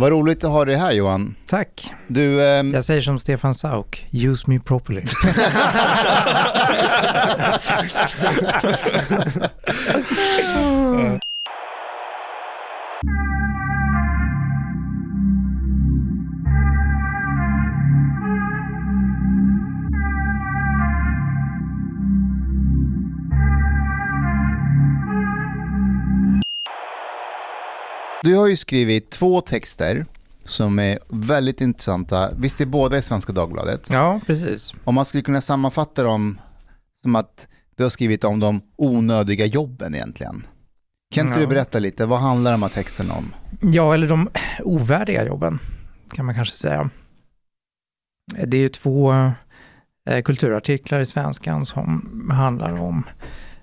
Vad roligt att ha dig här Johan. Tack. Du, ehm, Jag säger som Stefan Sauk, use me properly. du har ju skrivit två texter som är väldigt intressanta. Visst är båda i Svenska Dagbladet? ja, precis. Om man skulle kunna sammanfatta dem som att du har skrivit om de onödiga jobben egentligen. Kan inte Ja. du berätta lite, vad handlar de här texterna om? Ja, eller de ovärdiga jobben, kan man kanske säga. Det är ju två eh, kulturartiklar i Svenskan som handlar om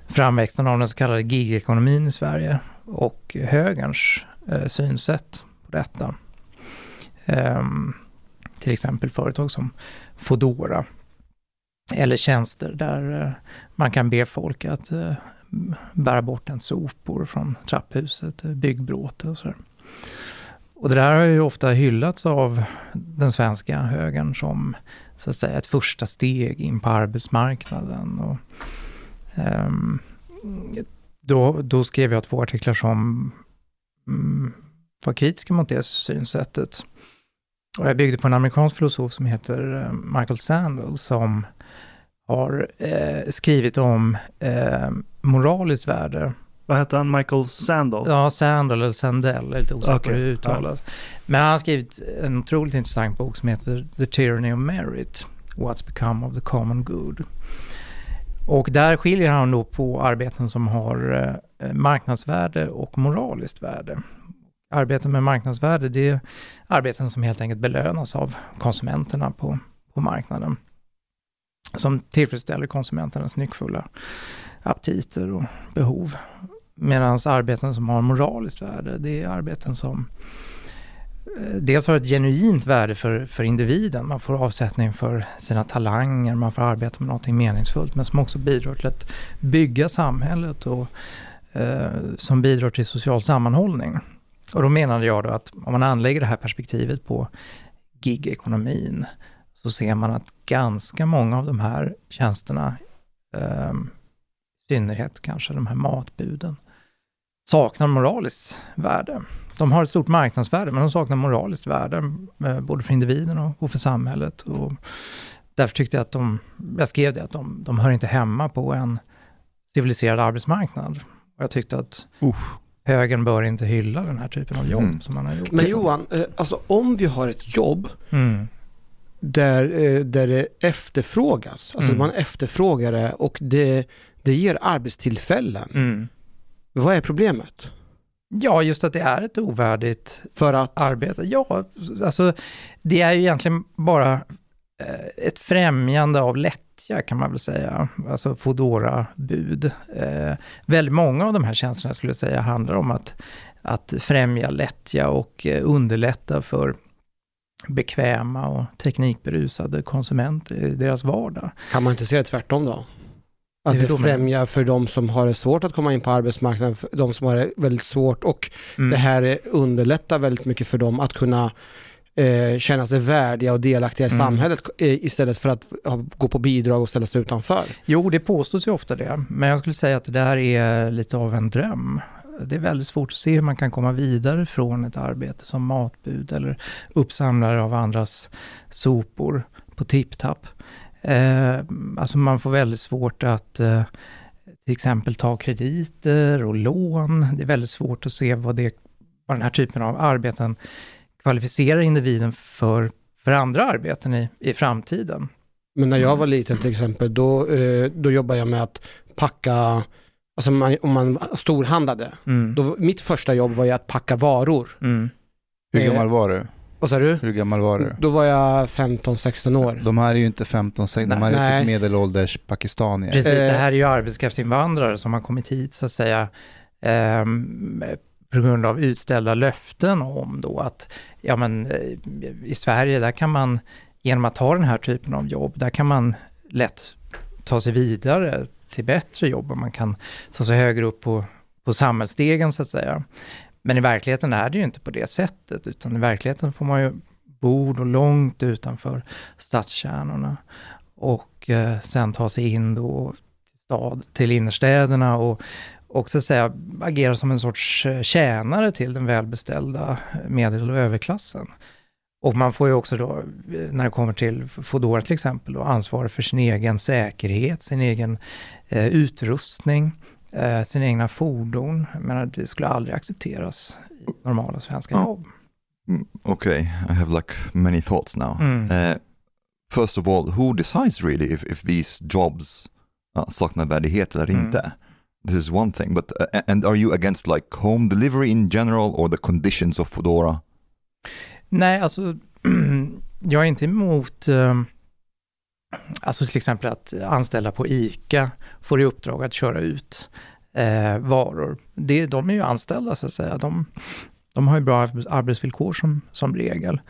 framväxten av den så kallade gigekonomin i Sverige och högerns Eh, synsätt på detta. Ehm, till exempel företag som Fodora eller tjänster där eh, man kan be folk att eh, bära bort en sopor från trapphuset, eh, byggbråte och sådär. Och det där har ju ofta hyllats av den svenska högern som så att säga ett första steg in på arbetsmarknaden. Och, um, då, då skrev jag två artiklar som var kritiska mot det synsättet. Och jag byggde på en amerikansk filosof som heter eh, Michael Sandel som har eh, skrivit om eh, moraliskt värde Vad hette han? Michael Sandel? Ja, Sandel eller Sandell, jag är lite osäker Okej, hur det uttalas. Men han har skrivit en otroligt intressant bok som heter The Tyranny of Merit, What's Become of the Common Good. Och där skiljer han då på arbeten som har eh, marknadsvärde och moraliskt värde. Arbeten med marknadsvärde, det är arbeten som helt enkelt belönas av konsumenterna på, på marknaden. Som tillfredsställer konsumenternas nyckfulla aptiter och behov. Medan arbeten som har moraliskt värde, det är arbeten som eh, Eh, dels har ett genuint värde för, för individen, man får avsättning för sina talanger, man får arbeta med någonting meningsfullt, men som också bidrar till att bygga samhället och eh, som bidrar till social sammanhållning. Och då menade jag då att om man anlägger det här perspektivet på gigekonomin så ser man att ganska många av de här tjänsterna, eh, i synnerhet kanske de här matbuden, saknar moraliskt värde. De har ett stort marknadsvärde, men de saknar moraliskt värde, eh, både för individen och, för samhället. Och därför tyckte jag att de, jag skrev det, att de, de hör inte hemma på en civiliserad arbetsmarknad. Och jag tyckte att Usch. högern bör inte hylla den här typen av jobb Mm. som man har gjort. Men Johan, eh, alltså om vi har ett jobb Mm. där, eh, där det efterfrågas, alltså Mm. man efterfrågar det och det, det ger arbetstillfällen. Mm. Vad är problemet? Ja, just att det är ett ovärdigt För att, arbete. Ja, alltså det är ju egentligen bara eh, ett främjande av lättja kan man väl säga. Alltså Foodora-bud. Eh, väldigt många av de här tjänsterna skulle jag säga handlar om att, att främja lättja och eh, underlätta för bekväma och teknikberusade konsumenter i deras vardag. kan man inte se det tvärtom då? Att det du? främjar för de som har det svårt att komma in på arbetsmarknaden, för de som har det väldigt svårt och Mm. det här är- underlättar väldigt mycket för dem att kunna eh, känna sig värdiga och delaktiga i Mm. samhället eh, istället för att ha, gå på bidrag och ställa sig utanför. Jo, det påstås ju ofta det, men jag skulle säga att det där är lite av en dröm. Det är väldigt svårt att se hur man kan komma vidare från ett arbete som matbud eller uppsamlare av andras sopor på tipptapp. Eh, alltså man får väldigt svårt att eh, till exempel ta krediter och lån. Det är väldigt svårt att se vad, det, vad den här typen av arbeten kvalificerar individen för, för andra arbeten i, i framtiden. Men när jag var liten till exempel, då, eh, då jobbade jag med att packa, alltså man, om man storhandlade, Mm. då, mitt första jobb var ju att packa varor. Mm. Hur gammal var du? Vad sa du? Hur gammal var du? Då var jag 15-16 år. De här är ju inte 15, 16, de här är typ medelålders pakistanier. Precis, det Eh. här är ju arbetskraftsinvandrare som har kommit hit så att säga ehm, på grund av utställda löften om då att ja men eh, i Sverige där kan man genom att ha den här typen av jobb, där kan man lätt ta sig vidare till bättre jobb och man kan ta sig högre upp på, på samhällsstegen så att säga. Men i verkligheten är det ju inte på det sättet, utan i verkligheten får man ju bo då långt utanför stadskärnorna och eh, sen ta sig in då till, stad, till innerstäderna och också säga agera som en sorts eh, tjänare till den välbeställda medel och överklassen. Och man får ju också då, eh, när det kommer till Foodora till exempel, då, ansvar för sin egen säkerhet, sin egen eh, utrustning, eh, sina egna fordon. Menar, det skulle aldrig accepteras i normala svenska Ja. jobb. Mm, Okay, I have like many thoughts now. Mm. Uh, first of all, who decides really if, if these jobs uh, saknar värdighet eller Mm. inte? This is one thing, but uh, and are you against like home delivery in general or the conditions of Foodora? Nej, alltså jag är inte emot eh, alltså till exempel att anställda på ICA får i uppdrag att köra ut eh, varor. Det, de är ju anställda så att säga. De, de har ju bra arbetsvillkor som, som regel.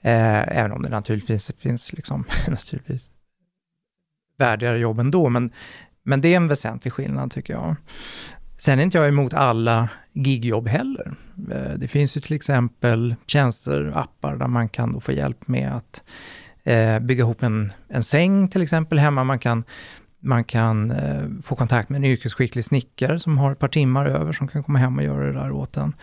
Eh, även om det naturligtvis finns liksom, naturligtvis värdigare jobb ändå. Men, men det är en väsentlig skillnad tycker jag. Sen är inte jag emot alla gigjobb heller. Eh, Det finns ju till exempel tjänster, appar där man kan då få hjälp med att eh, bygga ihop en, en säng till exempel hemma. Man kan, man kan eh, få kontakt med en yrkesskicklig snickare som har ett par timmar över som kan komma hem och göra det där åt en.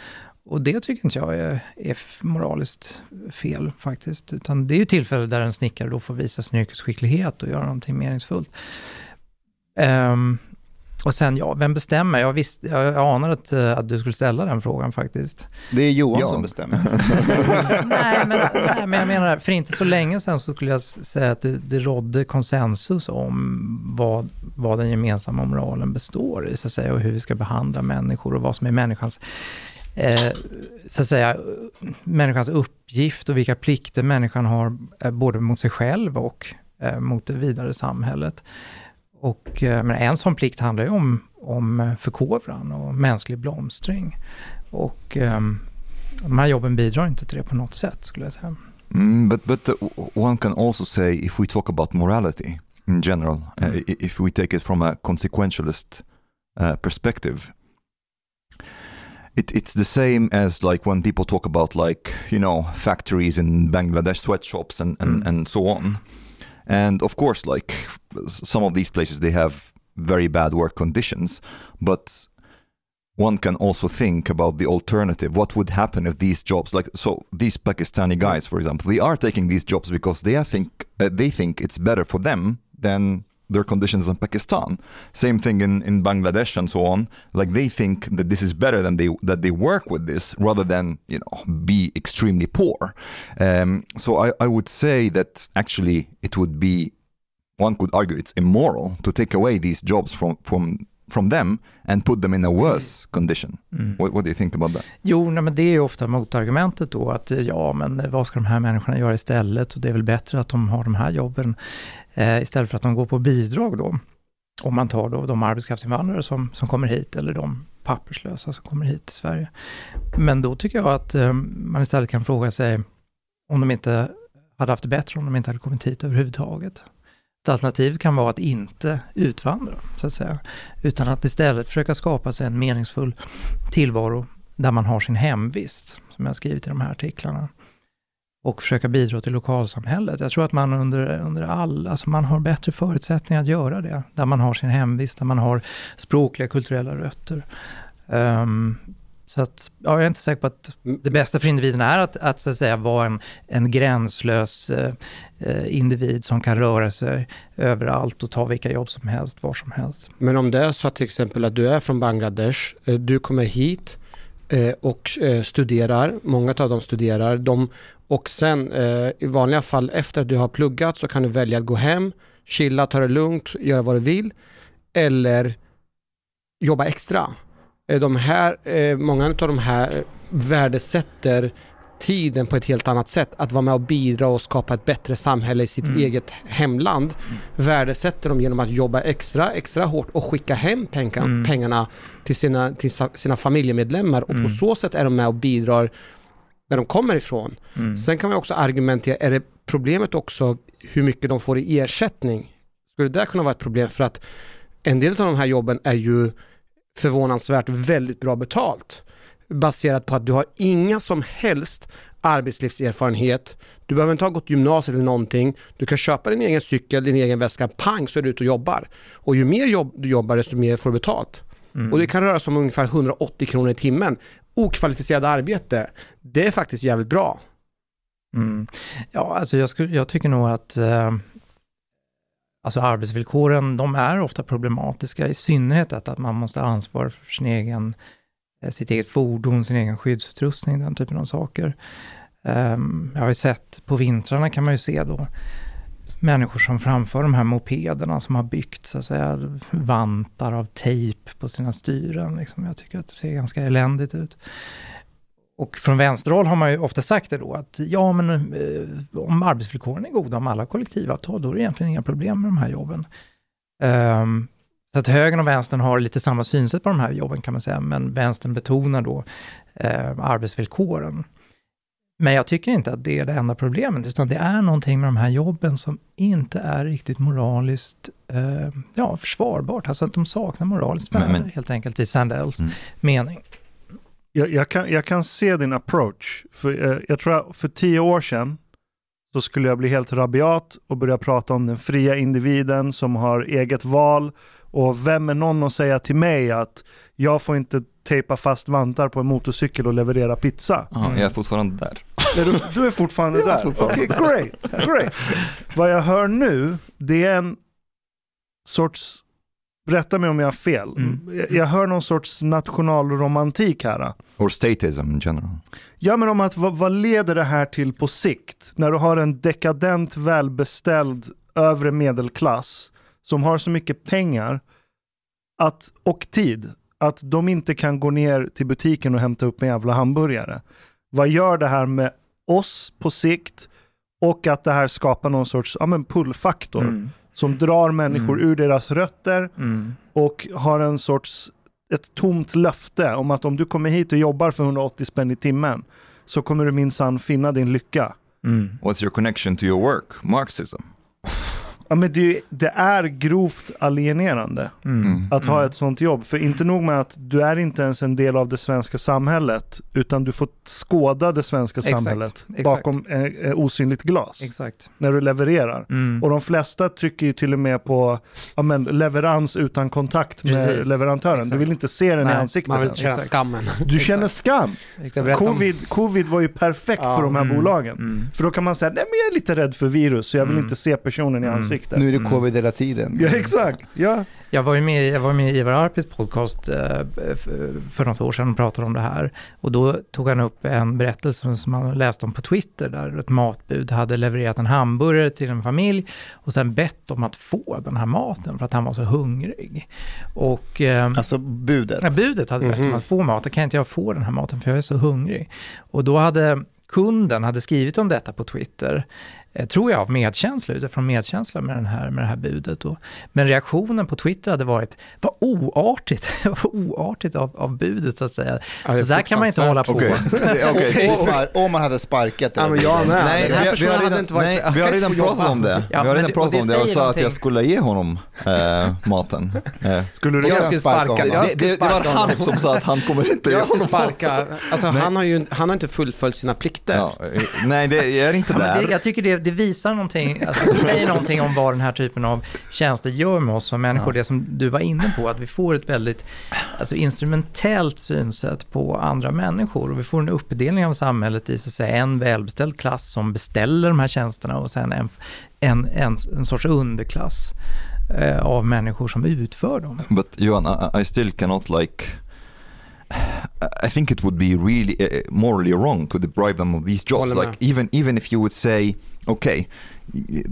Och det tycker inte jag är, är moraliskt fel faktiskt. Utan det är ju tillfällen där en snickare då får visa sin yrkesskicklighet och göra någonting meningsfullt. Um, och sen, ja, vem bestämmer? Jag, visste, jag anade att, eh, att du skulle ställa den frågan faktiskt. Det är Johan Ja. som bestämmer. nej, men, nej, men jag menar, för inte så länge sedan så skulle jag säga att det, det rådde konsensus om vad, vad den gemensamma moralen består i, så att säga, och hur vi ska behandla människor och vad som är människans, eh, så att säga, människans uppgift och vilka plikter människan har, eh, både mot sig själv och eh, mot det vidare samhället. Och eh, men en sån plikt handlar ju om, om förkovran och mänsklig blomstring. Och ehm, de här jobben bidrar inte till det på något sätt skulle jag säga. Mm, but but uh, one can also say if we talk about morality in general, uh, Mm. i- if we take it from a consequentialist uh, perspective, it, it's the same as like when people talk about like you know factories in Bangladesh, sweatshops, and and, Mm. and so on. And of course, like some of these places, they have very bad work conditions, but one can also think about the alternative. What would happen if these jobs, like so, these Pakistani guys, for example, they are taking these jobs because they think uh, they think it's better for them than their conditions in Pakistan. Same thing in, in Bangladesh and so on. Like they think that this is better than they that they work with this rather than you know be extremely poor. Um, so I, I would say that actually it would be one could argue it's immoral to take away these jobs from from from them and put them in a worse condition. Mm. What, what do you think about that? Jo, nej, men det är ju ofta motargumentet då att eh, ja, men vad ska de här människorna göra istället? Och det är väl bättre att de har de här jobben eh, istället för att de går på bidrag då. Om man tar då de arbetskraftsinvandrare som, som kommer hit eller de papperslösa som kommer hit till Sverige. Men då tycker jag att eh, man istället kan fråga sig om de inte hade haft det bättre om de inte hade kommit hit överhuvudtaget. Ett alternativ kan vara att inte utvandra, så att säga, utan att istället försöka skapa sig en meningsfull tillvaro där man har sin hemvist, som jag har skrivit i de här artiklarna. Och försöka bidra till lokalsamhället. Jag tror att man under, under all, alltså man har bättre förutsättningar att göra det. Där man har sin hemvist, där man har språkliga, kulturella rötter. Um, så att, ja, jag är inte säker på att det bästa för individen är att, att, så att säga, vara en, en gränslös eh, eh, individ som kan röra sig överallt och ta vilka jobb som helst, var som helst. Men om det är så att till exempel att du är från Bangladesh, eh, du kommer hit eh, och eh, studerar, många av dem studerar, de, och sen eh, i vanliga fall efter att du har pluggat så kan du välja att gå hem, chilla, ta det lugnt, göra vad du vill eller jobba extra. Eh, De här, eh, många av de här värdesätter tiden på ett helt annat sätt. Att vara med och bidra och skapa ett bättre samhälle i sitt Mm. eget hemland värdesätter de genom att jobba extra, extra hårt och skicka hem pengar, Mm. pengarna till sina, till sina familjemedlemmar och Mm. på så sätt är de med och bidrar där de kommer ifrån. Mm. Sen kan man också argumentera, är det problemet också hur mycket de får i ersättning? Skulle det där kunna vara ett problem? För att en del av de här jobben är ju förvånansvärt väldigt bra betalt. baserat på att du har inga som helst arbetslivserfarenhet. Du behöver inte ha gått gymnasiet eller någonting. Du kan köpa din egen cykel, din egen väska, pang så är du ute och jobbar. Och ju mer jobb du jobbar desto mer får du betalt. Och det kan röra sig om ungefär 180 kronor i timmen. Okvalificerat arbete, det är faktiskt jävligt bra. Mm. Ja, alltså jag, skulle, jag tycker nog att eh, alltså arbetsvillkoren, de är ofta problematiska, i synnerhet att, att man måste ha ansvar för sin egen, eh, sitt eget fordon, sin egen skyddsutrustning, den typen av saker. Ehm, jag har ju sett, på vintrarna kan man ju se då, människor som framför de här mopederna som har byggt så att säga, vantar av tejp på sina styren. Liksom. Jag tycker att det ser ganska eländigt ut. Och från vänsterhåll har man ju ofta sagt det då att ja men eh, om arbetsvillkoren är goda, om alla kollektivavtal, då är det egentligen inga problem med de här jobben. Um, så att högern och vänstern har lite samma synsätt på de här jobben kan man säga, men vänstern betonar då eh, arbetsvillkoren. Men jag tycker inte att det är det enda problemet, utan det är någonting med de här jobben som inte är riktigt moraliskt eh, ja, försvarbart. Alltså att de saknar moraliskt värde helt enkelt i Sandells Mm. mening. Jag, jag, kan, jag kan se din approach. För, eh, jag tror att för tio år sedan så skulle jag bli helt rabiat och börja prata om den fria individen som har eget val. Och vem är någon att säga till mig att jag får inte tejpa fast vantar på en motorcykel och leverera pizza? Ja, jag är fortfarande där. Är du, du är fortfarande Jag är där? fortfarande Okej, great, great. Vad jag hör nu, det är en sorts, rätta mig om jag har fel, Mm. jag, jag hör någon sorts nationalromantik här. Or statism in general. Ja men om att vad, vad leder det här till på sikt? När du har en dekadent välbeställd övre medelklass som har så mycket pengar att, och tid att de inte kan gå ner till butiken och hämta upp en jävla hamburgare. Vad gör det här med oss på sikt och att det här skapar någon sorts ja, men pullfaktor Mm. Som drar människor Mm. ur deras rötter Mm. och har en sorts ett tomt löfte om att om du kommer hit och jobbar för 180 spänn i timmen så kommer du minsann finna din lycka. Mm. What's your connection to your work? Marxism. Ja, men det, det är grovt alienerande Mm. att ha Mm. ett sånt jobb. För inte nog med att du är inte ens en del av det svenska samhället utan du får skåda det svenska Exakt, samhället exakt. bakom eh, eh, osynligt glas Exakt. när du levererar. Mm. Och de flesta trycker ju till och med på ja, men, leverans utan kontakt med Precis. leverantören. Exakt. Du vill inte se den i Nej, ansiktet. Man vill känna Exakt. skammen. Du känner skam. Exakt. Covid, covid var ju perfekt Ja. för de här Mm. bolagen. Mm. För då kan man säga, nej men jag är lite rädd för virus så jag vill Mm. inte se personen i Mm. Ansiktet. Nu är det Mm. covid hela tiden. Ja exakt, ja. Jag var ju med, jag var med i Ivar Arpis podcast eh, för något år sedan och pratade om det här. Och då tog han upp en berättelse som han läste om på Twitter där ett matbud hade levererat en hamburgare till en familj och sen bett om att få den här maten för att han var så hungrig. Och eh, Alltså budet. Ja, budet hade bett om Mhm. att få mat, då kan inte jag få den här maten för jag är så hungrig. Och då hade kunden hade skrivit om detta på Twitter, tror jag av medkänsla, utifrån medkänsla med, den här, med det här budet. Då. Men reaktionen på Twitter hade varit, vad oartigt, vad oartigt av, av budet så att säga. Ja, det så där kan man inte hålla på. Okej. Okej. Om, man, om man hade sparkat Ja, men jag med. Nej, Den här personen har hade inte varit- nej, jag vi har redan pratat om det. Ja, vi har redan det- pratat och det om det och sa att någonting. jag skulle ge honom eh, maten. Eh, Skulle du Jag göra? skulle sparka honom. Jag det, det, det var honom. han som sa att han kommer inte ge Jag skulle honom sparka, alltså han har ju han har inte fullföljt sina plikter. Ja, eh, nej, det jag är inte Ja, men där. det, jag tycker det, det visar någonting, alltså det säger någonting om vad den här typen av tjänster gör med oss som människor. Det som du var inne på, att vi får ett väldigt alltså, instrumentellt synsätt på andra människor. Och vi får en uppdelning av samhället i så att säga, en välbeställd klass som beställer de här tjänsterna och sen en, en, en, en sorts underklass eh, av människor som utför dem. But Johan, I, I still cannot like. I think it would be really uh, morally wrong to deprive them of these jobs. Håller. Like even even if you would say, okay,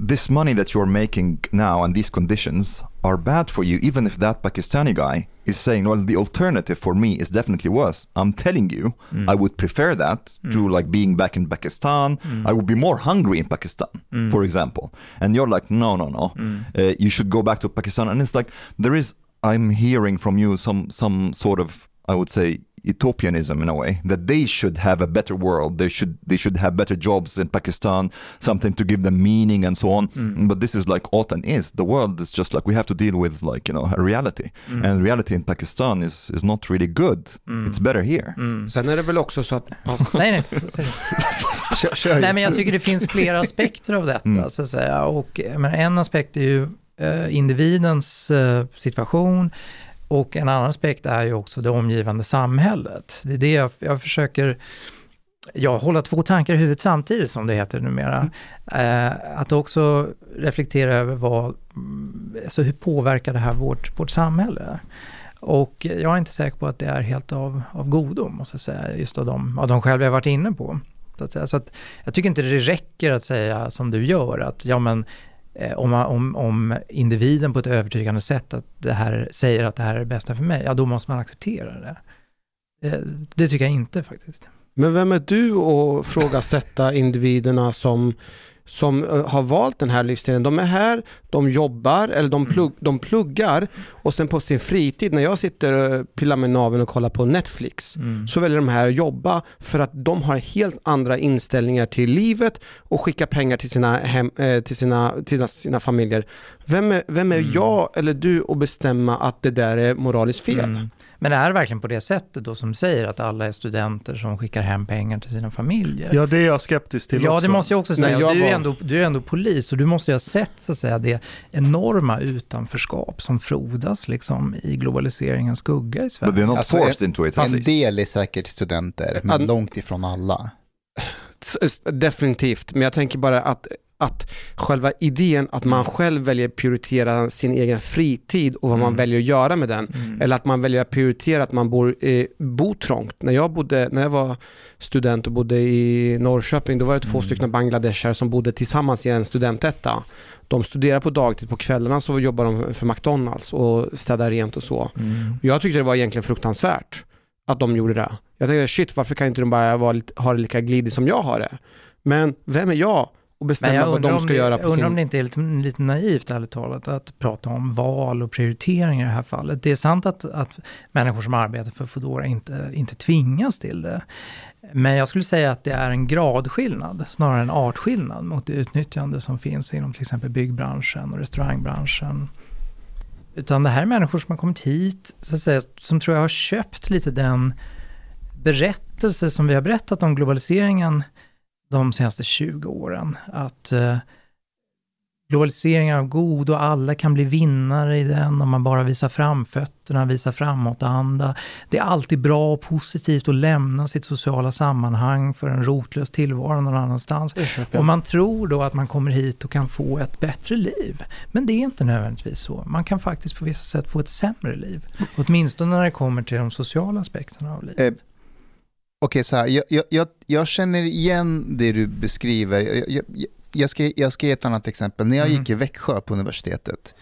this money that you're making now and these conditions are bad for you, even if that Pakistani guy is saying, well, the alternative for me is definitely worse. I'm telling you, Mm. I would prefer that to like being back in Pakistan. Mm. I would be more hungry in Pakistan, Mm. for example. And you're like, no, no, no. Mm. Uh, you should go back to Pakistan. And it's like there is, I'm hearing from you some some sort of, I would say, utopianism in a way that they should have a better world. They should they should have better jobs in pakistan something to give them meaning and so on. But this is like autumn is. The world is just like we have to deal with like you know a reality. And reality in pakistan is is not really good. It's better here. Sen är det väl också så att Nej, nej. Kör, kör. Nej, men jag tycker det finns flera aspekter av detta. Så att säga. Och, men en aspekt är ju eh, individens eh, situation och en annan aspekt är ju också det omgivande samhället. Det är det jag, jag försöker jag hålla två tankar i huvudet samtidigt som det heter numera. Eh, att också reflektera över vad, mm, alltså hur påverkar det här vårt, vårt samhälle? Och jag är inte säker på att det är helt av, av godo, måste jag säga, just av de, av de skäl jag varit inne på. Så att, så att jag tycker inte det räcker att säga som du gör, att ja men Eh, om, man- om, om individen på ett övertygande sätt att det här, säger att det här är det bästa för mig, ja då måste man acceptera det. Det, det tycker jag inte faktiskt. Men vem är du att frågasätta individerna som, som eh, har valt den här livsstilen? De är här, de jobbar eller de, plugg, de pluggar och sen på sin fritid när jag sitter och pillar med naveln och kollar på Netflix så väljer de här att jobba för att de har helt andra inställningar till livet och skickar pengar till sina, hem, eh, till sina, till sina familjer. Vem är, vem är jag eller du att bestämma att det där är moraliskt fel? Mm. Men är det verkligen på det sättet då som säger att alla är studenter som skickar hem pengar till sina familjer? Ja, det är jag skeptisk till Ja, också. det måste jag också säga. Nej, jag du, är var- ändå, du är ändå polis och du måste ju ha sett så att säga, det enorma utanförskap som frodas liksom, i globaliseringens skugga i Sverige. they're not Alltså, forced into it En del är säkert studenter, men långt ifrån alla. Definitivt, men jag tänker bara att, att själva idén att man själv väljer att prioritera sin egen fritid och vad man väljer att göra med den. Eller att man väljer att prioritera att man bor, eh, bor trångt. När jag, bodde, när jag var student och bodde i Norrköping, då var det två stycken bangladeshare som bodde tillsammans i en studentetta. De studerar på dagtid, på kvällarna så jobbar de för McDonalds och städar rent och så. Mm. Jag tyckte det var egentligen fruktansvärt att de gjorde det. Jag tänkte shit, varför kan inte de bara vara, ha det lika glidigt som jag har det? Men vem är jag och bestämma vad de om ska det, göra jag undrar om sin... det inte är lite, lite naivt, ärligt talat, att prata om val och prioriteringar i det här fallet. Det är sant att, att människor som arbetar för Foodora inte, inte tvingas till det. Men jag skulle säga att det är en gradskillnad, snarare en artskillnad mot det utnyttjande som finns inom till exempel byggbranschen och restaurangbranschen. Utan det här är människor som har kommit hit, så att säga, som tror jag har köpt lite den berättelse som vi har berättat om globaliseringen de senaste 20 åren. Att eh, globaliseringen är god och alla kan bli vinnare i den om man bara visar framfötterna, visar framåtanda. Det är alltid bra och positivt att lämna sitt sociala sammanhang för en rotlös tillvaro någon annanstans. Och man tror då att man kommer hit och kan få ett bättre liv. Men det är inte nödvändigtvis så. Man kan faktiskt på vissa sätt få ett sämre liv. Åtminstone när det kommer till de sociala aspekterna av livet. Okej, så här, jag, jag, jag, jag känner igen det du beskriver. Jag, jag, ska, jag ska ge ett annat exempel. När jag Mhm. gick i Växjö på universitetet,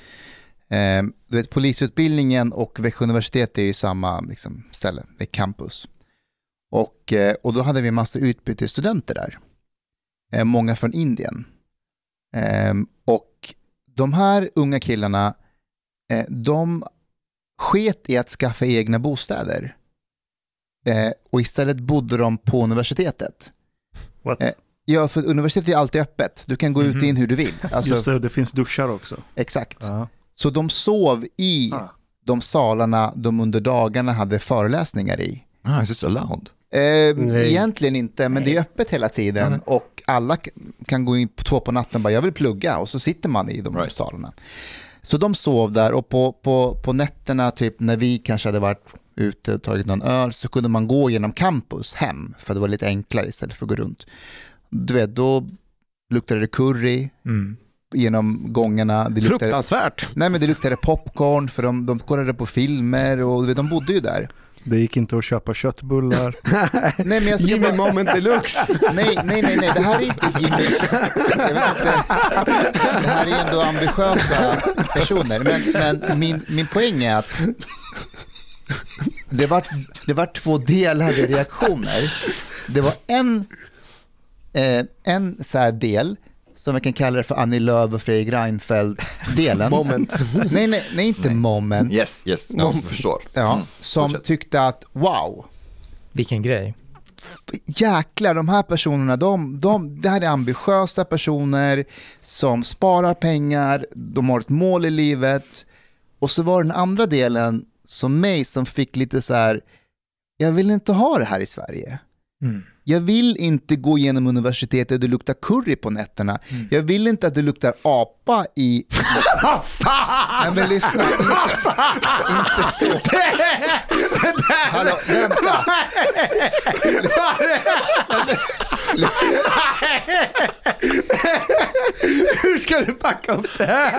eh, du vet, polisutbildningen och Växjö universitet är ju samma liksom, ställe, det är campus. Och, eh, och då hade vi en massa utbytesstudenter där, eh, många från Indien. Eh, och de här unga killarna, eh, de sket i att skaffa egna bostäder. Eh, och istället bodde de på universitetet. What? Eh, Ja, för universitetet är alltid öppet. Du kan gå ut och in hur du vill. Alltså, Just det, det finns duschar också. Exakt. Ja. Så de sov i Ah. de salarna de under dagarna hade föreläsningar i. Ah, is this allowed? Eh, Nej. egentligen inte, men det är öppet hela tiden och alla kan gå in på två på natten och bara jag vill plugga och så sitter man i de Right. salarna. Så de sov där och på, på, på nätterna, typ när vi kanske hade varit ute och tagit någon öl, så kunde man gå genom campus hem, för det var lite enklare istället för att gå runt. Du vet, då luktade det curry Mm. genom gångarna. Det luktade, Fruktansvärt! nej men det luktade popcorn, för de, de kollade på filmer och du vet, de bodde ju där. Det gick inte att köpa köttbullar. Nej, men jag Jimmy bara- moment deluxe! Nej, nej, nej, nej, det här är inte Jimmy. Jag vet inte. Det här är ändå ambitiösa personer. Men, men min, min poäng är att det var, det var två delade reaktioner. Det var en, eh, en så här del som vi kan kalla det för Annie Lööf och Fredrik Reinfeldt-delen. Moment. Nej, nej, nej, inte moment. Yes, yes, no, förstår. Ja, som Fortsätt. tyckte att wow, Vilken grej. jäklar, de här personerna, de, de, det här är ambitiösa personer som sparar pengar, de har ett mål i livet. Och så var den andra delen som mig som fick lite så här, jag vill inte ha det här i Sverige. Mm. Jag vill inte gå igenom universitetet och det luktar curry på nätterna. Mm. Jag vill inte att det luktar apa i... Nej men lyssna, inte, så. Hallå, vänta. Hur ska du backa upp det här?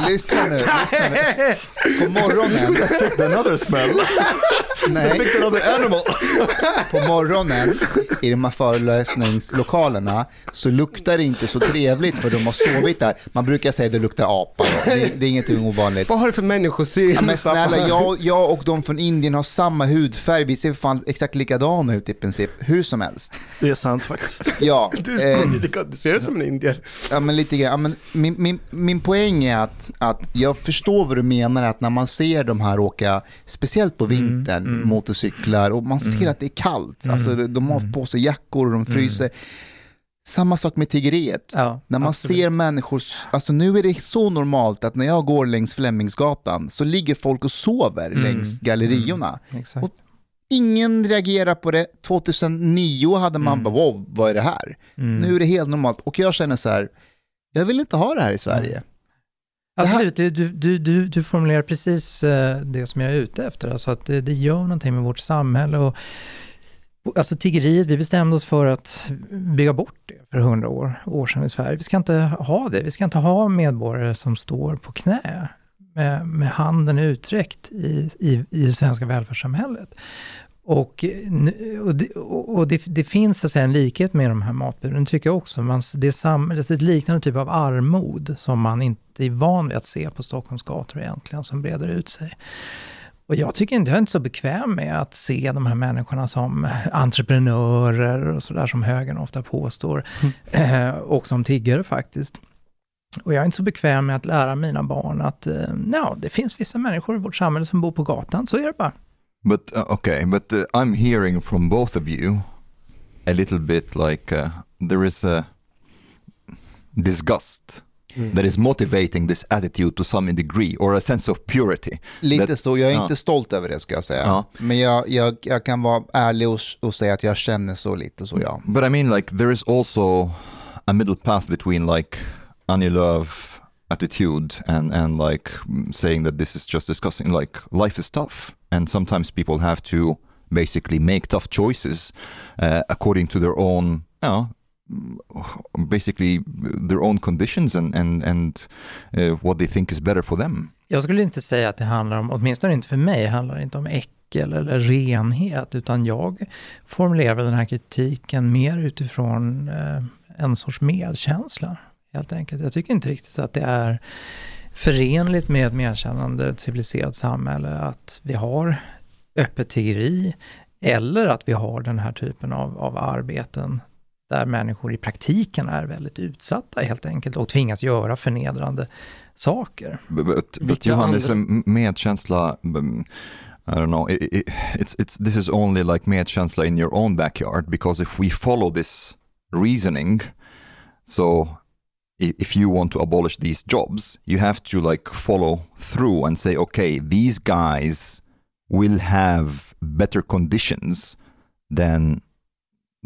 Lyssna nu, lyssna nu. På morgonen, Another smell. nej, another animal. på morgonen i de här föreläsningslokalerna så luktar det inte så trevligt för de har sovit där. Man brukar säga att det luktar apa. Då. Det, det är ingenting ovanligt. Vad har du för människosyn? Ja, men snälla, jag, jag och de från Indien har samma hudfärg. Vi ser fan exakt likadana ut i princip. Hur som helst. Det är sant faktiskt. Ja, Du, eh, ser- du ser ut som en indier. ja men lite grann. Ja, men min, min, min poäng är att, att jag förstår vad du menar, att när man ser de här åka, speciellt på vintern, motorcyklar och man ser att det är kallt. Alltså, de har på sig jackor och de fryser. Samma sak med tiggeriet. Ja, När man absolut. ser människor, alltså nu är det så normalt att när jag går längs Flemingsgatan så ligger folk och sover längs galleriorna. Och ingen reagerar på det. 2009 hade man bara wow, vad är det här? Mm. Nu är det helt normalt. Och jag känner så här, jag vill inte ha det här i Sverige. här- Absolut, du, du, du, du, formulerar precis eh, det som jag är ute efter. Alltså att det, det gör någonting med vårt samhälle. Och alltså tiggeriet, vi bestämde oss för att bygga bort det för hundra år, år sedan i Sverige. Vi ska inte ha det. Vi ska inte ha medborgare som står på knä med, med handen utsträckt i, i, i det svenska välfärdssamhället. Och, och, det, och det, det finns så en likhet med de här matburen, tycker jag också. Man, det, är sam, det är ett liknande typ av armod som man inte är van vid att se på Stockholms gator egentligen, som breder ut sig. Och jag tycker inte, jag är inte så bekväm med att se de här människorna som entreprenörer och sådär som högern ofta påstår. Eh, och som tiggare faktiskt. Och jag är inte så bekväm med att lära mina barn att eh, ja, det finns vissa människor i vårt samhälle som bor på gatan, så är det bara. But uh, okay, but uh, I'm hearing from both of you a little bit like uh, there is a disgust that is motivating this attitude to some degree or a sense of purity. Lite That- så, jag är inte stolt över det ska jag säga. Men jag, jag, jag kan vara ärlig och, och säga att jag känner så lite så ja. But I mean, like, there is also a middle path between like Annie Lööf attitude and and like saying that this is just discussing like life is tough. And sometimes people have to basically make tough choices uh, according to their own you know, basically their own conditions and and and uh, what they think is better for them. Jag skulle inte säga att det handlar om, åtminstone inte för mig, handlar det inte om äckel eller renhet, utan jag formulerar den här kritiken mer utifrån eh, en sorts medkänsla, helt enkelt. Jag tycker inte riktigt att det är förenligt med ett medkännande civiliserat samhälle att vi har öppet tiggeri eller att vi har den här typen av, av arbeten där människor i praktiken är väldigt utsatta helt enkelt och tvingas göra förnedrande saker. But, Johannes, andra- medkänsla, I don't know, i i it's, it's, this is only like medkänsla in your own backyard because if we follow this reasoning, so if you want to abolish these jobs, you have to like follow through and say, okay, these guys will have better conditions than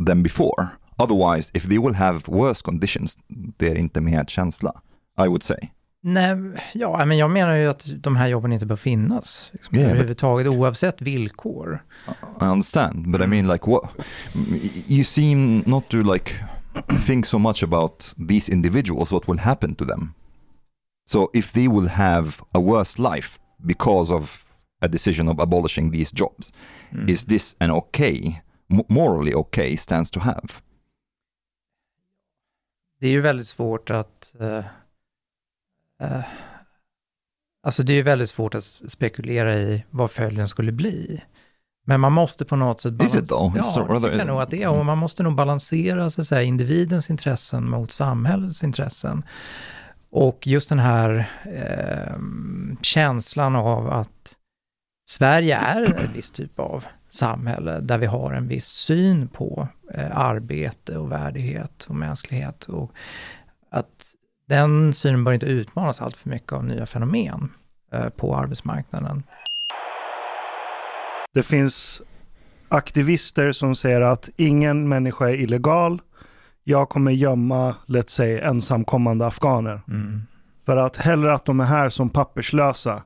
than before. Otherwise, if they will have worse conditions, det är inte medkänsla, I would say. Nej, ja, men jag menar ju att de här jobben inte bör finnas liksom, Yeah, but- överhuvudtaget, oavsett villkor. I understand, but I mean, like, what you seem not to like think so much about these individuals, what will happen to them. So, if they will have a worse life because of a decision of abolishing these jobs, Mm. is this an okay, morally okay stance to have? Det är ju väldigt svårt att... eh, eh, alltså det är ju väldigt svårt att spekulera i vad följden skulle bli. Men man måste på något sätt... Though? Ja, jag nog att det är. Och man måste nog balansera så att säga, individens intressen mot samhällets intressen. Och just den här eh, känslan av att Sverige är en viss typ av samhälle där vi har en viss syn på eh, arbete och värdighet och mänsklighet. Och att den synen bör inte utmanas allt för mycket av nya fenomen eh, på arbetsmarknaden. Det finns aktivister som säger att ingen människa är illegal. Jag kommer gömma, let's say, ensamkommande afghaner. Mm. För att hellre att de är här som papperslösa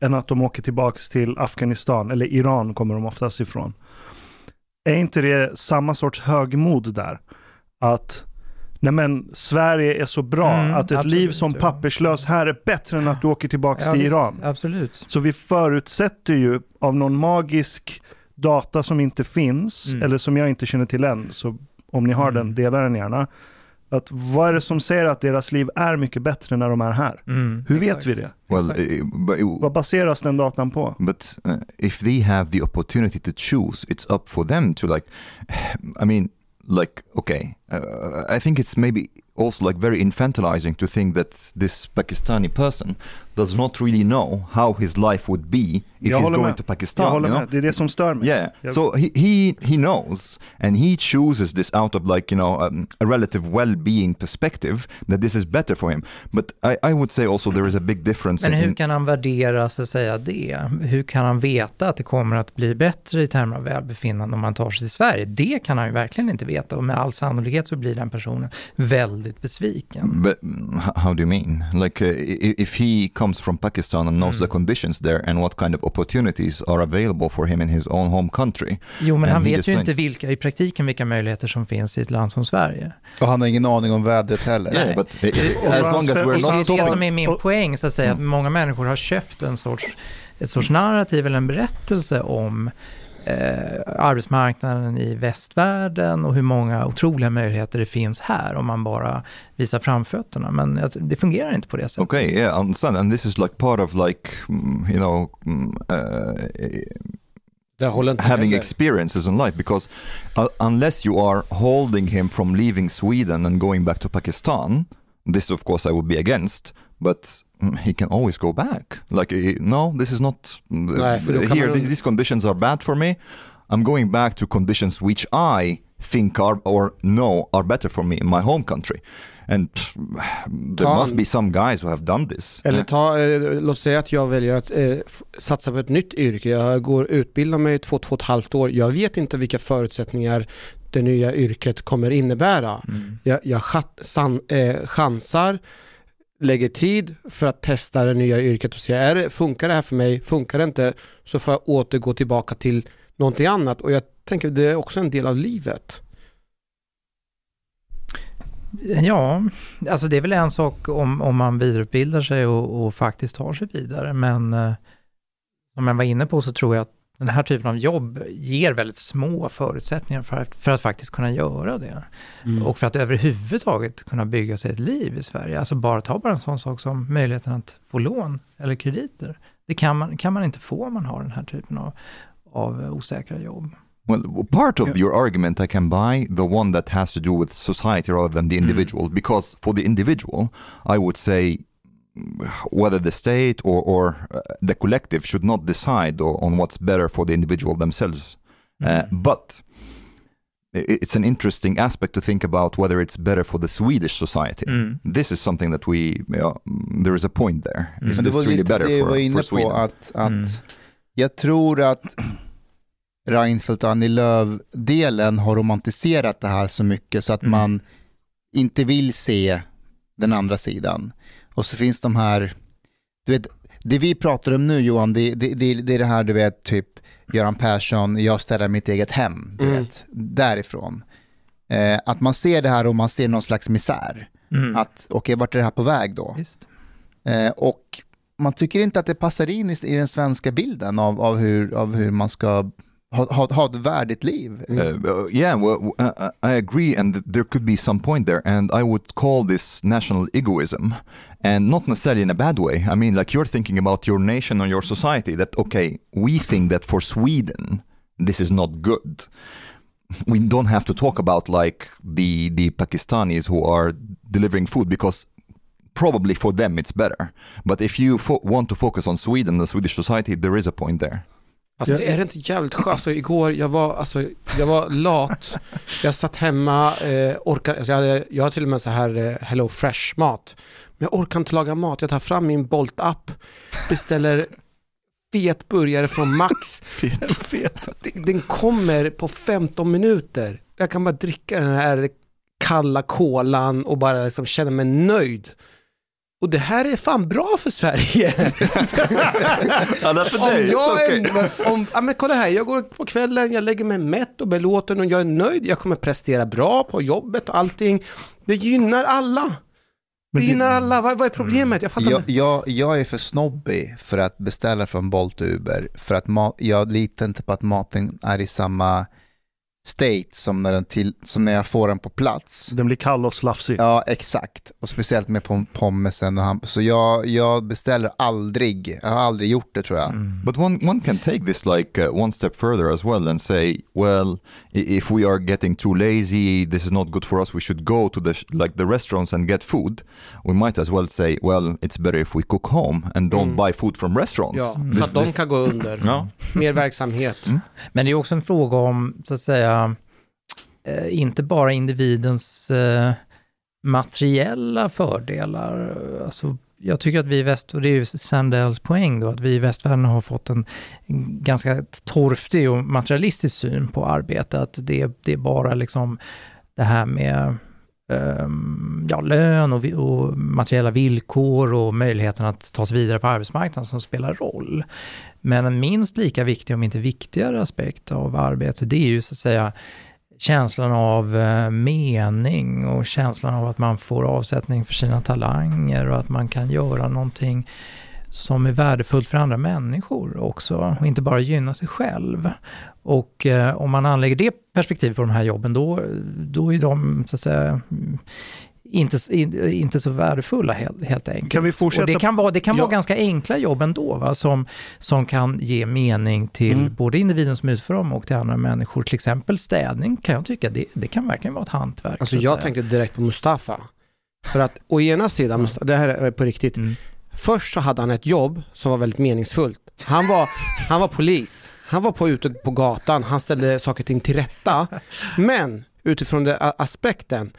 än att de åker tillbaka till Afghanistan, eller Iran kommer de oftast ifrån. Är inte det samma sorts högmod där? Att nej men, Sverige är så bra, Mm, att ett absolut, liv som papperslös här är bättre än att du åker tillbaka Ja, till visst, Iran. Absolut. Så vi förutsätter ju av någon magisk data som inte finns, Mm. eller som jag inte känner till än, så om ni har Mm. den, dela den gärna. Att vad är det som säger att deras liv är mycket bättre när de är här? Mm, Hur exakt. vet vi det? Well, uh, but, Vad baseras den datan på? but uh, if they have the opportunity to choose, it's up for them to like. I mean, like okay, uh, I think it's maybe also like very infantilizing to think that this Pakistani person does not really know how his life would be if Jag he's going med. to Jag Pakistan. håller you know? med, det är det som stör mig. Yeah. Jag- So he, he he knows and he chooses this out of like, you know, um, a relative well-being perspective that this is better for him. But I, I would say also there is a big difference Men hur in, kan han värdera så att säga det? Hur kan han veta att det kommer att bli bättre i termer av välbefinnande om man tar sig till Sverige? Det kan han ju verkligen inte veta och med all sannolikhet så blir den personen väldigt besviken. But mm, how do you mean? Like, uh, if he comes from Pakistan and knows Mm. the conditions there and what kind of opportunities are available for him in his own home country, Jo, men And han vet ju inte vilka, i praktiken vilka möjligheter som finns i ett land som Sverige. Och han har ingen aning om vädret heller. Nej. yeah, but as long as we're Och det not är det som är min poäng, så att säga, att många människor har köpt en sorts, ett sorts narrativ eller en berättelse om eh, arbetsmarknaden i västvärlden och hur många otroliga möjligheter det finns här om man bara visar framfötterna. Men det fungerar inte på det sättet. Okay, yeah, I understand. And this is like part of like, mm, you know, uh, having experiences in life because uh, unless you are holding him from leaving Sweden and going back to Pakistan, this of course I would be against, but he can always go back. Like, eh, no, this is not mm, Nej, here. These, these conditions are bad for me. I'm going back to conditions which I think are or know are better for me in my home country. And there Ta must be some guys who have done this. Eller ta, eh, låt säga att jag väljer att eh, satsa på ett nytt yrke. Jag går utbildar mig två, två och ett halvt år. Jag vet inte vilka förutsättningar det nya yrket kommer innebära. Mm. Jag, jag chat, san, eh, chansar, lägger tid för att testa det nya yrket och se, är det, funkar det här för mig? Funkar det inte? Så får jag återgå tillbaka till någonting annat. Och jag tänker det är också en del av livet. Ja, alltså det är väl en sak om, om man vidareutbildar sig och, och faktiskt tar sig vidare, men eh, som jag var inne på så tror jag att den här typen av jobb ger väldigt små förutsättningar för att, för att faktiskt kunna göra det. Mm. Och för att överhuvudtaget kunna bygga sig ett liv i Sverige. Alltså bara ta bara en sån sak som möjligheten att få lån eller krediter. Det kan man, kan man inte få om man har den här typen av, av osäkra jobb. Well, part of your argument I can buy the one that has to do with society rather than the individual, because for the individual, I would say mm, whether the state or, or uh, the collective should not decide on what's better for the individual themselves. Uh, but i- it's an interesting aspect to think about whether it's better for the Swedish society. Mm. This is something that we, yeah, mm, there is a point there. Mm. Is Men det var really lite better det jag for, var inne på, att, att Mm. jag tror att Reinfeldt och Annie Lööf-delen har romantiserat det här så mycket så att Mm. man inte vill se den andra sidan. Och så finns de här, du vet, det vi pratar om nu Johan, det, det, det, det är det här du vet, typ Göran Persson, jag ställer mitt eget hem, du Mm. vet, därifrån. Eh, att man ser det här och man ser någon slags misär. Mm. Att okej, vart är det här på väg då? Eh, och man tycker inte att det passar in i, i den svenska bilden av, av, hur, av hur man ska ha, ha, ett värdigt liv. Uh, uh, yeah, well, uh, uh, I agree, and there could be some point there, and I would call this national egoism, and not necessarily in a bad way. I mean, like you're thinking about your nation or your society. That okay, we think that for Sweden, this is not good. We don't have to talk about like the the Pakistanis who are delivering food because probably for them it's better. But if you fo- want to focus on Sweden, the Swedish society, there is a point there. Alltså det är det inte jävligt skönt? Alltså, igår, jag var, alltså, jag var lat. Jag satt hemma, eh, orkar, alltså, jag, hade, jag har till och med så här eh, Hello Fresh-mat. Men jag orkar inte laga mat. Jag tar fram min Bolt-app, beställer fet burgare från Max. Den- Den kommer på 15 minuter. Jag kan bara dricka den här kalla kolan och bara liksom känna mig nöjd. Och det här är fan bra för Sverige. Om jag är, om, ja, men kolla här, jag går på kvällen, jag lägger mig mätt och belåten och jag är nöjd. Jag kommer prestera bra på jobbet och allting. Det gynnar alla. Men Det det- gynnar alla. Vad, vad är problemet? Jag fattar Jag, inte. jag, jag är för snobbig för att beställa från Bolt och Uber. För att ma- jag litar inte på att maten är i samma state som när, den till, som när jag får den på plats. Den blir kall och slafsig. Ja, exakt. Och speciellt med pom- pommesen och ham- Så jag, jag beställer aldrig. Jag har aldrig gjort det tror jag. But one, one can take this like uh, one step further as well and say, well, if we are getting too lazy, this is not good for us. We should go to the like the restaurants and get food. We might as well say, well, it's better if we cook home and don't Mm. buy food from restaurants. Ja, This- så att de kan gå under. Ja. Mer verksamhet. Men det är också en fråga om, så att säga, Eh, inte bara individens eh, materiella fördelar. Alltså, jag tycker att vi i väst, och det är ju Sandells poäng då, att vi i västvärlden har fått en ganska torftig och materialistisk syn på arbete. Att det, det är bara liksom det här med ehm, ja, lön och, och materiella villkor och möjligheten att ta sig vidare på arbetsmarknaden som spelar roll. Men en minst lika viktig, om inte viktigare aspekt av arbete, det är ju så att säga känslan av eh, mening och känslan av att man får avsättning för sina talanger och att man kan göra någonting som är värdefullt för andra människor också och inte bara gynna sig själv. Och eh, om man anlägger det perspektivet på de här jobben, då, då är de så att säga inte, inte så värdefulla helt, helt enkelt. Kan vi Och fortsätta? det kan vara, det kan Ja. vara ganska enkla jobb ändå, va? Som, som kan ge mening till Mm. både individen som utför dem och till andra människor. Till exempel städning kan jag tycka, det, det kan verkligen vara ett hantverk. Alltså jag säga. tänkte direkt på Mustafa. För att å ena sidan, Mustafa, det här är på riktigt, Mm. först så hade han ett jobb som var väldigt meningsfullt. Han var, han var polis, han var på, ute på gatan, han ställde saker och ting till rätta. Men utifrån den aspekten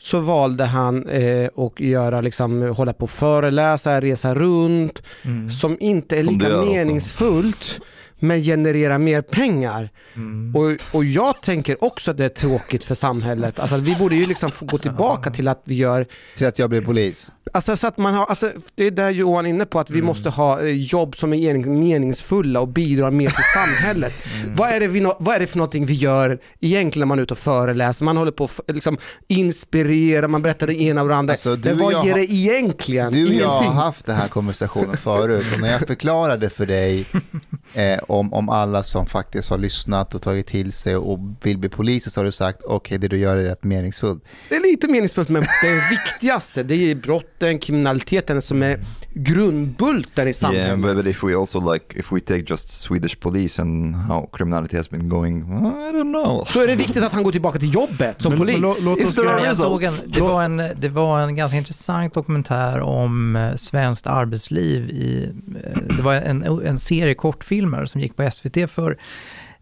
så valde han eh, att göra, liksom, hålla på och föreläsa, resa runt, Mm. som inte är Som lika också. meningsfullt men genererar mer pengar. Mm. Och, och jag tänker också att det är tråkigt för samhället. Alltså vi borde ju liksom få gå tillbaka till att vi gör, Till att jag blir polis. Alltså så att man har, alltså det är där Johan är inne på, att vi måste ha eh, jobb som är mening- meningsfulla och bidrar mer till samhället. Vad, är det vi, vad är det för någonting vi gör egentligen när man är ute och föreläser? Man håller på att liksom inspirera, man berättar det ena och det andra. Alltså, Men vad ger det egentligen? Du och jag har haft den här konversationen förut och när jag förklarade för dig eh, om, om alla som faktiskt har lyssnat och tagit till sig och vill bli poliser så har du sagt okej det du gör är rätt meningsfullt. Det är lite meningsfullt men det viktigaste det är brotten, kriminaliteten som är grundbulten i samhället. Yeah, but, but if we also like, if we take just Swedish police and how criminality has been going, I don't know. Så är det viktigt att han går tillbaka till jobbet som Men- polis. men lå- låt oss Men jag såg en, det, var en, det var en ganska intressant dokumentär om eh, svenskt arbetsliv i, eh, det var en, en serie kortfilmer som gick på SVT för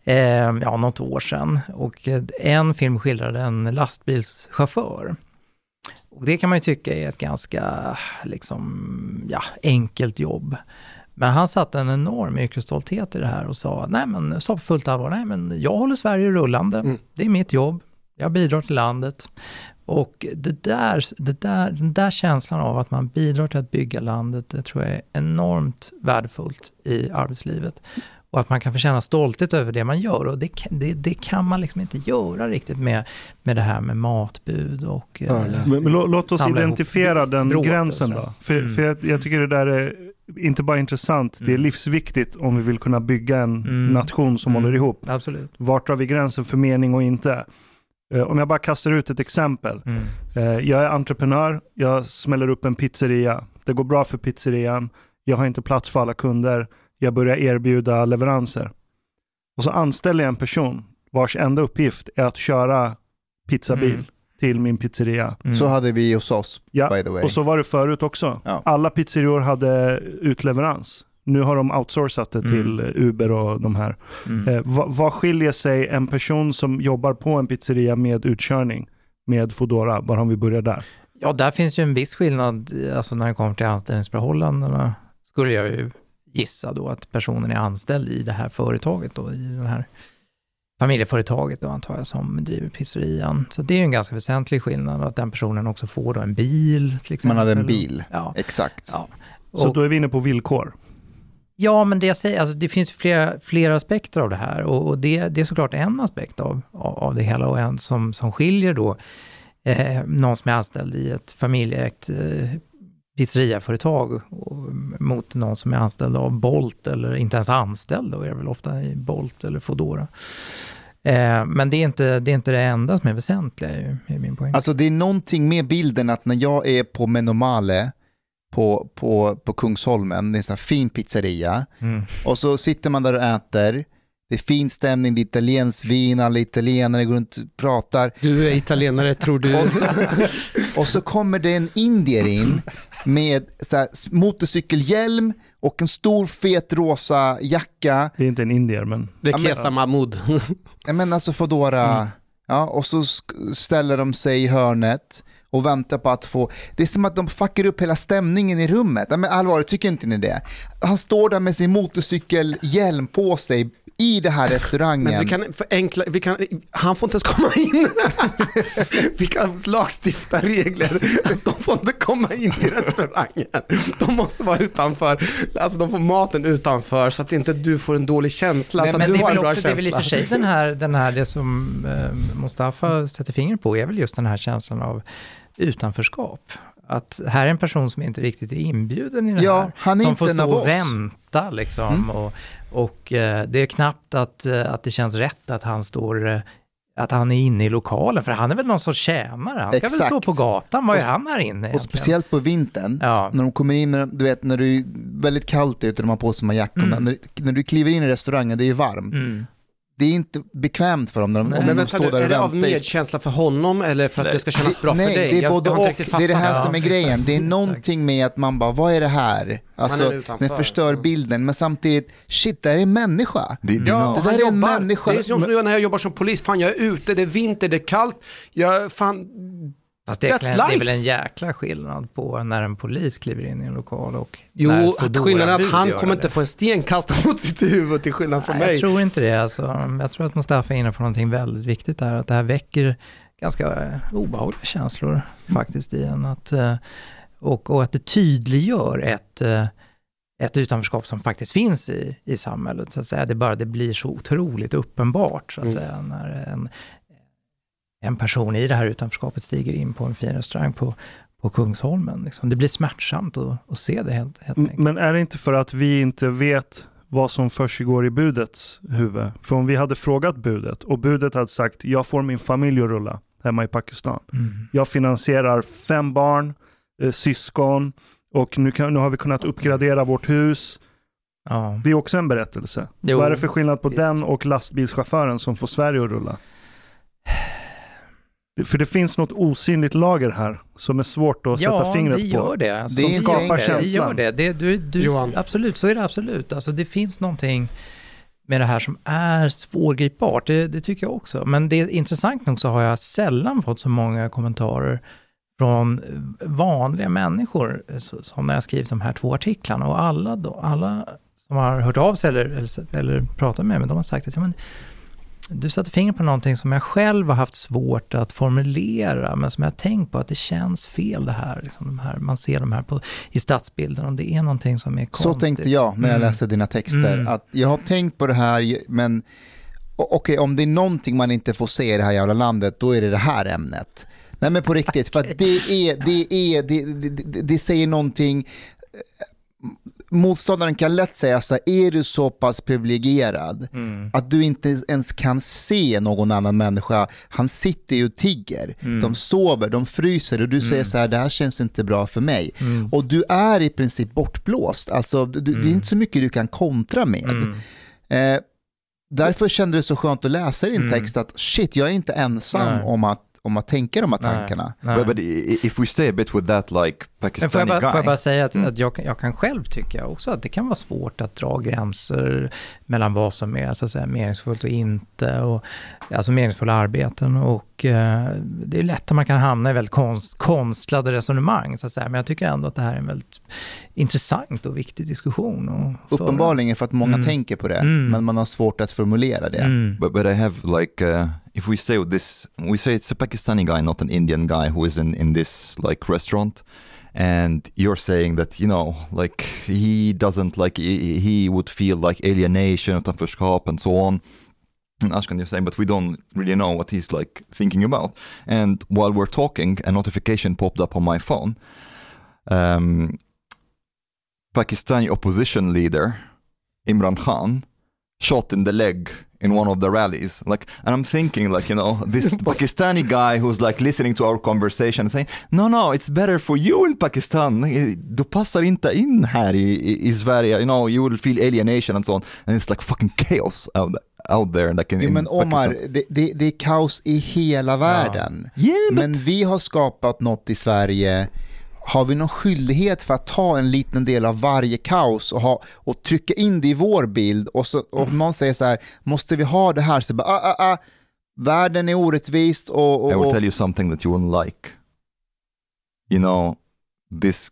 eh, ja, något år sedan. Och eh, en film skildrade en lastbilschaufför. Och det kan man ju tycka är ett ganska liksom, ja, enkelt jobb. Men han satte en enorm yrkesstolthet i det här och sa, nej men, sa på fullt allvar, nej men jag håller Sverige rullande, Mm. det är mitt jobb, jag bidrar till landet. Och det där, det där, den där känslan av att man bidrar till att bygga landet, det tror jag är enormt värdefullt i arbetslivet. Och att man kan få känna stolthet över det man gör. Och det, kan- det, det kan man liksom inte göra riktigt med, med det här med matbud och... eh. Men, men lå- låt oss identifiera den bråte och gränsen då. För, Mm. för jag, jag tycker det där är inte bara intressant, det är Mm. livsviktigt om vi vill kunna bygga en Mm. nation som Mm. håller ihop. Absolut. Vart drar vi gränsen för mening och inte? Eh, Om jag bara kastar ut ett exempel. Mm. Eh, Jag är entreprenör, jag smäller upp en pizzeria. Det går bra för pizzerian, jag har inte plats för alla kunder, jag börjar erbjuda leveranser. Och så anställer jag en person vars enda uppgift är att köra pizzabil Mm. till min pizzeria. Mm. Så hade vi hos oss Ja, by the way. och så var det förut också. Ja. Alla pizzerior hade utleverans. Nu har de outsourcat det till Mm. Uber och de här. Mm. Eh, vad, vad skiljer sig en person som jobbar på en pizzeria med utkörning med Foodora? Bara om vi börjar där. Ja, där finns ju en viss skillnad, alltså när det kommer till anställningsförhållandena, skulle jag ju gissa då att personen är anställd i det här företaget då, i det här familjeföretaget då antar jag som driver pizzerian. Så det är ju en ganska väsentlig skillnad att den personen också får då en bil till. Man hade en bil, Ja. exakt. ja. Så Och- då är vi inne på villkor. Ja, men det jag säger, alltså det finns flera, flera aspekter av det här och, och det, det är såklart en aspekt av, av, av det hela och en som, som skiljer då eh, någon som är anställd i ett familjeägt eh, pizzeriaföretag och, mot någon som är anställd av Bolt eller inte ens anställd då är det väl ofta i Bolt eller Foodora. Eh, men det är, inte, det är inte det enda som är väsentliga är, är min poäng. Alltså det är någonting med bilden att när jag är på Menomale på, på, på Kungsholmen, det är en sån här fin pizzeria, Mm. och så sitter man där och äter, det är fin stämning, det är italienskt vin, alla italienare går runt och pratar, Du är italienare tror du. och så, och så kommer det en indier in med så här, motorcykelhjälm och en stor fet rosa jacka, Det är inte en indier, men Det Ja, är men- Kesa Mahmood. jag menar alltså Foodora, Mm. ja, och så ställer de sig i hörnet och väntar på att få, det är som att de fuckar upp hela stämningen i rummet. Ja, men allvarligt, tycker inte ni det? Han står där med sin motorcykelhjälm på sig i det här restaurangen. Men vi kan förenkla, vi kan, han får inte ens komma in. vi kan lagstifta regler. De får inte komma in i restaurangen. De måste vara utanför, alltså de får maten utanför så att inte du får en dålig känsla. Men, så att men du det, är har en väl bra också, det är väl i och känsla. för sig den här, den här det som eh, Mustafa sätter fingret på, är väl just den här känslan av utanförskap. Att här är en person som inte riktigt är inbjuden i det Ja, här. han är som inte får stå och vänta liksom. Mm. Och, och eh, det är knappt att, eh, att det känns rätt att han står eh, att han är inne i lokalen, för han är väl någon sorts tjänare. Han ska väl Exakt. stå på gatan, vad är Och- han här inne Och egentligen? speciellt på vintern, Ja. när de kommer in, med, du vet när det är väldigt kallt ute och de har på sig jackorna, Mm. när, när du kliver in i restaurangen, det är varmt. Mm. Det är inte bekvämt för dem när de, Nej. om Men de vänta står där är det av medkänsla för honom eller för att Nej. det ska kännas bra Nej, för dig? det är både jag och. Det är det här som är grejen. Det är någonting med att man bara, vad är det här? Alltså, den förstör bilden, men samtidigt, shit, det här är en människa. Do you Ja? Det där är en människa. Det är som när jag jobbar som polis. Fan, jag är ute, det är vinter, det är kallt. Jag, fan, Fast det är, That's det är väl en jäkla skillnad på när en polis kliver in i en lokal och jo, att skillnaden är att han kommer inte få en sten kastad mot sitt huvud till skillnad från Nej, mig. jag tror inte det. Alltså, jag tror att Mustafa är inne på någonting väldigt viktigt där. Att det här väcker ganska eh, obehagliga känslor faktiskt i en. Att, eh, och, och att det tydliggör ett, eh, ett utanförskap som faktiskt finns i, i samhället. Så att säga. Det, bara, det blir så otroligt uppenbart så att Mm. säga, när en, en person i det här utanförskapet stiger in på en fin restaurang på, på Kungsholmen. Liksom. Det blir smärtsamt att, att se det helt, helt enkelt. Men är det inte för att vi inte vet vad som försiggår i budets huvud? För om vi hade frågat budet och budet hade sagt jag får min familj att rulla hemma i Pakistan. Mm. Jag finansierar fem barn, eh, syskon och nu, kan, nu har vi kunnat uppgradera vårt hus. Ja. Det är också en berättelse. Jo, Vad är det för skillnad på visst. den och lastbilschauffören som får Sverige att rulla? Det- För det finns något osynligt lager här som är svårt att sätta fingret det på. gör det. Alltså, Det som skapar gör det. Det känslan. gör det. det du, du, Johan. Absolut, så är det absolut. Alltså, det finns någonting med det här som är svårgripbart. Det, det tycker jag också. Men det är intressant nog så har jag sällan fått så många kommentarer från vanliga människor som när jag skrivit de här två artiklarna. Och alla, då, alla som har hört av sig eller, eller, eller pratat med mig, de har sagt att ja, men, du satte fingret på någonting som jag själv har haft svårt att formulera, men som jag har tänkt på att det känns fel det här. Liksom de här man ser de här på, i stadsbilden, om det är någonting som är Så konstigt. tänkte jag när jag Mm. läste dina texter. Mm. Att jag har tänkt på det här, men okej, om det är någonting man inte får se i det här jävla landet, då är det det här ämnet. Nej men på riktigt, för det är, det är, det, det, det, det säger någonting, motståndaren kan lätt säga så här, är du så pass privilegierad Mm. att du inte ens kan se någon annan människa, han sitter ju och tigger, Mm. de sover, de fryser och du säger så här, det här känns inte bra för mig. Mm. Och du är i princip bortblåst, alltså, du, det är Mm. inte så mycket du kan kontra med. Mm. Eh, därför kände det så skönt att läsa din Mm. text att shit, jag är inte ensam Nej. om att, om att tänka de här Nej. tankarna. Nej. But, but i- if we stay a bit with that like Men får Pakistani jag bara, guy. får jag bara säga att, Mm. att jag, kan- jag kan själv tycka också att det kan vara svårt att dra gränser mellan vad som är så att säga, meningsfullt och inte, och, alltså meningsfulla arbeten. Och eh, det är lätt att man kan hamna i väldigt konst, konstlade resonemang, så att säga. men jag tycker ändå att det här är en väldigt intressant och viktig diskussion. att föra. Uppenbarligen för att många Mm. tänker på det, Mm. men man har svårt att formulera det. Mm. But, but I have like, uh, if we say this, we say it's a Pakistani guy, not an Indian guy who is in, in this like restaurant. And you're saying that, you know, like he doesn't like, he, he would feel like alienation, and so on. And Ashkan, you're saying, but we don't really know what he's like thinking about. And while we're talking, a notification popped up on my phone. Um, Pakistani opposition leader Imran Khan shot in the leg in one of the rallies. Like, and I'm thinking, like, you know, this Pakistani guy who's like listening to our conversation saying, no, no, it's better for you in Pakistan. Du passar inte in här i, i, Sverige. You know, you will feel alienation and so on. And it's like fucking chaos out, out there. Like in, Jo, men Omar, det, det, det är kaos i hela världen. Yeah, but Men vi har skapat något i Sverige. Har vi någon skyldighet för att ta en liten del av varje kaos och, ha, och trycka in det i vår bild? Och, så, och någon säger så här, måste vi ha det här? Så bara, ah, ah, ah, världen är orättvist och... och, I will tell you something that you won't like. You know, this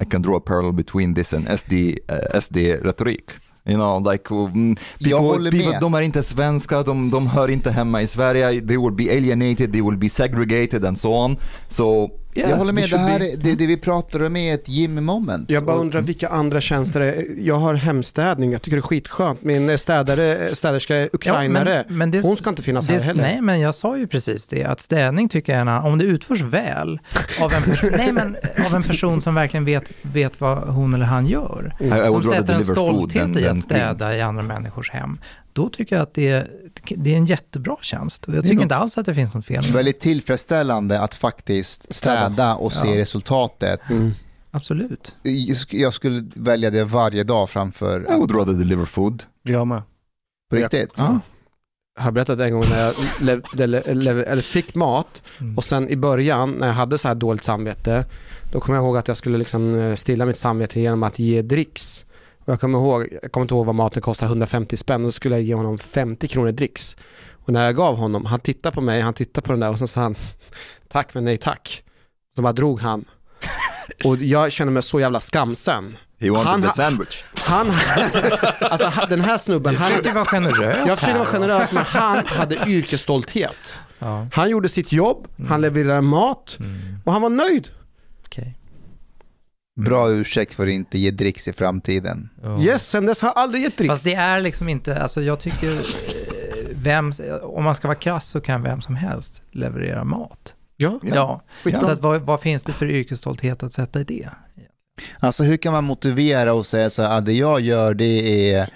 I can draw a parallel between this and SD, uh, SD retorik. You know, like mm, people, people, de är inte svenska, de, de hör inte hemma i Sverige, they will be alienated, they will be segregated and so on. So, yeah, jag håller med, det här det, det vi pratar om är ett Jimmy moment. Jag bara undrar vilka andra tjänster det är. Jag har hemstädning, jag tycker det är skitskönt. Min städare, städerska är ukrainare. men, men det, Hon ska inte finnas här heller. Nej, men jag sa ju precis det, att städning tycker jag är en, om det utförs väl av en, person, nej, men, av en person som verkligen vet, vet vad hon eller han gör. I som sätter en stolthet i att städa i andra människors hem. Då tycker jag att det är, det är en jättebra tjänst. Och jag tycker inte alls att det finns något fel. Väldigt tillfredsställande att faktiskt städa och se Ja. resultatet. Mm. Absolut. Jag skulle välja det varje dag framför I would rather deliver food. Jag med. på riktigt. Ja. Jag har berättat en gång när jag lev, le, le, eller fick mat Mm. och sen i början när jag hade så här dåligt samvete då kommer jag ihåg att jag skulle liksom eh, stilla mitt samvete genom att ge dricks. Och jag kommer ihåg, jag kommer inte ihåg vad maten kostade, 150 spänn och då skulle jag ge honom 50 kronor dricks. Och när jag gav honom, han tittade på mig, han tittade på den där och sen sa han tack men nej tack. Så bara drog han. Och jag känner mig så jävla skamsen. He wanted Han the sandwich. Han, alltså den här snubben, Du han, försöker vara generös jag försöker vara generös men han hade yrkesstolthet. Ja, Han gjorde sitt jobb, han levererade mat mm, och han var nöjd. okej. Bra ursäkt för att inte ge dricks i framtiden. Ja. Yes, sen dess har jag aldrig gett dricks. Fast det är liksom inte, alltså jag tycker, eh, vem, om man ska vara krass så kan vem som helst leverera mat. Ja, Ja, Skitbra. så att vad, vad finns det för yrkesstolthet att sätta i det? Alltså hur kan man motivera och säga så här, ah, det jag gör det är,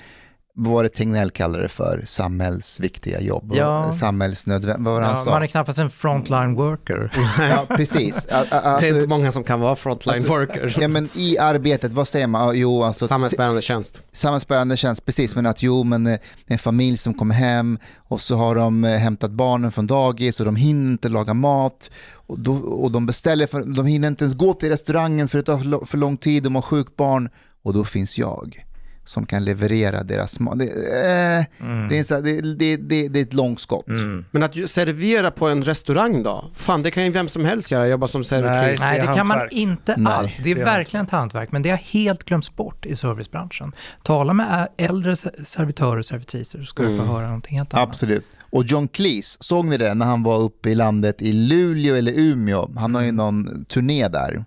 vad var det Tegnell kallade det för, samhällsviktiga jobb, Ja. samhällsnödvändigt, vad var det han Ja, sa? man är knappast en frontline worker. Ja, precis. A- a- det är Alltså, inte många som kan vara frontline Alltså, workers. ja, men I arbetet, vad säger man? Jo, alltså, Samhällsbärande tjänst. samhällsbärande tjänst, precis, men att jo, men eh, en familj som kommer hem och så har de eh, hämtat barnen från dagis och de hinner inte laga mat och, då, och de beställer, för, de hinner inte ens gå till restaurangen för det tar för lång tid, de har sjukt barn och då finns jag som kan leverera deras mat. Det, eh, det, är en så här- det, det, det, det är ett långskott. Mm. Men att servera på en restaurang då? Fan, det kan ju vem som helst göra, jobba som servitris. Nej, det kan man inte Nej, alls. Det är verkligen ett hantverk, men det har helt glömts bort i servicebranschen. Tala med äldre se- servitörer och servitriser så ska du få höra någonting helt annat. Absolut. Och John Cleese, såg ni det när han var uppe i landet i Luleå eller Umeå? Han har ju någon turné där.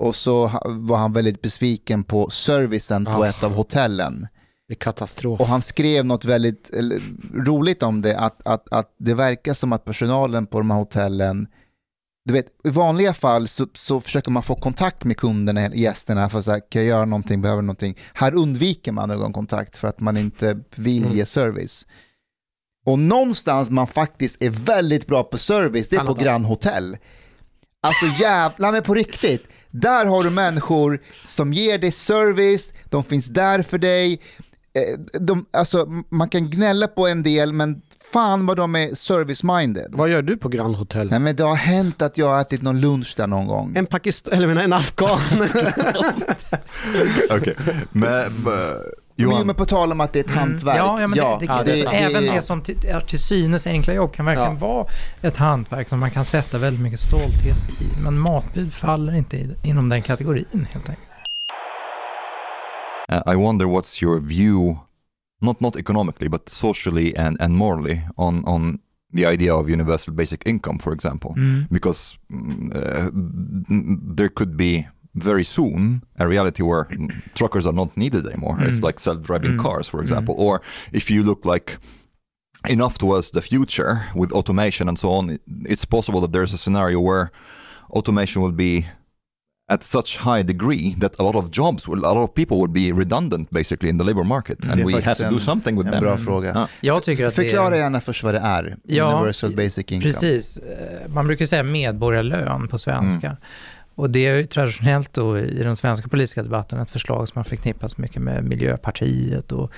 Och så var han väldigt besviken på servicen på Ah. ett av hotellen. Det är katastrof. Och han skrev något väldigt eller, roligt om det, att, att, att det verkar som att personalen på de här hotellen, du vet, i vanliga fall så, så försöker man få kontakt med kunderna, gästerna, för att säga, kan jag göra någonting, behöver någonting. Här undviker man ögonkontakt för att man inte vill Mm. ge service. Och någonstans man faktiskt är väldigt bra på service, det är på Hotel. Alltså jävlar men på riktigt. Där har du människor som ger dig service, de finns där för dig. Eh, De, alltså, man kan gnälla på en del men fan vad de är service-minded. Vad gör du på Grand Hotel? Nej men det har hänt att jag har ätit någon lunch där någon gång. En pakistan, eller menar en afghan. Okay. Men, but, Jo, Johan, men på tal om att det är ett hantverk. Mm. Ja, ja, men det, det, ja, det är det, sant. även det som till, är till synes enkla jobb kan verkligen Ja. vara ett hantverk som man kan sätta väldigt mycket stolthet i. Men matbud faller inte i, inom den kategorin helt enkelt. uh, I wonder what's your view, not not economically, but socially and, and morally on on the idea of universal basic income, for example, Mm. because uh, there could be very soon a reality where truckers are not needed anymore. It's Mm. like self-driving Mm. cars, for Mm. example, or if you look like enough towards the future with automation and so on, it- it's possible that there's a scenario where automation will be at such high degree that a lot of jobs, will, a lot of people will be redundant basically in the labor market, Mm. and we have to do something with En them. bra Mm. fråga. Ja. Jag tycker att Förklara det är... gärna först vad det är. Ja, Universal basic income. Precis. Eh, Man brukar säga medborgarlön på svenska. Och det är ju traditionellt då i den svenska politiska debatten ett förslag som har förknippats mycket med Miljöpartiet och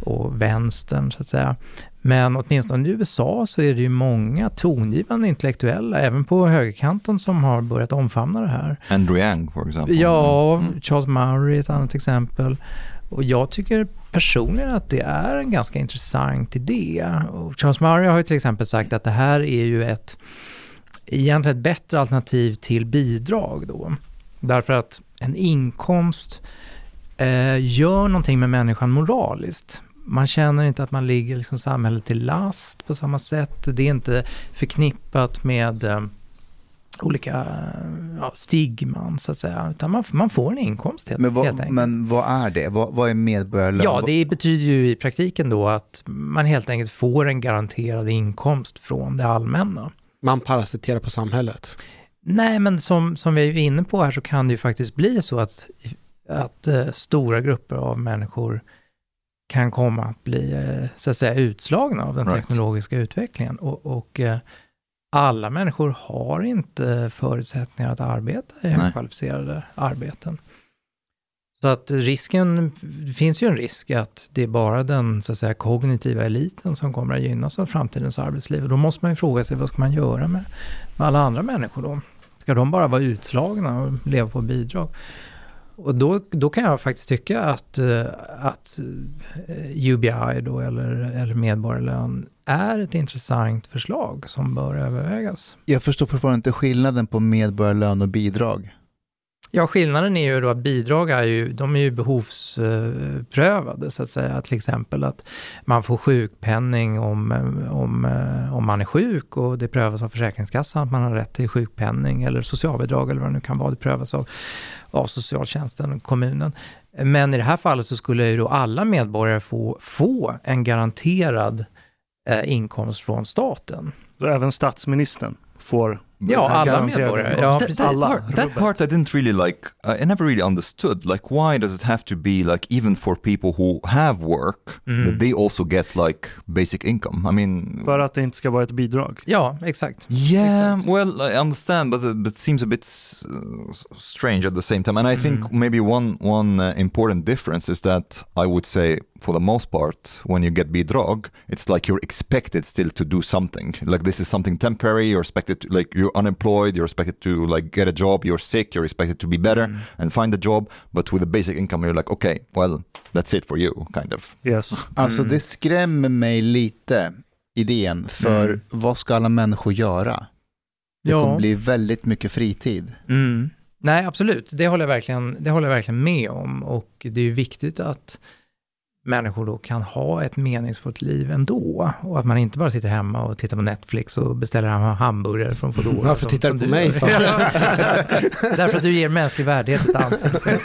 och vänstern så att säga. Men åtminstone i USA så är det ju många tongivande intellektuella, även på högerkanten, som har börjat omfamna det här. Andrew Yang, for example. Ja, Mm. Charles Murray är ett annat exempel. Och jag tycker personligen att det är en ganska intressant idé. Och Charles Murray har ju till exempel sagt att det här är ju ett egentligen ett bättre alternativ till bidrag då. Därför att en inkomst eh, gör någonting med människan moraliskt. Man känner inte att man ligger liksom samhället till last på samma sätt. Det är inte förknippat med eh, olika eh, ja, stigman så att säga. Utan man, man får en inkomst helt, Men helt vad, enkelt. men vad är det? Vad, vad är medborgarlön? Ja, det betyder ju i praktiken då att man helt enkelt får en garanterad inkomst från det allmänna. Man parasiterar på samhället. Nej, men som, som vi är inne på här så kan det ju faktiskt bli så att, att eh, stora grupper av människor kan komma att bli eh, så att säga utslagna av den Right. teknologiska utvecklingen. Och, och eh, alla människor har inte förutsättningar att arbeta i Nej. högkvalificerade arbeten. Så att risken, det finns ju en risk att det är bara den så att säga, kognitiva eliten som kommer att gynnas av framtidens arbetsliv. Och då måste man ju fråga sig, vad ska man göra med, med alla andra människor då? Ska de bara vara utslagna och leva på bidrag? Och då, då kan jag faktiskt tycka att, eh, att eh, UBI då, eller, eller medborgarlön är ett intressant förslag som bör övervägas. Jag förstår fortfarande inte skillnaden på medborgarlön och bidrag. Ja, skillnaden är ju då att bidrag är ju, de är ju behovsprövade så att säga. Till exempel att man får sjukpenning om, om, om man är sjuk och det prövas av Försäkringskassan att man har rätt till sjukpenning eller socialbidrag eller vad det nu kan vara. Det prövas av, av socialtjänsten, kommunen. Men i det här fallet så skulle ju då alla medborgare få, få en garanterad eh, inkomst från staten. Så även statsministern får Ja, alla medborgare. Ja, that, precis. that, Alla. part, that part I didn't really like. I never really understood. Like, why does it have to be like even for people who have work Mm. that they also get like basic income? I mean, För att det inte ska vara ett bidrag. Ja, exakt. yeah, Exactly. well, I understand, but it, but it seems a bit uh, strange at the same time. And I think maybe one one uh, important difference is that I would say, for the most part, when you get bidrag, it's like you're expected still to do something. Like this is something temporary. You're expected to, like you're unemployed. You're expected to like get a job. You're sick. You're expected to be better and find a job. But with a basic income, you're like, okay, well, that's it for you, kind of. Yes. Alltså Mm. det skrämmer mig lite, idén, för Mm. vad ska alla människor göra? Det Ja. kommer bli väldigt mycket fritid. Mm. Nej, absolut. Det håller, jag verkligen, det håller jag verkligen med om. Och det är ju viktigt att människor då kan ha ett meningsfullt liv ändå. Och att man inte bara sitter hemma och tittar på Netflix och beställer hem hamburgare från Foodora. Varför som- tittar du på mig för? Därför att du ger mänsklig värdighet ett ansikte.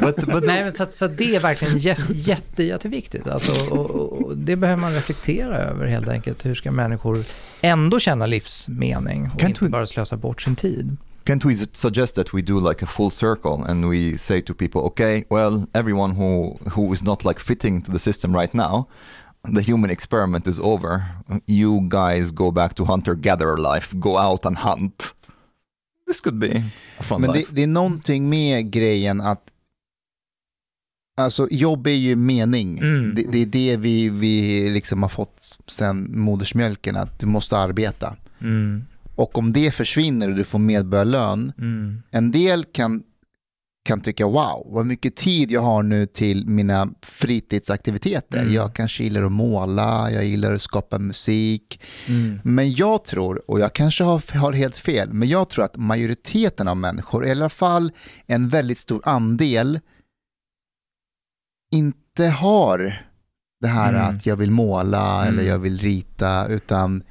But but Nej, men så, att- så att det är verkligen jätte, jätte, jätteviktigt. Alltså, och, och, och det behöver man reflektera över helt enkelt. Hur ska människor ändå känna livsmening och Kan inte du- bara slösa bort sin tid? Can't we suggest that we do like a full circle and we say to people, okay, well, everyone who who is not like fitting to the system right now, the human experiment is over. You guys go back to hunter gatherer life, go out and hunt. This could be a fun Men det, life. det är någonting med grejen att Alltså jobb är ju mening. Mm. Det, det är det vi, vi liksom har fått sen modersmjölken, att du måste arbeta. Mm. Och om det försvinner och du får medborgarlön, Mm. en del kan, kan tycka wow, vad mycket tid jag har nu till mina fritidsaktiviteter. Mm. Jag kanske gillar att måla, jag gillar att skapa musik. Mm. Men jag tror, och jag kanske har, har helt fel, men jag tror att majoriteten av människor, i alla fall en väldigt stor andel, inte har det här Mm. att jag vill måla eller Mm. jag vill rita, utan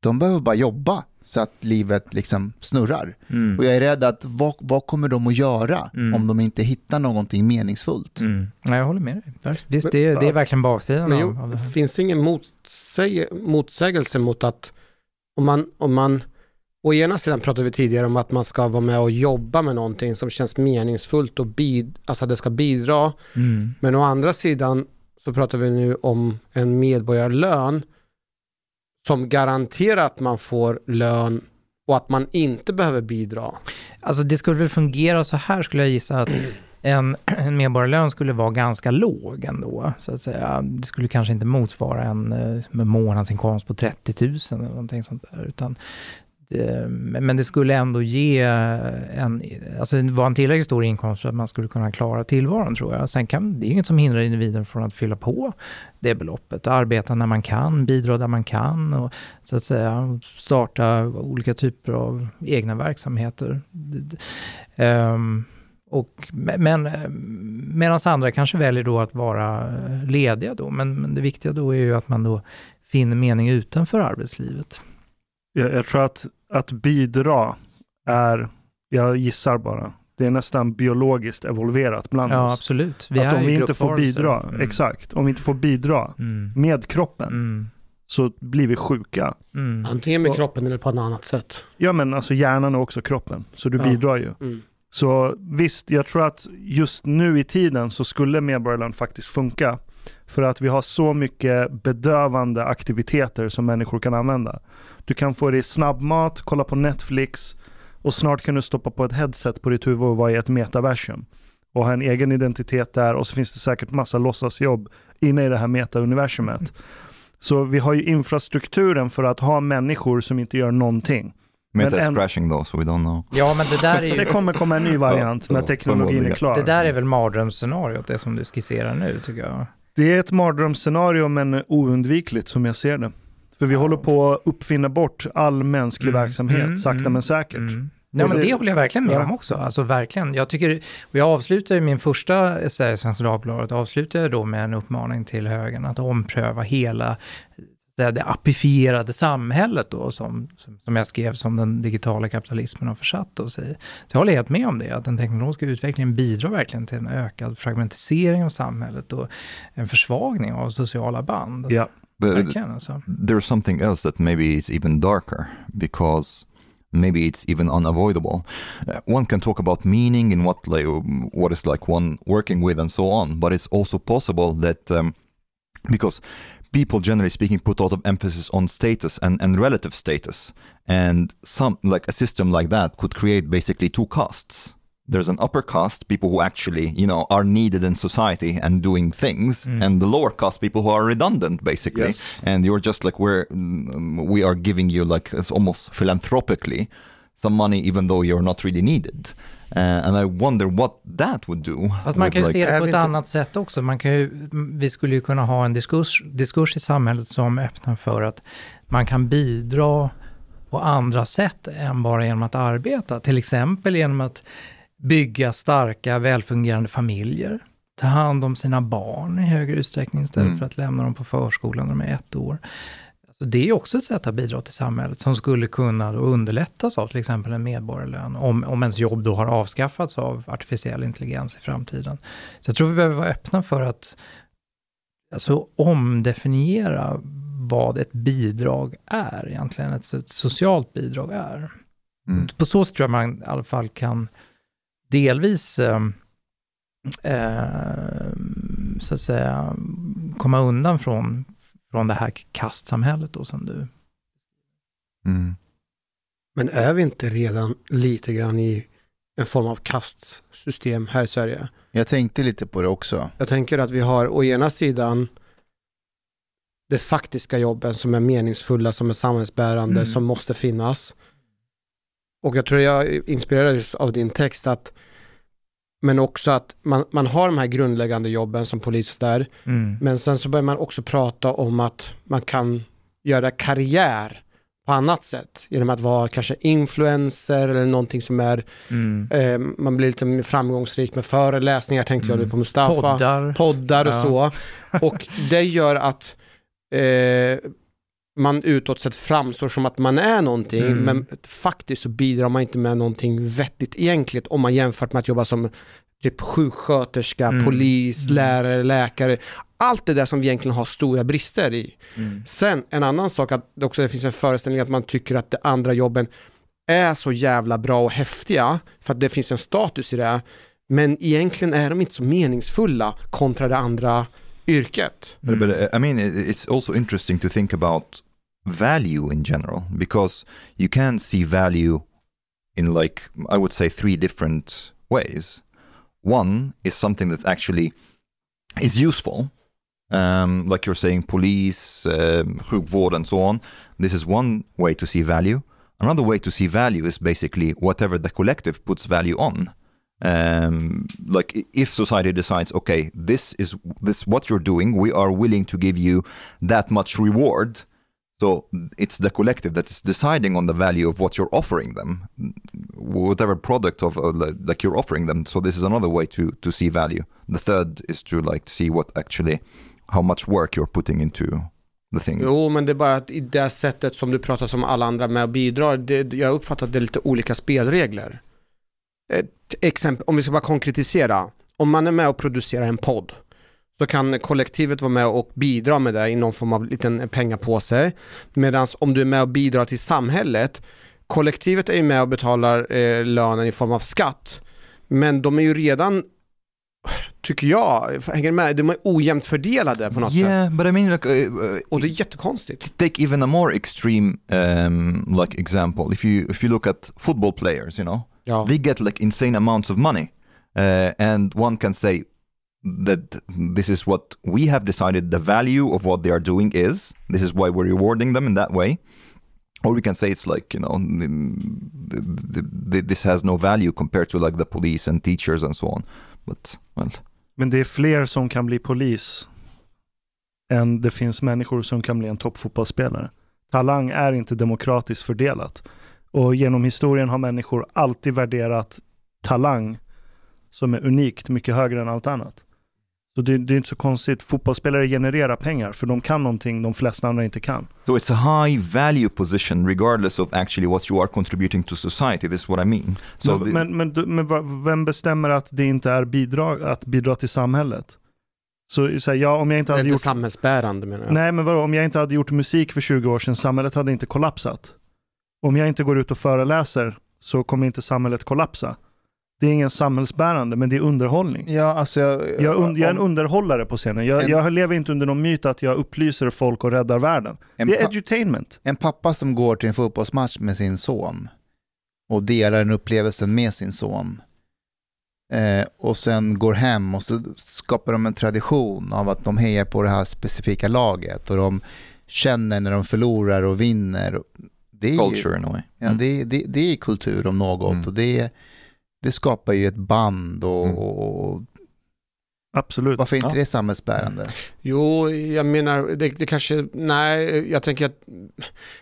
de behöver bara jobba så att livet liksom snurrar. Mm. Och jag är rädd att vad, vad kommer de att göra Mm. om de inte hittar någonting meningsfullt? Mm. Nej, jag håller med dig. Visst, det, är- det är verkligen baksidan Men av, jo, av det här. finns det ingen motsäge, motsägelse mot att om man, om man, å ena sidan pratade vi tidigare om att man ska vara med och jobba med någonting som känns meningsfullt och bid, alltså det ska bidra. Mm. Men å andra sidan så pratar vi nu om en medborgarlön som garanterar att man får lön och att man inte behöver bidra. Alltså det skulle väl fungera så här skulle jag gissa att en, en medborgarlön skulle vara ganska låg ändå, så att säga. Det skulle kanske inte motsvara en eh, månadsinkomst på 30 000 eller någonting sånt där, utan Eh, men det skulle ändå ge en, alltså det var en tillräckligt stor inkomst för att man skulle kunna klara tillvaron tror jag. Sen kan, det är inget som hindrar individen från att fylla på det beloppet, arbeta när man kan, bidra där man kan och så att säga starta olika typer av egna verksamheter. Um, och, men medan andra kanske väljer då att vara lediga då, men, men det viktiga då är ju att man då finner mening utanför arbetslivet. Jag, jag tror att, att bidra är, jag gissar bara, det är nästan biologiskt evolverat bland Ja, oss. absolut. Vi att är om vi inte får bidra, Mm. exakt, om vi inte får bidra Mm. med kroppen Mm. så blir vi sjuka. Mm. Antingen med Och- kroppen eller på ett annat sätt. Ja men alltså hjärnan är också kroppen, så du Ja. bidrar ju. Mm. Så visst, jag tror att just nu i tiden så skulle medborgarlön faktiskt funka. För att vi har så mycket bedövande aktiviteter som människor kan använda. Du kan få dig snabbmat, kolla på Netflix och snart kan du stoppa på ett headset på ditt huvud och vara i ett metaversum. Och ha en egen identitet där och så finns det säkert massa låtsasjobb inne i det här metauniversumet. Så vi har ju infrastrukturen för att ha människor som inte gör någonting. Meta is crashing though, so we don't know. Ja, men det där är Det ju... kommer komma en ny variant när teknologin är klar. Det där är väl mardrömsscenariot, det som du skisserar nu, tycker jag. Det är ett mardrömsscenario men oundvikligt som jag ser det. För vi håller på att uppfinna bort all mänsklig Mm, verksamhet, mm, sakta mm, men säkert. Mm. Nej, men det- håller jag verkligen med Ja. om också. Alltså verkligen. Jag tycker, och jag avslutar min första essä i Svenska Dagbladet, avslutar jag då med en uppmaning till högern att ompröva hela det, det apifierade samhället då, som, som, jag skrev som den digitala kapitalismen har försatt oss i. Så jag håller helt med om det, att den teknologiska utvecklingen bidrar verkligen till en ökad fragmentisering av samhället och en försvagning av sociala band. Ja. But Verkligen alltså. there's something else that maybe is even darker because maybe it's even unavoidable. Uh, one can talk about meaning and what like what is like one working with and so on, but it's also possible that um, because people generally speaking put a lot of emphasis on status and, and relative status and some like a system like that could create basically two castes there's an upper caste people who actually you know are needed in society and doing things Mm. and the lower caste people who are redundant basically Yes. and you're just like we're mm, we are giving you like it's almost philanthropically some money even though you're not really needed uh, and i wonder what that would do Fast man kan ju like- se det på ett annat sätt också. Man kan ju, vi skulle ju kunna ha en diskurs, diskurs i samhället som öppnar för att man kan bidra på andra sätt än bara genom att arbeta. Till exempel genom att bygga starka, välfungerande familjer. Ta hand om sina barn i högre utsträckning istället Mm. för att lämna dem på förskolan när de är ett år. Alltså det är också ett sätt att bidra till samhället som skulle kunna underlättas av till exempel en medborgarlön, om, om ens jobb då har avskaffats av artificiell intelligens i framtiden. Så jag tror vi behöver vara öppna för att alltså, omdefiniera vad ett bidrag är egentligen, ett so- socialt bidrag är. Mm. På så sätt tror jag man i alla fall kan delvis eh, eh, så att säga komma undan från, från det här kastsamhället då som du... Mm. Men är vi inte redan lite grann i en form av kastsystem här i Sverige. Jag tänkte lite på det också. Jag tänker att vi har å ena sidan de faktiska jobben som är meningsfulla, som är samhällsbärande, Mm. som måste finnas. Och jag tror jag inspirerades av din text att men också att man, man har de här grundläggande jobben som polis och där, Mm. men sen så börjar man också prata om att man kan göra karriär på annat sätt genom att vara kanske influencer eller någonting som är, Mm. eh, man blir lite framgångsrik med föreläsningar tänkte jag Mm. nu på Mustafa Poddar. poddar och Ja. så. Och det gör att eh, man utåt sett framstår som att man är någonting, Mm. men faktiskt så bidrar man inte med någonting vettigt egentligen om man jämfört med att jobba som typ sjuksköterska, Mm. polis, Mm. lärare, läkare. Allt det där som vi egentligen har stora brister i. Mm. Sen en annan sak att det också finns en föreställning att man tycker att de andra jobben är så jävla bra och häftiga för att det finns en status i det. Men egentligen är de inte så meningsfulla kontra det andra yrket. But, but uh, I mean, it- it's also interesting to think about value in general because you can see value in, like, I would say, three different ways. One is something that actually is useful, um, like you're saying, police, um, and so on. This is one way to see value. Another way to see value is basically whatever the collective puts value on um, like if society decides okay this is this what you're doing we are willing to give you that much reward so it's the collective that is deciding on the value of what you're offering them whatever product of uh, like you're offering them. So this is another way to to see value. The third is to like see what actually how much work you're putting into the thing. Jo, men det är bara att i det sättet som du pratar som alla andra med och bidrar, det, jag uppfattar att det är lite olika spelregler. Ett exempel, om vi ska bara konkretisera, om man är med och producerar en podd, så kan kollektivet vara med och bidra med det i någon form av liten pengapåse. Medan om du är med och bidrar till samhället, kollektivet är ju med och betalar eh, lönen i form av skatt, men de är ju redan, tycker jag, hänger med, de är ojämnt fördelade på något sätt. yeah but i mean like uh, uh, Och det är jättekonstigt. take even a more extreme um, like example if you if you look at football players you know Ja. they get like insane amounts of money uh, and one can say that this is what we have decided the value of what they are doing is this is why we're rewarding them in that way or we can say it's like you know the, the, the, this has no value compared to like the police and teachers and so on but well Men det är fler som kan bli polis än det finns människor som kan bli en toppfotbollsspelare. Talang är inte demokratiskt fördelat. Och genom historien har människor alltid värderat talang som är unikt mycket högre än allt annat. Så det, det är inte så konstigt. Fotbollsspelare genererar pengar för de kan någonting de flesta andra inte kan. so it's a high value position regardless of actually what you are contributing to society this is what i mean so men, the- men, men, men vem bestämmer att det inte är bidrag, att bidra till samhället? Så, så här, ja, om jag inte Det är hade inte gjort samhällsbärande menar jag. Nej, men vadå, om jag inte hade gjort musik för 20 år sedan, samhället hade inte kollapsat. Om jag inte går ut och föreläser så kommer inte samhället kollapsa. Det är ingen samhällsbärande, men det är underhållning. Ja, alltså jag, Jag, und- jag är en underhållare på scenen. Jag, En- jag lever inte under någon myt att jag upplyser folk och räddar världen. en, Det är edutainment. en pappa som går till en fotbollsmatch med sin son och delar den upplevelsen med sin son eh, och sen går hem och så skapar de en tradition av att de hejar på det här specifika laget och de känner när de förlorar och vinner. Det är, ju- culture in a way Ja, det, det, det är kultur om något Mm. och det, det skapar ju ett band och, Mm. och Absolut. varför är inte Ja. det samhällsbärande? Jo, jag menar, det, det kanske, nej, jag tänker att,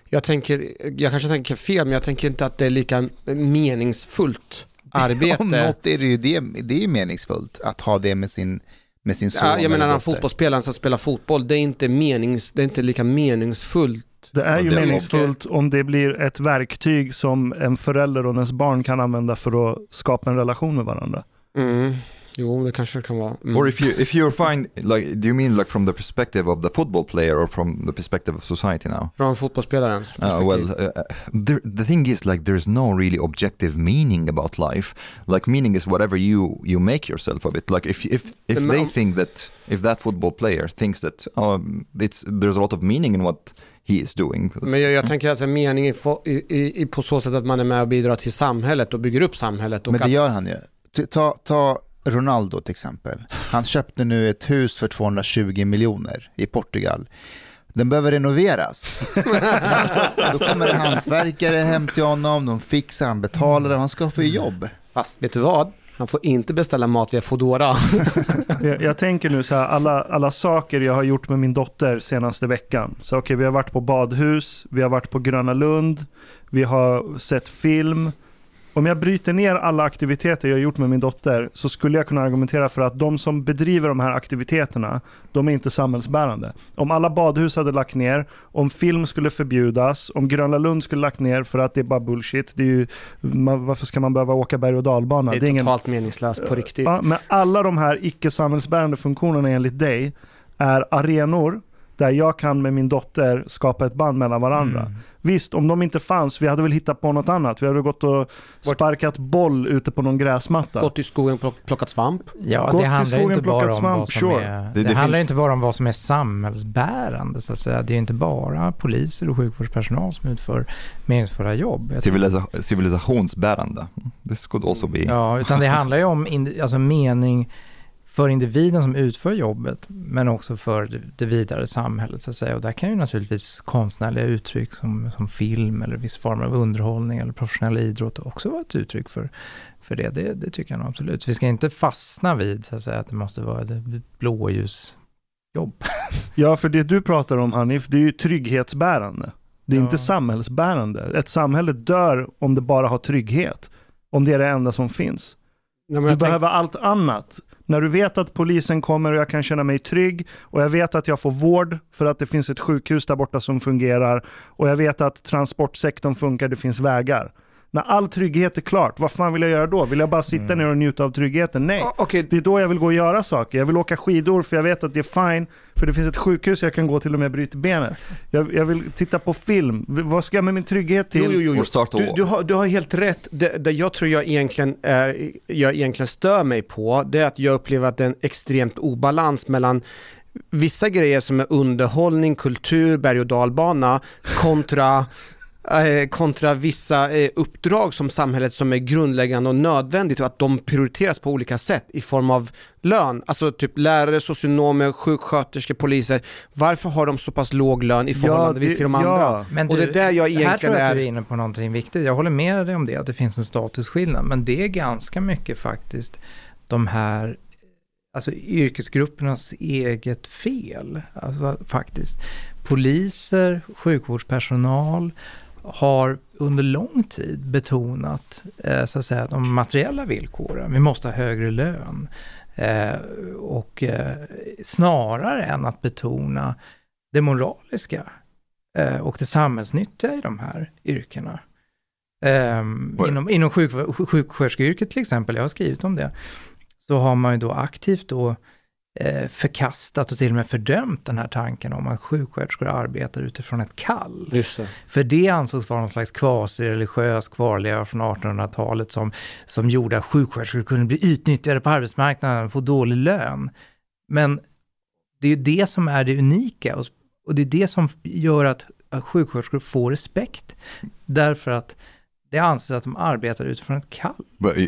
jag tänker, jag kanske tänker fel, men jag tänker inte att det är lika meningsfullt arbete. Om något är det ju det, det är ju meningsfullt att ha det med sin, med sin son. ja, jag menar den fotbollsspelaren som spelar fotboll, det är inte, menings, det är inte lika meningsfullt. Det är ju det är meningsfullt om det blir ett verktyg som en förälder och ens barn kan använda för att skapa en relation med varandra. Mm. Jo, det kanske det kan vara. Mm. Or if you if you're fine, like, do you mean like from the perspective of the football player or from the perspective of society now? Från fotbollsspelarens Uh, perspektiv. well, uh, there, the thing is, like, there's no really objective meaning about life. Like, meaning is whatever you you make yourself of it. Like, if if if they think that if that football player thinks that um, it's there's a lot of meaning in what he is doing. Men jag, jag tänker alltså meningen i, i, i, på så sätt att man är med och bidrar till samhället och bygger upp samhället. Och Men det att, gör han ju. Ta, ta Ronaldo till exempel. Han köpte nu ett hus för 220 miljoner i Portugal. Den behöver renoveras. Då kommer det hantverkare hem till honom, de fixar, han betalar han ska få jobb. Fast vet du vad? Han får inte beställa mat via Foodora. Jag, jag tänker nu så här, alla, alla saker jag har gjort med min dotter senaste veckan. Så okej, vi har varit på badhus, vi har varit på Gröna Lund, vi har sett film. Om jag bryter ner alla aktiviteter jag har gjort med min dotter så skulle jag kunna argumentera för att de som bedriver de här aktiviteterna, de är inte samhällsbärande. Om alla badhus hade lagt ner, om film skulle förbjudas, om Gröna Lund skulle lagt ner för att det är bara bullshit. Det är ju, man, varför ska man behöva åka berg och dalbana? Det är ingen- totalt meningslöst på riktigt. Ja, men alla de här icke samhällsbärande funktionerna enligt dig är arenor där jag kan med min dotter skapa ett band mellan varandra. Mm. Visst, om de inte fanns, vi hade väl hittat på något annat. Vi hade gått och sparkat boll ute på någon gräsmatta. Gått i skogen och plock- plockat svamp. Ja, Gått det handlar ju inte bara om svamp, vad som sure. är... Det- Det, det handlar finns- inte bara om vad som är samhällsbärande, så att säga. Det är ju inte bara poliser och sjukvårdspersonal som utför meningsfulla jobb. Civilisa- civilisationsbärande. This could also be... Ja, utan det handlar ju om alltså mening för individen som utför jobbet, men också för det, vidare samhället så att säga. Och där kan ju naturligtvis konstnärliga uttryck som, som film eller viss form av underhållning eller professionell idrott också vara ett uttryck för, för det. det. Det tycker jag nog absolut. Vi ska inte fastna vid så att säga att det måste vara ett blåljusjobb. Ja, för det du pratar om Hanif, det är ju trygghetsbärande. Det är Ja. inte samhällsbärande. Ett samhälle dör om det bara har trygghet. Om det är det enda som finns. Men Du behöver allt annat. När du vet att polisen kommer och jag kan känna mig trygg och jag vet att jag får vård för att det finns ett sjukhus där borta som fungerar och jag vet att transportsektorn funkar, det finns vägar. När all trygghet är klart, vad fan vill jag göra då? Vill jag bara sitta Mm. ner och njuta av tryggheten? Nej. Ja, Okej, Det är då jag vill gå och göra saker. Jag vill åka skidor för jag vet att det är fine. För det finns ett sjukhus jag kan gå till om jag bryter benet. Jag, jag vill titta på film. Vad ska jag med min trygghet till? Jo, jo, jo, Du, du, har, du har helt rätt. Det, det jag tror jag egentligen, är, jag egentligen stör mig på, det är att jag upplever att det är en extremt obalans mellan vissa grejer som är underhållning, kultur, berg och dalbana kontra kontra vissa eh, uppdrag som samhället som är grundläggande och nödvändigt och att de prioriteras på olika sätt i form av lön. Alltså typ lärare, socionomer, sjuksköterskor, poliser. Varför har de så pass låg lön i förhållandevis det- till de andra? ja. Men Och det är där jag här tror egentligen jag att är- du är inne på någonting viktigt. Jag håller med dig om det, att det finns en statusskillnad. Men det är ganska mycket faktiskt de här alltså yrkesgruppernas eget fel. Alltså faktiskt. Poliser, sjukvårdspersonal har under lång tid betonat eh, så att säga, de materiella villkoren. Vi måste ha högre lön. Eh, och eh, snarare än att betona det moraliska eh, och det samhällsnyttiga i de här yrkena. Well- inom inom sjuk, sjuksköterskeyrket till exempel, jag har skrivit om det, så har man ju då aktivt då förkastat och till och med fördömt den här tanken om att sjuksköterskor arbetar utifrån ett kall. Det. För det ansågs vara någon slags kvasireligiös kvarleva från 1800-talet som, som gjorde att sjuksköterskor kunde bli utnyttjade på arbetsmarknaden och få dålig lön. Men det är ju det som är det unika och, och det är det som gör att, att sjuksköterskor får respekt. Därför att det anses att de arbetar utifrån ett kall.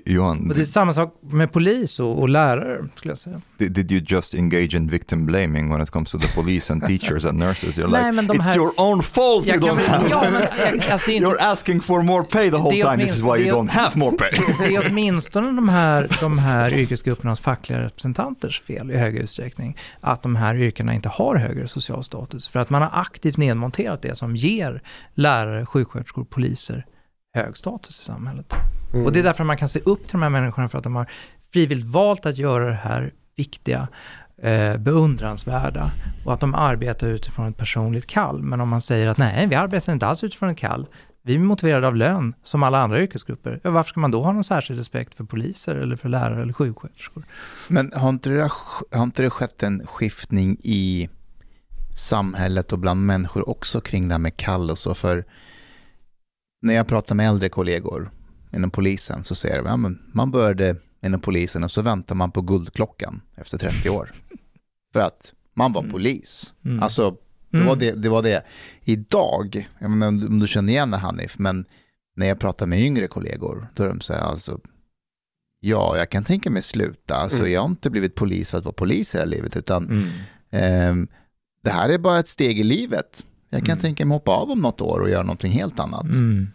Johan, Och det är samma sak med polis och, och lärare, skulle jag säga. did, did you just engage in victim blaming when it comes to the police and teachers and nurses? You're Nej, like, it's här- your own fault you don't have. ja, men, jag- alltså, inte- You're asking for more pay the whole time. This is why you don't have more pay. Det är åtminstone de här, de här yrkesgruppernas fackliga representanters fel i hög utsträckning att de här yrkena inte har högre social status. För att man har aktivt nedmonterat det som ger lärare, sjuksköterskor, poliser hög status i samhället. Mm. Och det är därför man kan se upp till de här människorna för att de har frivilligt valt att göra det här viktiga, eh, beundransvärda och att de arbetar utifrån ett personligt kall. Men om man säger att nej, vi arbetar inte alls utifrån ett kall, vi är motiverade av lön som alla andra yrkesgrupper. Ja, varför ska man då ha någon särskild respekt för poliser eller för lärare eller sjuksköterskor? Men har inte, det, har inte det skett en skiftning i samhället och bland människor också kring det här med kall och så? För när jag pratar med äldre kollegor inom polisen så säger de att ja, man började inom polisen och så väntar man på guldklockan efter 30 år. För att man var Mm. polis. Mm. Alltså, Det, var Mm. det, det var det. Idag, jag menar, om du- känner igen det Hanif, men när jag pratar med yngre kollegor, då är de så här, alltså, ja, jag kan tänka mig sluta. Alltså, Mm. Jag har inte blivit polis för att vara polis hela livet, utan ehm, det här är bara ett steg i livet. Jag kan Mm. tänka mig hoppa av om något år och göra någonting helt annat. Mm.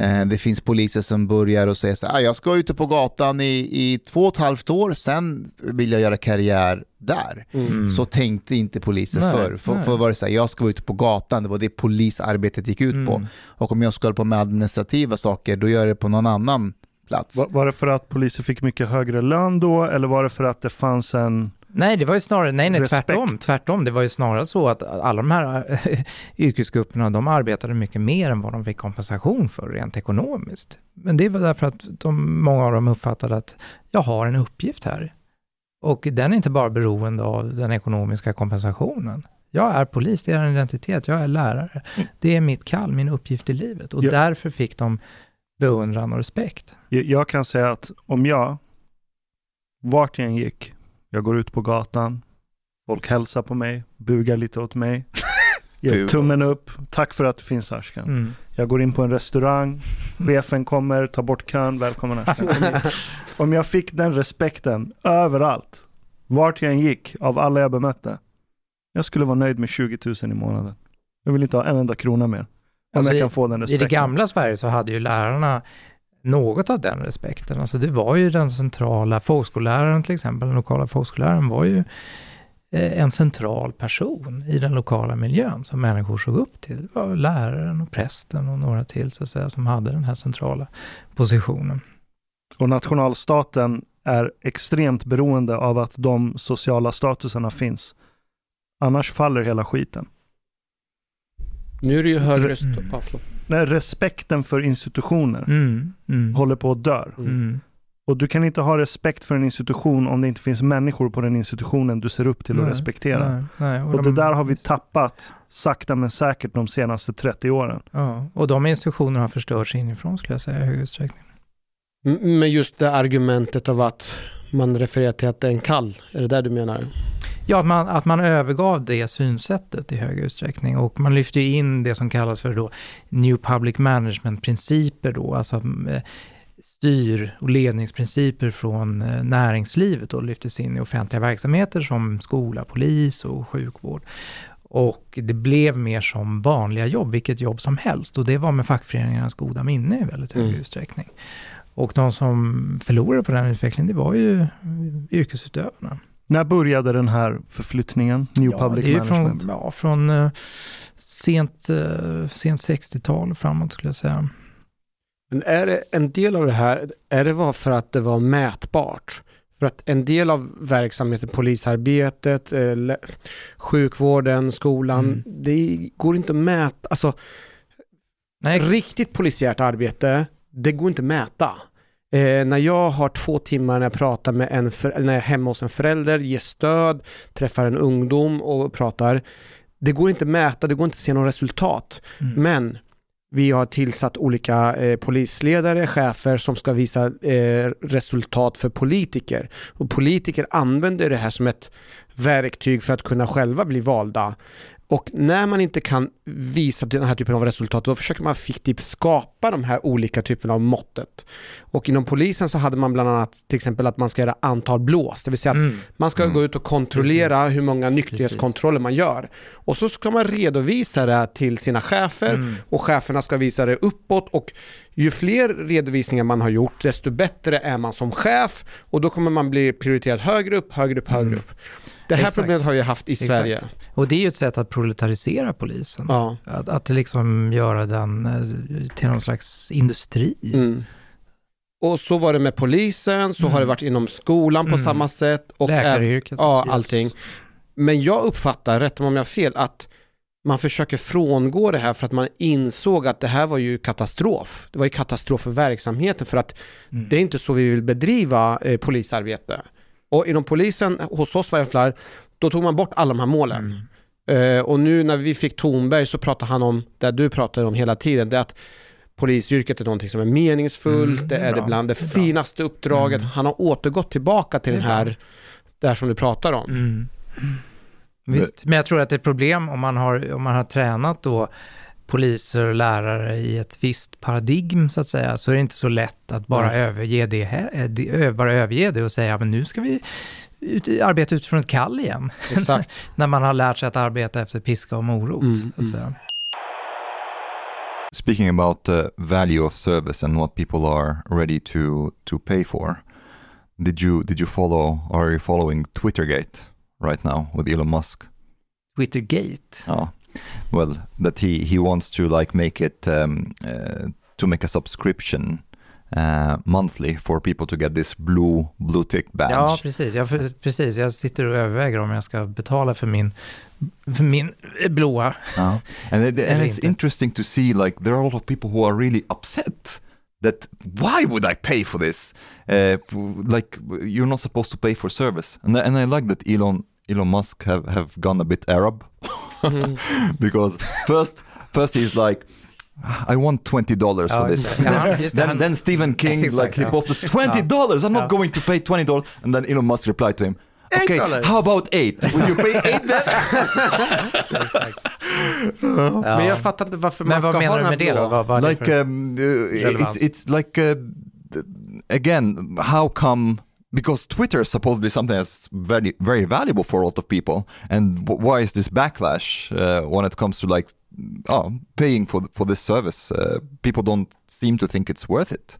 Eh, Det finns poliser som börjar och säger så här, "Ah, jag ska ute på gatan i, i två och ett halvt år, sen vill jag göra karriär där. Mm. Så tänkte inte poliser Nej, förr. För, nej. för var det så här, jag ska vara ute på gatan, det var det polisarbetet gick ut på. Mm. Och om jag ska hålla på med administrativa saker, då gör jag det på någon annan plats. Var, var det för att poliser fick mycket högre lön då eller var det för att det fanns en... Nej, det var ju snarare, nej, nej Respekt. tvärtom, tvärtom. Det var ju snarare så att alla de här yrkesgrupperna, de arbetade mycket mer än vad de fick kompensation för rent ekonomiskt. Men det var därför att de, många av dem uppfattade att jag har en uppgift här. Och den är inte bara beroende av den ekonomiska kompensationen. Jag är polis, det är en identitet, jag är lärare. Det är mitt kall, min uppgift i livet. Och Ja. därför fick de beundran och respekt. Jag, jag kan säga att om jag, vart jag än gick, jag går ut på gatan, folk hälsar på mig, bugar lite åt mig, ger tummen upp, tack för att du finns Ashkan. Mm. Jag går in på en restaurang, chefen kommer, tar bort kön, välkommen Ashkan. Om jag- fick den respekten överallt, vart jag än gick, av alla jag bemötte, jag skulle vara nöjd med 20 000 i månaden. Jag vill inte ha en enda krona mer. Om Alltså, jag i- kan få den I respekten. det gamla Sverige så hade ju lärarna något av den respekten. Alltså det var ju den centrala folkskolläraren till exempel, den lokala folkskolläraren var ju eh, en central person i den lokala miljön som människor såg upp till. Det var läraren och prästen och några till så att säga, som hade den här centrala positionen. Och nationalstaten är extremt beroende av att de sociala statusarna finns. Annars faller hela skiten. Nu är det ju högre... Mm. När respekten för institutioner Mm, mm, håller på att dö. mm. Och du kan inte ha respekt för en institution om det inte finns människor på den institutionen du ser upp till och Nej, respekterar. Nej, nej, Och de- det där har vi tappat sakta men säkert de senaste 30 åren. Ja, och de institutionerna har förstörts inifrån skulle jag säga i hög utsträckning. Men just det argumentet av att man refererar till att det är en kall, är det där du menar? Ja, att man, att man övergav det synsättet i hög utsträckning och man lyfte in det som kallas för då New Public Management-principer då, alltså eh, styr och ledningsprinciper från eh, näringslivet och lyftes in i offentliga verksamheter som skola, polis och sjukvård. Och det blev mer som vanliga jobb, vilket jobb som helst. Och det var med fackföreningarnas goda minne i väldigt hög Mm. utsträckning. Och de som förlorade på den utvecklingen, det var ju yrkesutövarna. När började den här förflyttningen? New Ja, Public det är ju Management? Från, ja, från eh, sent, eh, sent 60-tal framåt skulle jag säga. Men är det en del av det här, är det var för att det var mätbart? För att en del av verksamheten, polisarbetet, eh, sjukvården, skolan, Mm. det går inte att mäta. Alltså Nej, riktigt polisiärt arbete, det går inte att mäta. Eh, när jag har två timmar när jag pratar med en, för, när jag är hemma hos en förälder, ger stöd, träffar en ungdom och pratar. Det går inte att mäta, det går inte att se något resultat. mm. Men vi har tillsatt olika eh, polisledare, chefer som ska visa eh, resultat för politiker. Och politiker använder det här som ett verktyg för att kunna själva bli valda. Och när man inte kan visa den här typen av resultat, då försöker man fiktivt skapa de här olika typerna av måttet. Och inom polisen så hade man bland annat till exempel att man ska göra antal blås, det vill säga att Mm. man ska Mm. gå ut och kontrollera hur många nykterhetskontroller man gör. Och så ska man redovisa det till sina chefer Mm. och cheferna ska visa det uppåt och ju fler redovisningar man har gjort desto bättre är man som chef och då kommer man bli prioriterad högre upp, högre upp, högre Mm. upp. Det här Exakt. problemet har vi haft i Exakt. Sverige. Och det är ju ett sätt att proletarisera polisen. Ja. Att, att liksom göra den eh, till någon slags industri. Mm. Och så var det med polisen, så Mm. har det varit inom skolan på Mm. samma sätt. Och Läkaryrket. Ja, Yes. allting. Men jag uppfattar, rätta mig om jag har fel, att man försöker frångå det här för att man insåg att det här var ju katastrof. Det var ju katastrof för verksamheten för att Mm. det är inte så vi vill bedriva eh, polisarbete. Och inom polisen, hos oss var det flar, då tog man bort alla de här målen. Mm. Eh, och nu när vi fick Tornberg så pratade han om det du pratar om hela tiden, det är att polisyrket är någonting som är meningsfullt, Mm, det det är är, det bland det, Det är finaste uppdraget. Mm. Han har återgått tillbaka till den är här, här som du pratar om. Mm. Visst, men jag tror att det är ett problem om man har, om man har tränat då poliser och lärare i ett visst paradigm så att säga, så är det inte så lätt att bara, Nej. överge, det, eh, bara överge det och säga, men nu ska vi ut, arbeta utifrån ett kall igen. När man har lärt sig att arbeta efter piska och morot. Mm, så att mm. säga. Speaking about the value of service and what people are ready to to pay for, did you did you follow or are you following Twittergate right now with Elon Musk? Twittergate. Oh, well, that he he wants to like make it um, uh, to make a subscription uh, monthly for people to get this blue blue tick badge. Ja, precis. Jag, precis. Jag sitter och överväger om jag ska betala för min, för min blåa. Uh, and it, and it's inte. interesting to see like there are a lot of people who are really upset that why would I pay for this? Uh, like you're not supposed to pay for service, and and I like that Elon Elon Musk have have gone a bit Arab Because first first he's like. I want twenty dollars for Ja, this. exakt. Ja, just det, then, then Stephen King, Exakt, like he posted twenty dollars. I'm not Ja. going to pay twenty dollars. And then Elon Musk replied to him, Eight "Okay, dollars." how about eight? Will you pay eight then?" Ja. Men jag fattar inte varför Men man ska vad ha menar den här med det då? blå. Vad, vad like um, uh, it's it's like uh, again how come because Twitter is supposedly something that's very very valuable for a lot of people and w- why is this backlash uh, when it comes to like oh, paying for for this service uh, people don't seem to think it's worth it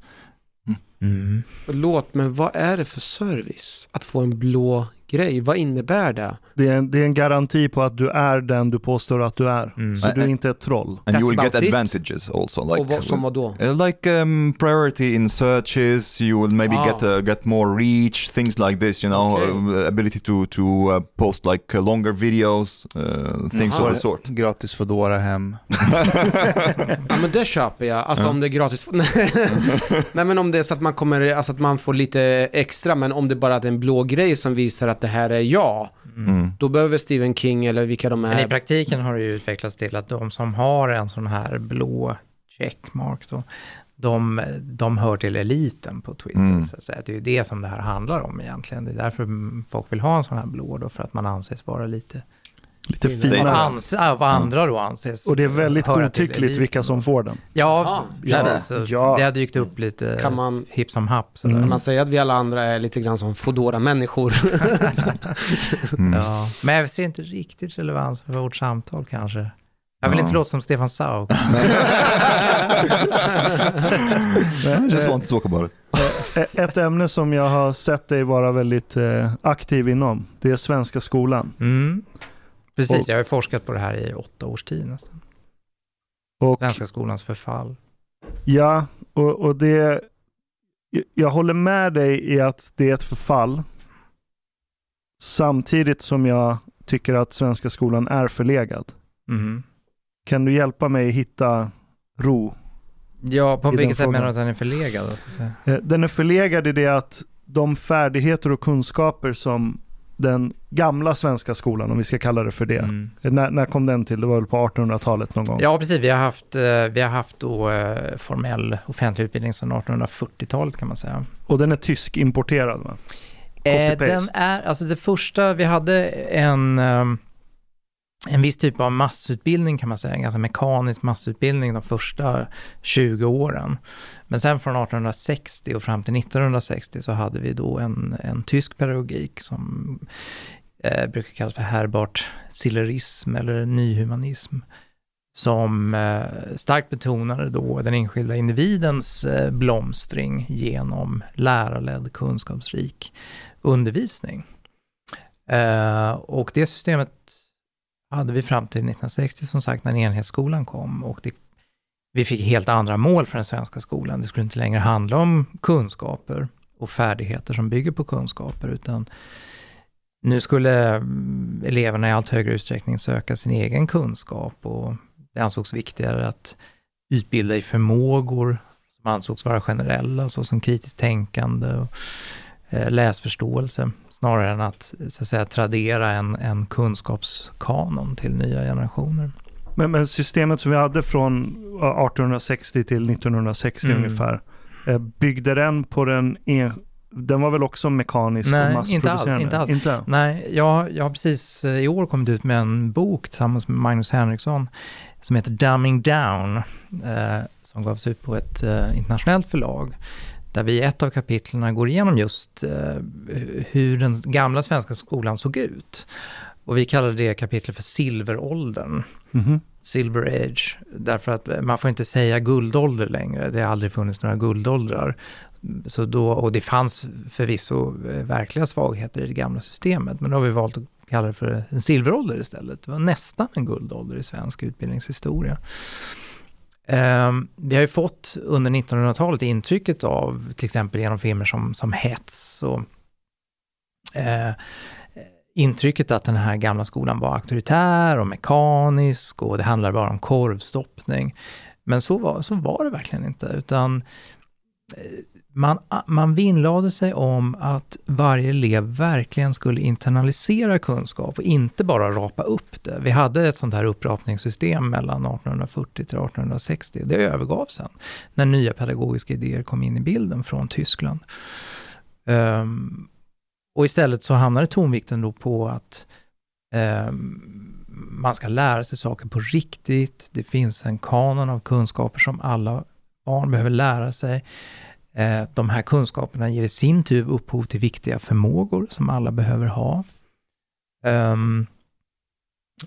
Mm. Förlåt, men vad är det för service? Att få en blå grej, vad innebär det? Det är, en, det är en garanti på att du är den du påstår att du är. Mm. Så du är inte ett troll. and you will get about it. advantages also like och vad, som vad då? Uh, like um, priority in searches, you will maybe Ah. get uh, get more reach, things like this. You know, Okay. uh, ability to to uh, post like uh, longer videos, uh, things Jaha. of the sort. Gratis Foodora hem. Ja men det köper jag, alltså Ja. om det är gratis. Nej men om det är så att man kommer, alltså att man får lite extra, men om det bara är en blå grej som visar att det här är jag, Mm. då behöver Stephen King eller vilka de Men i är. praktiken har det ju utvecklats till att de som har en sån här blå checkmark då, de, de hör till eliten på Twitter. Mm. Så att säga. Det är ju det som det här handlar om egentligen. Det är därför mm, folk vill ha en sån här blå då, för att man anses vara lite... Lite finare. ans, av andra då anses... Och det är väldigt godtyckligt vilka som får den. Ja, Ja, precis. Ja. Det har dykt upp lite Kan man, hipp som happ. Sådär. Mm. kan man säga att vi alla andra är lite grann som fodora människor Mm. Ja. Men jag ser inte riktigt relevans för vårt samtal kanske. Jag vill Ja. inte låta som Stefan Sauk. I just want to talk about it. Ett ämne som jag har sett dig vara väldigt eh, aktiv inom, det är svenska skolan. Mm. Precis, Och- jag har forskat på det här i åtta års tid nästan. Och Svenska skolans förfall. ja, och, och det... Jag håller med dig i att det är ett förfall. Samtidigt som jag tycker att svenska skolan är förlegad. Mm. Kan du hjälpa mig hitta ro? Ja, på vilket sätt menar du att den är förlegad? då, så att säga? Eh, Den är förlegad i det att de färdigheter och kunskaper som den gamla svenska skolan, om vi ska kalla det för det. Mm. När, när kom den till? Det var väl på 1800-talet någon gång? Ja, precis. Vi har haft, eh, vi har haft då eh, formell offentlig utbildning sedan 1840-talet kan man säga. Och den är tysk importerad va? Eh, den är, alltså det första, vi hade en, ehm, en viss typ av massutbildning kan man säga, en ganska mekanisk massutbildning de första 20 åren. Men sen från 1860 och fram till 1960 så hade vi då en, en tysk pedagogik som eh, brukar kallas för härbart Sillerism eller nyhumanism som eh, starkt betonade då den enskilda individens eh, blomstring genom lärarledd kunskapsrik undervisning. Eh, och det systemet hade vi fram till 1960 som sagt när enhetsskolan kom och det, vi fick helt andra mål för den svenska skolan. Det skulle inte längre handla om kunskaper och färdigheter som bygger på kunskaper utan nu skulle mm, eleverna i allt högre utsträckning söka sin egen kunskap och det ansågs viktigare att utbilda i förmågor som ansågs vara generella, såsom kritiskt tänkande och läsförståelse, snarare än att, så att säga, tradera en, en kunskapskanon till nya generationer. Men, men systemet som vi hade från ja, 1860 till 1960 Mm. ungefär, eh, byggde den på den en, den var väl också mekanisk Nej, och inte alls, massproducerande? inte alls. Nej, jag, jag har precis eh, i år kommit ut med en bok tillsammans med Magnus Henriksson som heter Dumbing Down, eh, som gavs ut på ett eh, internationellt förlag, där vi i ett av kapitlen går igenom just eh, hur den gamla svenska skolan såg ut. Och vi kallar det kapitlet för silveråldern. Mhm. Silver Age, därför att man får inte säga guldålder längre, det har aldrig funnits några guldåldrar. Så då, och det fanns förvisso eh, verkliga svagheter i det gamla systemet, men då har vi valt att kalla det för en silverålder istället. Det var nästan en guldålder i svensk utbildningshistoria. Ehm, vi har ju fått under 1900-talet intrycket av, till exempel genom filmer som, som Hets och eh, intrycket att den här gamla skolan var auktoritär och mekanisk och det handlade bara om korvstoppning. Men så var, så var det verkligen inte, utan eh, man, man vinnlade sig om att varje elev verkligen skulle internalisera kunskap och inte bara rapa upp det. Vi hade ett sånt här upprapningssystem mellan 1840 till 1860. Det övergavs sen när nya pedagogiska idéer kom in i bilden från Tyskland. Um, och istället så hamnade tonvikten då på att um, man ska lära sig saker på riktigt. Det finns en kanon av kunskaper som alla barn behöver lära sig. Eh, de här kunskaperna ger i sin tur upphov till viktiga förmågor som alla behöver ha. Ehm,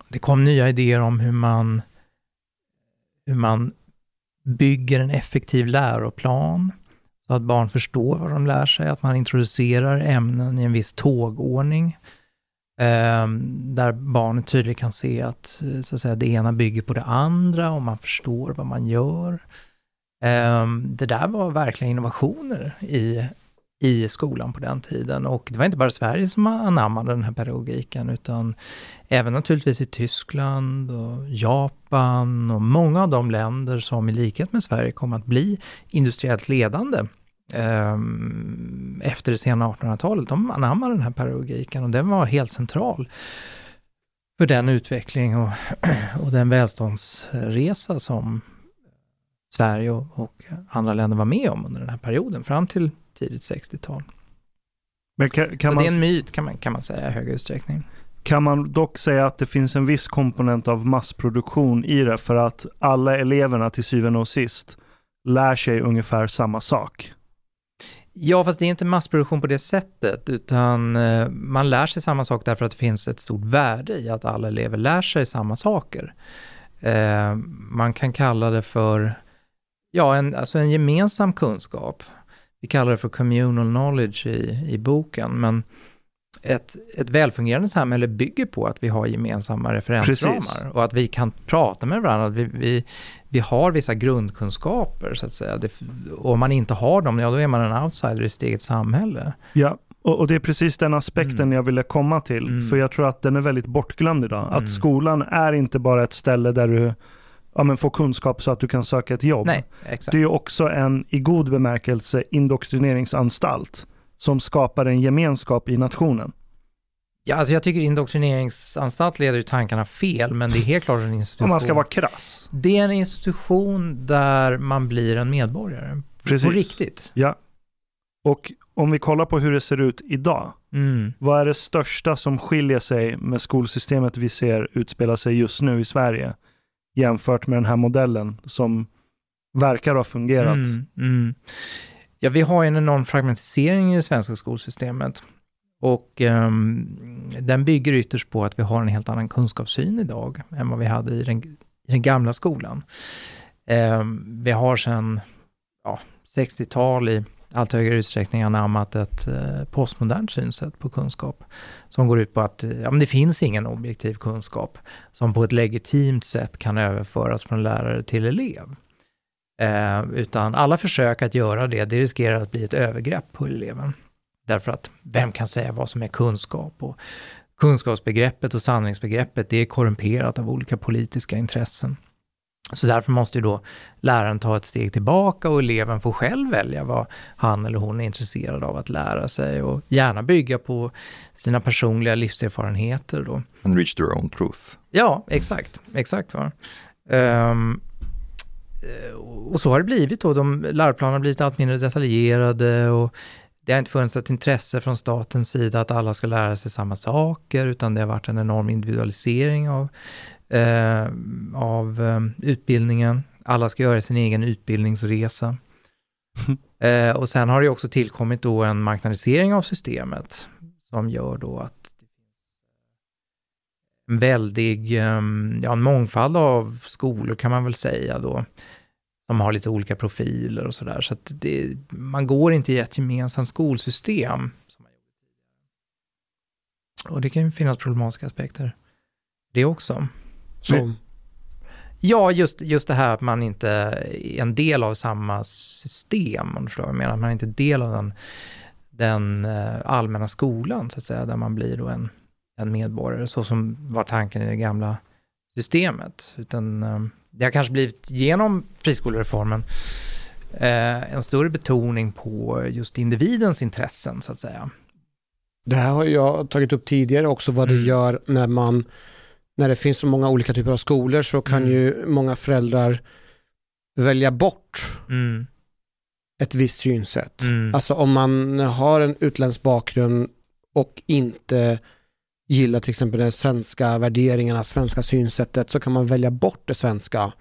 det kom nya idéer om hur man, hur man bygger en effektiv läroplan så att barn förstår vad de lär sig, att man introducerar ämnen i en viss tågordning ehm, där barnet tydligt kan se att, eh, så att säga, det ena bygger på det andra och man förstår vad man gör. Ehm, det där var verkligen innovationer i, i skolan på den tiden och det var inte bara Sverige som anammade den här pedagogiken utan även naturligtvis i Tyskland och Japan och många av de länder som i likhet med Sverige kom att bli industriellt ledande ehm, efter det sena 1800-talet. De anammade den här pedagogiken och den var helt central för den utveckling och, och den välståndsresa som Sverige och, och, andra länder var med om under den här perioden, fram till tidigt 60-tal. Men kan, kan Så man, det är en myt kan man, kan man säga i hög utsträckning. kan man dock säga att det finns en viss komponent av massproduktion i det för att alla eleverna till syvende och sist lär sig ungefär samma sak? Ja, fast det är inte massproduktion på det sättet, utan eh, man lär sig samma sak därför att det finns ett stort värde i att alla elever lär sig samma saker. Eh, man kan kalla det för Ja, en, alltså en gemensam kunskap. Vi kallar det för communal knowledge i, i boken, men ett, ett välfungerande samhälle bygger på att vi har gemensamma referensramar Precis. och att vi kan prata med varandra. Att vi, vi, vi har vissa grundkunskaper, så att säga. Det, och om man inte har dem, ja då är man en outsider i sitt eget samhälle. Ja, och, och det är precis den aspekten Mm. jag ville komma till. Mm. För jag tror att den är väldigt bortglömd idag. Mm. Att skolan är inte bara ett ställe där du ja, men får kunskap så att du kan söka ett jobb. Nej. Det är ju också en, i god bemärkelse, indoktrineringsanstalt som skapar en gemenskap i nationen. Ja, alltså jag tycker indoktrineringsanstalt leder ju tankarna fel, men det är helt klart en institution. Om man ska vara krass. Det är en institution där man blir en medborgare. Precis. På riktigt. Ja. Och om vi kollar på hur det ser ut idag. Mm. Vad är det största som skiljer sig med skolsystemet vi ser utspela sig just nu i Sverige jämfört med den här modellen som verkar ha fungerat? Mm, mm. Ja, vi har ju en enorm fragmentisering i det svenska skolsystemet. Och um, den bygger ytterst på att vi har en helt annan kunskapssyn idag än vad vi hade i den, i den gamla skolan. Um, vi har sedan ja, 60-tal i allt högre utsträckning anammat ett eh, postmodernt synsätt på kunskap som går ut på att eh, ja, men det finns ingen objektiv kunskap som på ett legitimt sätt kan överföras från lärare till elev. Eh, utan alla försök att göra det, det riskerar att bli ett övergrepp på eleven. Därför att vem kan säga vad som är kunskap? Och kunskapsbegreppet och sanningsbegreppet, det är korrumperat av olika politiska intressen. Så därför måste ju då läraren ta ett steg tillbaka och eleven får själv välja vad han eller hon är intresserad av att lära sig och gärna bygga på sina personliga livserfarenheter då. and reach their own truth. Ja, exakt. Exakt. Va? Eh, och så har det blivit då. De, läroplanerna har blivit allt mindre detaljerade och det har inte funnits ett intresse från statens sida att alla ska lära sig samma saker, utan det har varit en enorm individualisering av, eh, av eh, utbildningen. Alla ska göra sin egen utbildningsresa. eh, och sen har det också tillkommit då en marknadisering av systemet som gör då att en väldig, eh, ja en mångfald av skolor kan man väl säga då, som har lite olika profiler och sådär. Så att det, man går inte i ett gemensamt skolsystem. Och det kan ju finnas problematiska aspekter. Det också. Som, Ja, just, just det här att man inte är en del av samma system, om du förstår vad jag menar. Att man inte är del av den, den eh, allmänna skolan, så att säga, där man blir då en, en medborgare, så som var tanken i det gamla systemet. Utan eh, det har kanske blivit, genom friskolereformen, eh, en större betoning på just individens intressen, så att säga. det här har jag tagit upp tidigare också vad det Mm. gör när man när det finns så många olika typer av skolor så kan Mm. ju många föräldrar välja bort Mm, ett visst synsätt. mm, Alltså om man har en utländsk bakgrund och inte gillar till exempel de svenska värderingarna, svenska synsättet så kan man välja bort det svenska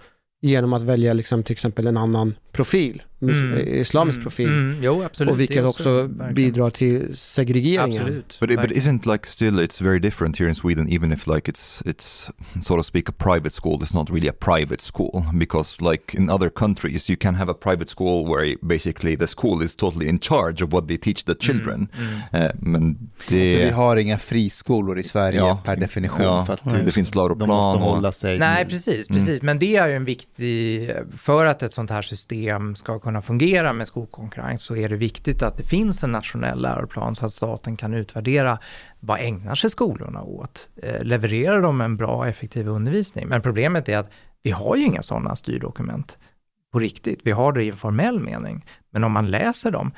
genom att välja liksom till exempel en annan profil, Mm. islamisk mm, profil. Mm, jo, absolut. och Det vilket också verkligen- bidrar till segregeringen. Absolut. But, it, but isn't like still it's very different here in Sweden even if like it's it's so to speak a private school it's not really a private school because like in other countries you can have a private school where basically the school is totally in charge of what they teach the children Mm, mm. Eh, men Så vi det, har inga friskolor i Sverige Ja. per definition. Ja. För att det du, finns de läroplan måste och- hålla sig Nej, precis, Mm. precis. Men det är ju en viktig, för att ett sånt här system ska kunna fungera med skolkonkurrens så är det viktigt att det finns en nationell läroplan så att staten kan utvärdera vad ägnar sig skolorna åt? Eh, levererar de en bra och effektiv undervisning? Men problemet är att vi har ju inga sådana styrdokument på riktigt. Vi har det i en formell mening. Men om man läser dem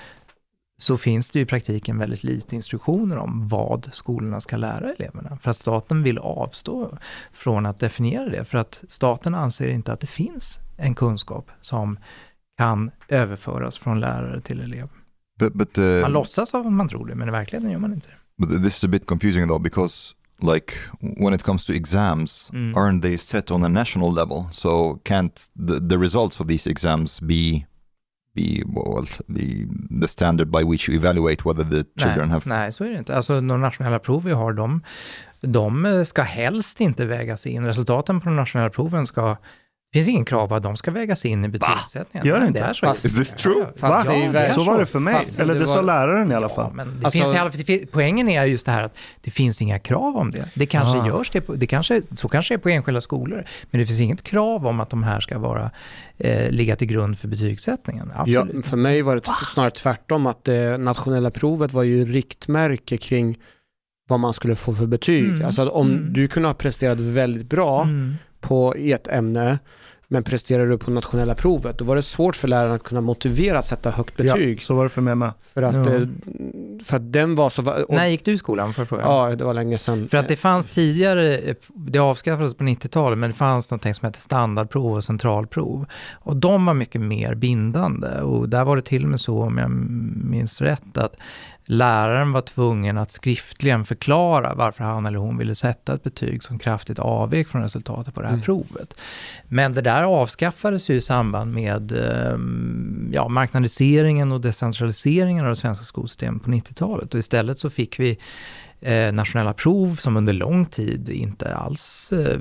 så finns det ju i praktiken väldigt lite instruktioner om vad skolorna ska lära eleverna. För att staten vill avstå från att definiera det. För att staten anser inte att det finns en kunskap som kan överföras från lärare till elev. but, but uh, Man låtsas att man tror det, men i verkligheten gör man inte det. But this is a bit confusing though because like when it comes to exams Mm. aren't they set on a national level so can't the, the results of these exams be be well the the standard by which you evaluate whether the children nej, have nej, så är det inte. Alltså de nationella prov vi har, de, de ska helst inte vägas in. Resultaten på de nationella proven ska, det finns ingen krav på att de ska vägas in i betygssättningen. Gör det inte? Det är så. Fast- Is this true? Ja, ja. Fast Ja, det Så var det för mig, Fast eller det det sa var- läraren i alla Ja, fall. men det Alltså- finns i alla, det poängen är just det här att det finns inga krav om det. Det kanske Ah. görs det, på, det kanske, så kanske det är på enskilda skolor, men det finns inget krav om att de här ska vara, eh, ligga till grund för betygssättningen. Ja, Absolut. för mig var det snarare tvärtom att det nationella provet var ju riktmärke kring vad man skulle få för betyg. Mm. Alltså att om Mm. du kunde ha presterat väldigt bra Mm. på ett ämne men presterar du på nationella provet då var det svårt för läraren att kunna motivera att sätta högt betyg. Ja, så var det för mig med. För, att, Ja. eh, för att den var så... Och, När gick du i skolan för fråga? Ja, det var länge sedan. För att det fanns tidigare, det avskaffades på 90-talet, men det fanns något som hette standardprov och centralprov. Och de var mycket mer bindande. Och där var det till och med så, om jag minns rätt, att läraren var tvungen att skriftligen förklara varför han eller hon ville sätta ett betyg som kraftigt avvek från resultatet på det här Mm. provet. Men det där avskaffades ju i samband med eh, ja, marknadiseringen och decentraliseringen av det svenska skolsystemet på 90-talet. Och istället så fick vi eh, nationella prov som under lång tid inte alls eh,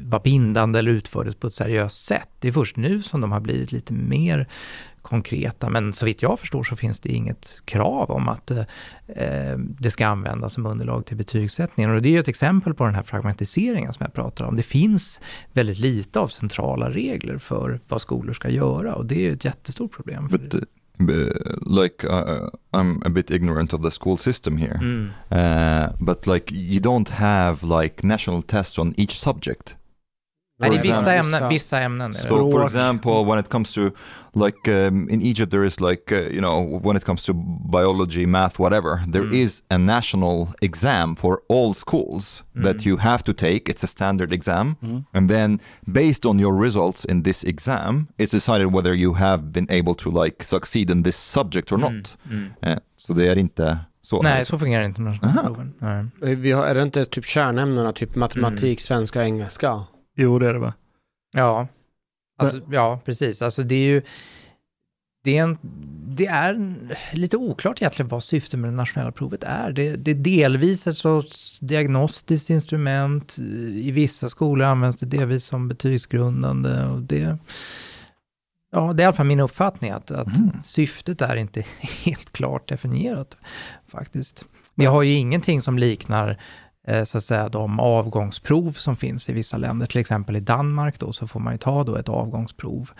var bindande eller utfördes på ett seriöst sätt. Det är först nu som de har blivit lite mer konkreta, men så vitt jag förstår så finns det inget krav om att eh, det ska användas som underlag till betygssättningen. Och det är ju ett exempel på den här fragmentiseringen som jag pratar om. Det finns väldigt lite av centrala regler för vad skolor ska göra och det är ju ett jättestort problem. But uh, like uh, I'm a bit ignorant of the school system here mm. uh, but like you don't have like national tests on each subject Nej, det är vissa ämnen, vissa ämnen det. So, for example, when it comes to like um, in Egypt, there is like uh, you know when it comes to biology, math, whatever, there is Mm. a national exam for all schools that you have to take. It's a standard exam, Mm. and then based on your results in this exam, it's decided whether you have been able to like succeed in this subject or not. Mm. Eh, så det är inte så. Nej, så fungerar inte internationella proven. Eh, Vi har, är det inte typ kärnämnena, typ matematik, Mm. svenska, engelska? Jo, det är det va? Ja, alltså, ja precis. Alltså det är ju... Det är, en, det är lite oklart egentligen vad syftet med det nationella provet är. Det, det är delvis ett sorts diagnostiskt instrument. I vissa skolor används det delvis som betygsgrundande. Och det, ja, det är i alla fall min uppfattning att, att syftet är inte helt klart definierat faktiskt. Vi har ju ingenting som liknar så att säga de avgångsprov som finns i vissa länder. Till exempel i Danmark då så får man ju ta då ett avgångsprov.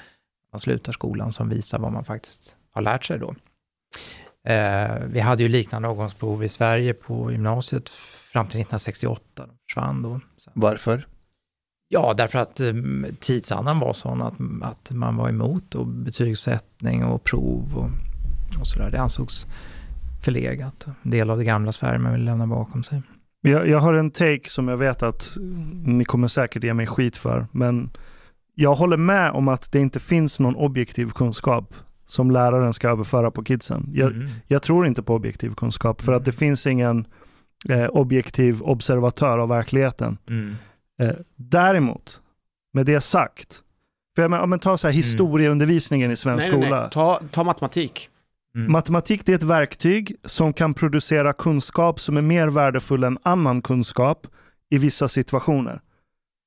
Man slutar skolan som visar vad man faktiskt har lärt sig då. Eh, vi hade ju liknande avgångsprov i Sverige på gymnasiet fram till 1968. De försvann då. Sen. Varför? Ja, därför att um, tidsandan var sån att, att man var emot och betygssättning och prov och, och sådär. Det ansågs förlegat. En del av det gamla Sverige man vill lämna bakom sig. Jag, jag har en take som jag vet att ni kommer säkert ge mig skit för, men jag håller med om att det inte finns någon objektiv kunskap som läraren ska överföra på kidsen. Jag, Mm. jag tror inte på objektiv kunskap för att det finns ingen eh, objektiv observatör av verkligheten. Mm. Eh, däremot, med det sagt, för jag men, ta så här historieundervisningen i svensk Nej, nej, skola. nej. Ta, ta matematik. Mm. Matematik det är ett verktyg som kan producera kunskap som är mer värdefull än annan kunskap i vissa situationer.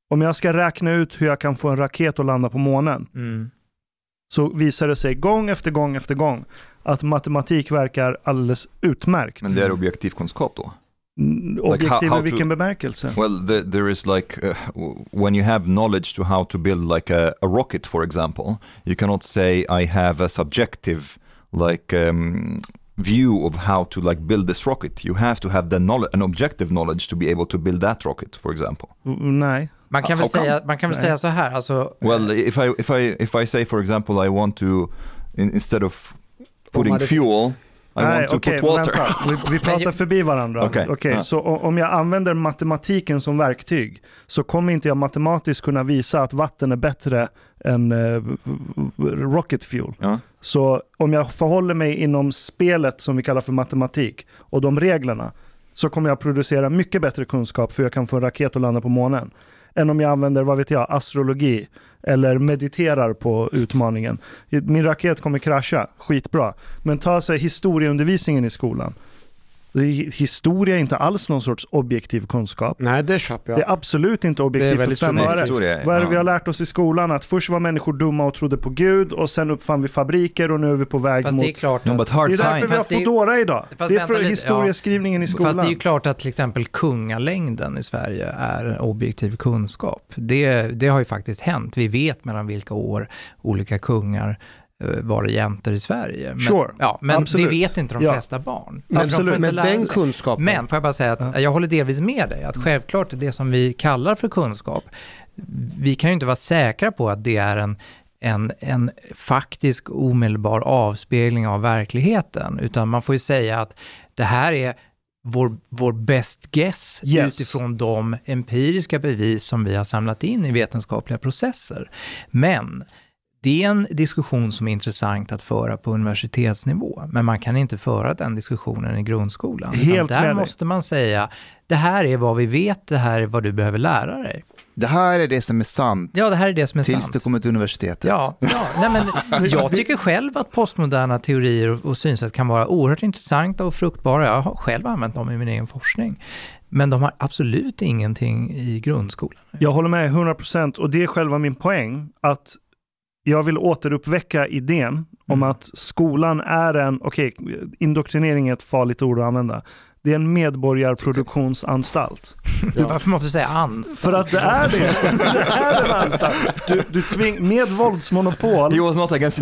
Om jag ska räkna ut hur jag kan få en raket att landa på månen Mm. så visar det sig gång efter gång efter gång att matematik verkar alldeles utmärkt. Men det är objektiv kunskap då? Mm, Objektiv how i vilken to- bemärkelse? Well, the, there is like uh, when you have knowledge to how to build like a, a rocket, for example, you cannot say I have a subjective like um, view of how to like build this rocket. You have to have the knowledge, an objective knowledge to be able to build that rocket, for example. Nej. Man kan How väl, come? säga, man kan väl Nej. säga så här, alltså, Well, if I if I if I say, for example, I want to in, instead of putting fuel, Nej, water. vänta. Vi, vi pratar förbi varandra. Okej, Okej, ja. Så om jag använder matematiken som verktyg så kommer inte jag matematiskt kunna visa att vatten är bättre än eh, rocket fuel. Ja. Så om jag förhåller mig inom spelet som vi kallar för matematik och de reglerna så kommer jag producera mycket bättre kunskap för jag kan få en raket att landa på månen. Än om jag använder, vad vet jag, astrologi eller mediterar på utmaningen. Min raket kommer krascha, skitbra. Men ta sig historieundervisningen i skolan. Det Historia är inte alls någon sorts objektiv kunskap. Nej, det köper Det jag. är absolut inte Det är objektivt för väldigt fem öre. Historia, Vad är det ja. vi har lärt oss i skolan? Att först var människor dumma och trodde på Gud och sen uppfann vi fabriker och nu är vi på väg fast mot... det är klart att... Det är därför vi har Fast det är- Foodora idag. Fast Det är för lite, historieskrivningen i skolan. Fast det är ju klart att till exempel kungalängden i Sverige är objektiv kunskap. Det, det har ju faktiskt hänt. Vi vet mellan vilka år olika kungar eh, var regenter i Sverige. Men, Sure, ja, men absolut. det vet inte de Ja. flesta barn. Men, För de men den kunskapen. Men får jag bara säga att Ja. jag håller delvis med dig, att självklart det som vi kallar för kunskap, vi kan ju inte vara säkra på att det är en, en, en faktisk omedelbar avspegling av verkligheten, utan man får ju säga att det här är vår, vår best guess Yes. utifrån de empiriska bevis som vi har samlat in i vetenskapliga processer. Men det är en diskussion som är intressant att föra på universitetsnivå, men man kan inte föra den diskussionen i grundskolan. Helt med där dig. måste man säga, det här är vad vi vet, det här är vad du behöver lära dig. Det här är det som är sant Ja, det här är det som är tills sant. du kommer till universitetet. Ja, ja. Nej, men jag tycker själv att postmoderna teorier och, och synsätt kan vara oerhört intressanta och fruktbara. Jag har själv använt dem i min egen forskning. Men de har absolut ingenting i grundskolan. Jag håller med 100% och det är själva min poäng. Att jag vill återuppväcka idén om Mm. att skolan är en, okej, indoktrinering är ett farligt ord att använda. Det är en medborgarproduktionsanstalt. Ja. Varför måste du säga ans? För att det är det. Det är en anstalt. Du, du tving, med våldsmonopol. He was not against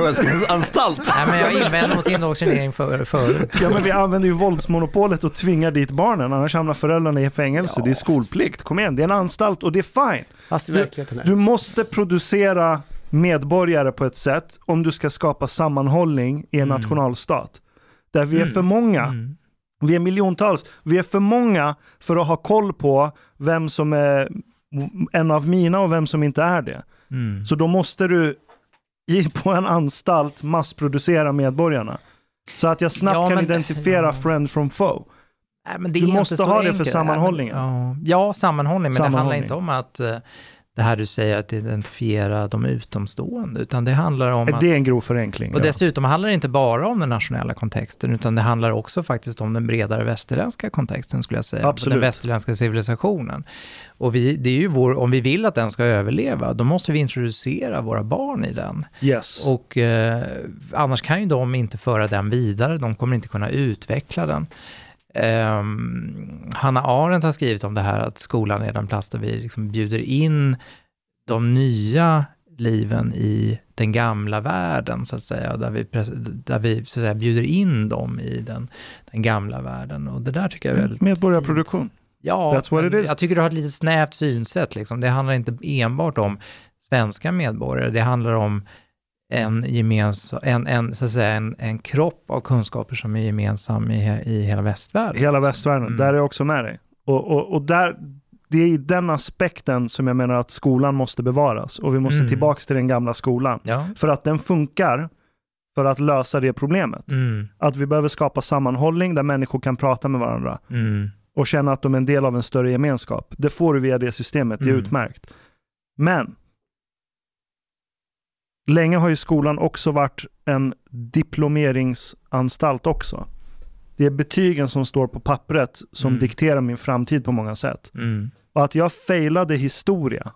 was against anstalt. Nej, men jag invänder mot indoktrinering för, förut. Ja men vi använder ju våldsmonopolet och tvingar dit barnen, annars hamnar föräldrarna i fängelse. Ja. Det är skolplikt. Kom igen, det är en anstalt och det är fine. Fast i Du- verkligheten Du så. måste producera medborgare på ett sätt om du ska skapa sammanhållning i en Mm. nationalstat. Där vi är Mm. för många. Mm. Vi är miljontals. Vi är för många för att ha koll på vem som är en av mina och vem som inte är det. Mm. Så då måste du i, på en anstalt massproducera medborgarna. Så att jag snabbt Ja, kan identifiera ja. friend from foe. Nej, Du måste ha det för sammanhållningen. Ja, ja, sammanhållning, men det handlar Sammanhållning. inte om att eh, det här du säger att identifiera de utomstående, utan det handlar om att Det är en grov förenkling. Och ja. dessutom handlar det inte bara om den nationella kontexten, utan det handlar också faktiskt om den bredare västerländska kontexten, skulle jag säga. Absolut. Den västerländska civilisationen. Och vi, det är ju vår, om vi vill att den ska överleva, då måste vi introducera våra barn i den. Yes. Och eh, annars kan ju de inte föra den vidare, de kommer inte kunna utveckla den. Um, Hanna Arendt har skrivit om det här att skolan är den plats där vi liksom bjuder in de nya liven i den gamla världen, så att säga, där vi, där vi så att säga, bjuder in dem i den, den gamla världen. Och det där tycker jag är väldigt Medborgarproduktion. fint. Ja, jag tycker du har ett lite snävt synsätt. Liksom. Det handlar inte enbart om svenska medborgare, det handlar om en, gemensam, en, en, så att säga, en, en kropp av kunskaper som är gemensam i, i hela västvärlden. Hela västvärlden, Mm. där är jag också med dig. Och, och, och där, det är i den aspekten som jag menar att skolan måste bevaras. Och vi måste Mm. tillbaka till den gamla skolan. Ja. För att den funkar för att lösa det problemet. Mm, Att vi behöver skapa sammanhållning där människor kan prata med varandra mm, och känna att de är en del av en större gemenskap. Det får du via det systemet, det är Mm. utmärkt. Men länge har ju skolan också varit en diplomeringsanstalt också. Det är betygen som står på pappret som Mm. dikterar min framtid på många sätt. mm, Och att jag failade historia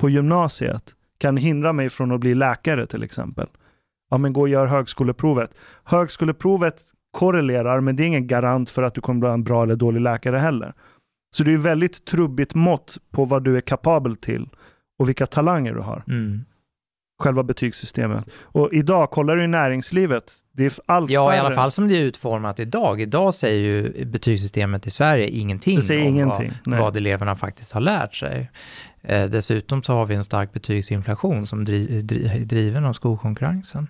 på gymnasiet kan hindra mig från att bli läkare till exempel. Ja, men gå och gör högskoleprovet. Högskoleprovet korrelerar, men det är ingen garant för att du kommer bli en bra eller dålig läkare heller. Så det är väldigt trubbigt mått på vad du är kapabel till och vilka talanger du har. mm. Själva betygssystemet. Och idag, kollar du i näringslivet, det är allt Ja, i färre. alla fall som det är utformat idag. Idag säger ju betygssystemet i Sverige ingenting Det säger om ingenting. Vad, vad eleverna faktiskt har lärt sig. Eh, dessutom så har vi en stark betygsinflation som dri, dri, är driven av skolkonkurrensen.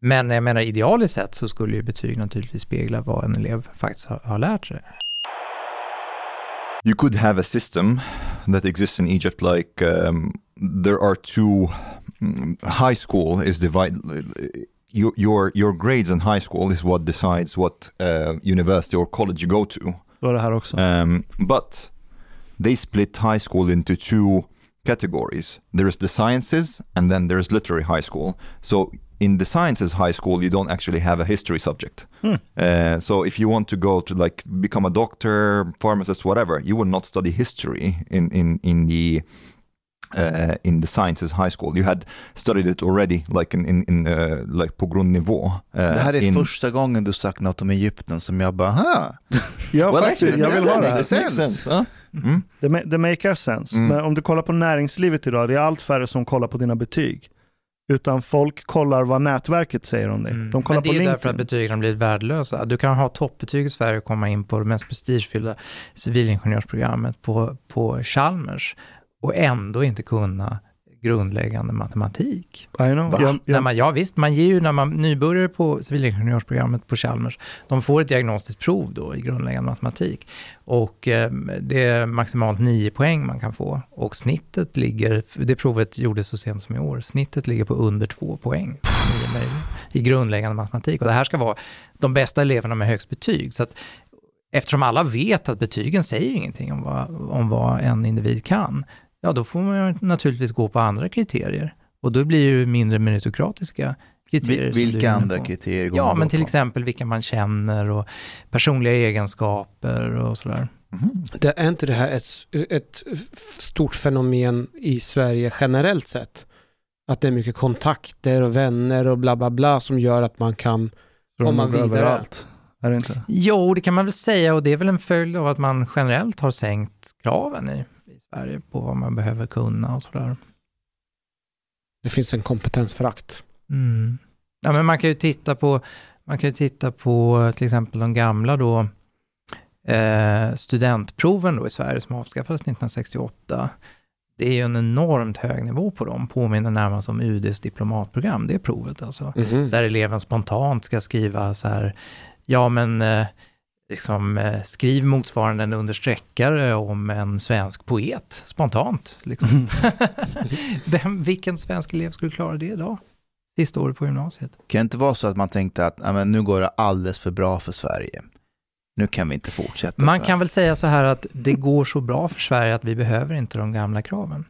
Men jag menar idealiskt sett så skulle ju betyg naturligtvis spegla vad en elev faktiskt har, har lärt sig. You could have a system that exists in Egypt like um, there are two mm, high school is divided your, your your grades in high school is what decides what uh, university or college you go to. Så är det här också. Um, but they split high school into two categories. There is the sciences and then there is literary high school. So in the sciences high school, you don't actually have a history subject. Hmm. Uh, so if you want to go to like become a doctor, pharmacist, whatever, you will not study history in in in the uh, in the sciences high school. You had studied it already, like in in, in uh, like på grundnivå. Uh, Det här är in, första gången du sagt något om Egypten som jag bara, ha, Ja, Well, faktiskt. Jag vill ha det här. makes sense, huh? Mm. Det, det makes sense. Mm. Men om du kollar på näringslivet idag, det är allt färre som kollar på dina betyg. Utan folk kollar vad nätverket säger om dig. Mm. De kollar Men det på är ju LinkedIn. därför att betygen har blivit värdelösa. Du kan ha toppbetyg i Sverige och komma in på det mest prestigefyllda civilingenjörsprogrammet på, på Chalmers och ändå inte kunna grundläggande matematik. I know. Va? Jag, När man, ja visst, man ger ju när man nybörjar på civilingenjörsprogrammet på Chalmers, de får ett diagnostiskt prov då i grundläggande matematik. Och eh, det är maximalt 9 poäng man kan få. Och snittet ligger, det provet gjordes så sent som i år, snittet ligger på under 2 poäng i grundläggande matematik. Och det här ska vara de bästa eleverna med högst betyg. Så att, eftersom alla vet att betygen säger ingenting om vad, om vad en individ kan, ja då får man ju naturligtvis gå på andra kriterier. Och då blir det ju mindre meritokratiska kriterier. vil- vilka andra på. kriterier går Ja, men till på? exempel vilka man känner och personliga egenskaper och sådär. Mhm. Det är inte det här ett, ett stort fenomen i Sverige generellt sett? Att det är mycket kontakter och vänner och bla bla bla som gör att man kan går vidare. överallt. Är det inte? Jo, det kan man väl säga och det är väl en följd av att man generellt har sänkt kraven i, Sverige på vad man behöver kunna och sådär. Det finns en kompetensförakt. Mm. Ja, men man kan ju titta på, man kan ju titta på till exempel de gamla då, eh, studentproven då i Sverige som avskaffades 1968. Det är ju en enormt hög nivå på dem, påminner närmast om UDs diplomatprogram, det provet alltså. Mhm. Där eleven spontant ska skriva så här, ja men eh, liksom, eh, skriv motsvarande en understreckare om en svensk poet, spontant. Liksom. Vem, vilken svensk elev skulle klara det idag? Sista året på gymnasiet. Kan det inte vara så att man tänkte att men nu går det alldeles för bra för Sverige? Nu kan vi inte fortsätta Man kan väl säga så här att det går så bra för Sverige att vi behöver inte de gamla kraven.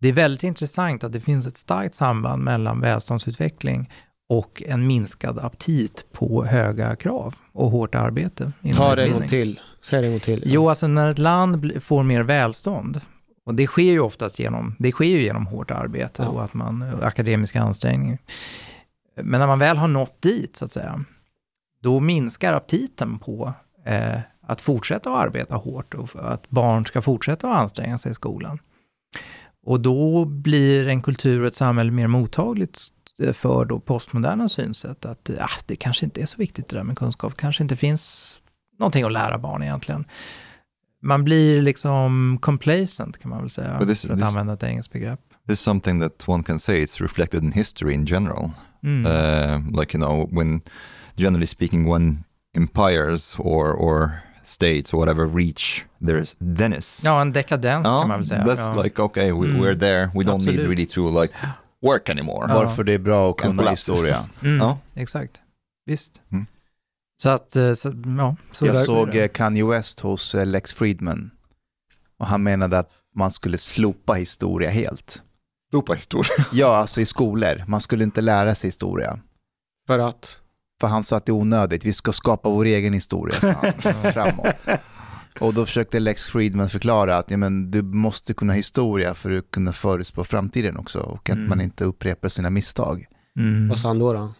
Det är väldigt intressant att det finns ett starkt samband mellan välståndsutveckling och en minskad aptit på höga krav och hårt arbete. Ta det en gång till. Säg det en gång till. Jo, alltså när ett land får mer välstånd, och det sker ju oftast genom, det sker ju genom hårt arbete Ja. och att man, och akademiska ansträngningar. Men när man väl har nått dit, så att säga, då minskar aptiten på eh, att fortsätta att arbeta hårt och att barn ska fortsätta att anstränga sig i skolan. Och då blir en kultur och ett samhälle mer mottagligt eh, för då postmoderna synsätt att ah, det kanske inte är så viktigt det där med kunskap, kanske inte finns någonting att lära barn egentligen. Man blir liksom complacent kan man väl säga, this- för att this- använda ett engelskt begrepp. This is something that one can say it's reflected in history in general. Mm. Uh, like, you know, when generally speaking, when empires or, or states or whatever reach their zenith, ja, en dekadens Ja, kan man väl säga. that's ja. like, okay, we, Mm. we're there. We don't Absolut. need really to like work anymore. Ja. Varför det är bra att kunna historia. mm, Ja. Exakt, visst. Mm. Så att, eh, så, ja, så Jag där- såg eh, Kanye West hos eh, Lex Friedman. Och han menade att man skulle slopa historia helt. Stupa historia. Ja, alltså i skolor. Man skulle inte lära sig historia. För att? För han sa att det är onödigt. Vi ska skapa vår egen historia, sa han, framåt. Och då försökte Lex Friedman förklara att ja, men, du måste kunna historia för att kunna förutspå framtiden också. Och att Mm. man inte upprepar sina misstag. Mm. Vad sa han då? då?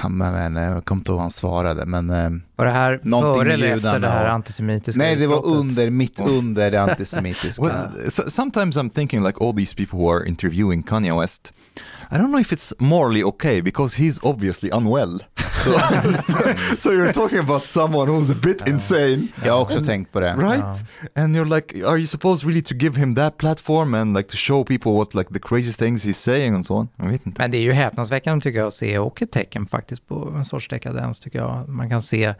Han, men, jag kommer inte ihåg vad han svarade, men eh, Var det här Någonting före eller efter det här antisemitiska nej, det var under, mitt under det antisemitiska. Well, so, sometimes I'm thinking like all these people who are interviewing Kanye West. I don't know if it's morally okay because he's obviously unwell. So, so you're talking about someone who's a bit insane, Jag har också tänkt på det. right? Ja. And you're like, are you supposed really to give him that platform and like to show people what like the crazy things he's saying and so on? Jag vet inte. Men det är ju häpnadsväckande tycker jag att se och ett tecken faktiskt på en sorts dekadens tycker jag. Man kan se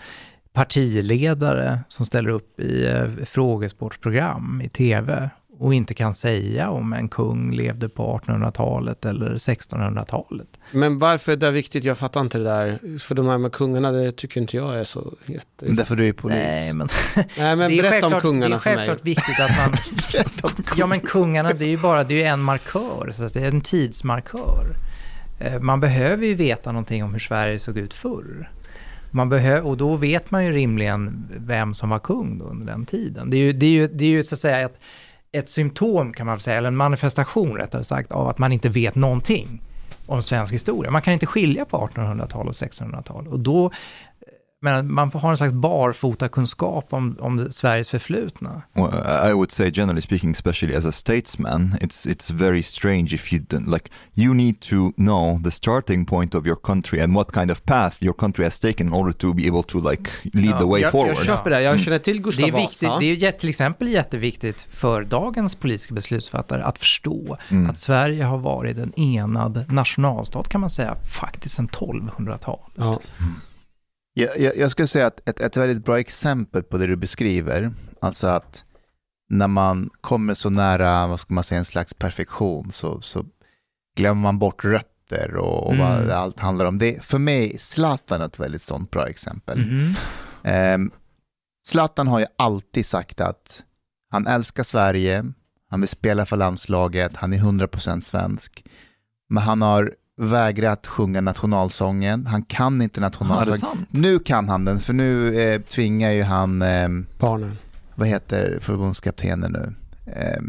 partiledare som ställer upp i eh, frågesportprogram i tv och inte kan säga om en kung levde på 1800-talet eller 1600-talet. Men varför är det viktigt? Jag fattar inte det där. För de här med kungarna, det tycker inte jag är så jätte... Därför du är polis. Nej, men Nej, men det är berätta om självklart- kungarna Det är för mig. självklart viktigt att man... ja, men kungarna, det är ju bara det är en markör, så att det är en tidsmarkör. Eh, Man behöver ju veta någonting om hur Sverige såg ut förr. Man behö- och då vet man ju rimligen vem som var kung då under den tiden. Det är ju, det är ju, det är ju så att säga ett, ett symptom kan man säga, eller en manifestation rättare sagt, av att man inte vet någonting om svensk historia. Man kan inte skilja på 1800-tal och 1600-tal. Och då, men man får ha en slags barfotakunskap om, om Sveriges förflutna. Well, I would say, generally speaking, especially as a statesman, it's it's very strange if you don't like. You need to know the starting point of your country and what kind of path your country has taken in order to be able to like lead Ja, the way jag, forward. jag köper det. Jag känner till Det Gustav är, viktigt, Vasa. det är till exempel jätteviktigt för dagens politiska beslutsfattare att förstå Mm. att Sverige har varit en enad nationalstat kan man säga faktiskt sedan 1200-talet. Ja. Jag, jag, jag skulle säga att ett, ett väldigt bra exempel på det du beskriver, alltså att när man kommer så nära, vad ska man säga, en slags perfektion så, så glömmer man bort rötter och, och vad Mm. allt handlar om. Det, för mig, Zlatan är ett väldigt sånt bra exempel. Mhm. Ehm, Zlatan har ju alltid sagt att han älskar Sverige, han vill spela för landslaget, han är 100% svensk. Men han har vägrat sjunga nationalsången, han kan inte nationalsången. Nu kan han den, för nu eh, tvingar ju han, eh, Barnen. vad heter förbundskaptenen nu? Eh,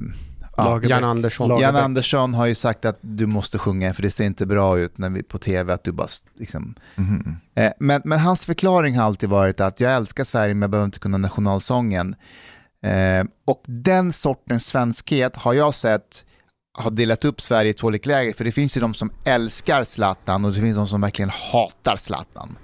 Ja. Jan Andersson. Lagerbäck. Jan Andersson har ju sagt att du måste sjunga för det ser inte bra ut när vi på tv att du bara liksom... Mhm. Eh, men, men hans förklaring har alltid varit att jag älskar Sverige men jag behöver inte kunna nationalsången. Eh, och den sortens svenskhet har jag sett har delat upp Sverige i två läger. För det finns ju de som älskar Zlatan och det finns de som verkligen hatar Zlatan.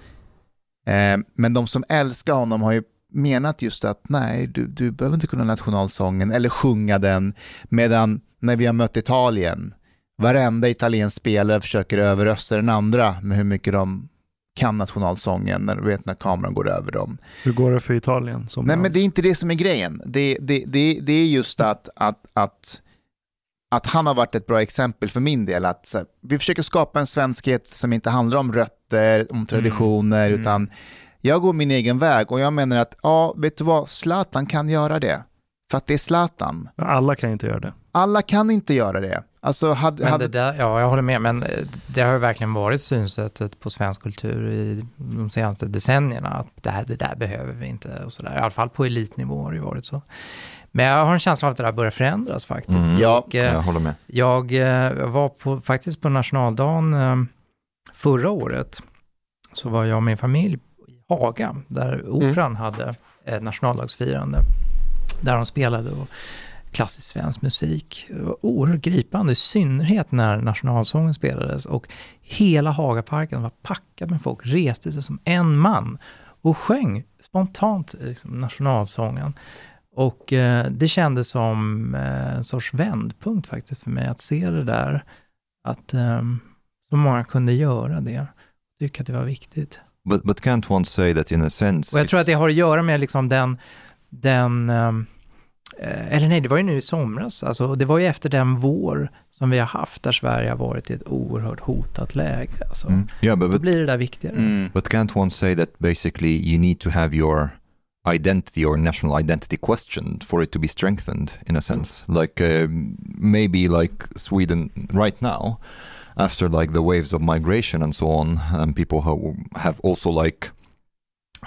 Eh, men de som älskar honom har ju menat just att nej, du, du behöver inte kunna nationalsången eller sjunga den. Medan när vi har mött Italien, varenda italiensk spelare försöker överrösta den andra med hur mycket de kan nationalsången, när, vet, när kameran går över dem. Hur går det för Italien? Nej, men det är inte det som är grejen. Det, det, det, det är just att, att, att, att han har varit ett bra exempel för min del. Att så, vi försöker skapa en svenskhet som inte handlar om rötter, om traditioner, Mm. utan jag går min egen väg och jag menar att, ja, vet du vad, Zlatan kan göra det. För att det är Zlatan. Alla kan inte göra det. Alla kan inte göra det. Alltså, hade, Men det där, ja, jag håller med, men eh, det har ju verkligen varit synsättet på svensk kultur i de senaste decennierna, att det, här, det där behöver vi inte och sådär. I alla fall på elitnivå har det ju varit så. Men jag har en känsla av att det där börjar förändras faktiskt. Mm. Ja. Och, eh, Jag håller med. jag eh, var på, faktiskt på nationaldagen eh, förra året, så var jag och min familj i Haga, där Operan hade ett nationaldagsfirande, där de spelade och klassisk svensk musik. Det var oerhört gripande, i synnerhet när nationalsången spelades och hela Hagaparken var packad med folk, reste sig som en man och sjöng spontant liksom, nationalsången. Och eh, det kändes som eh, en sorts vändpunkt faktiskt för mig att se det där, att eh, så många kunde göra det, tycka att det var viktigt. But but can't one say that in a sense? Och jag tror att det har att göra med liksom den, den ehm, eh, eller nej, det var ju nu i somras, alltså, det var ju efter den vår som vi har haft där Sverige har varit i ett oerhört hotat läge. Alltså. Mm. Yeah, but Då but, blir det där viktigare. mm. but can't one say that basically you need to have your identity or national identity questioned for it to be strengthened in a sense? Like um, maybe like Sweden right now, after like the waves of migration and so on, and people who have also like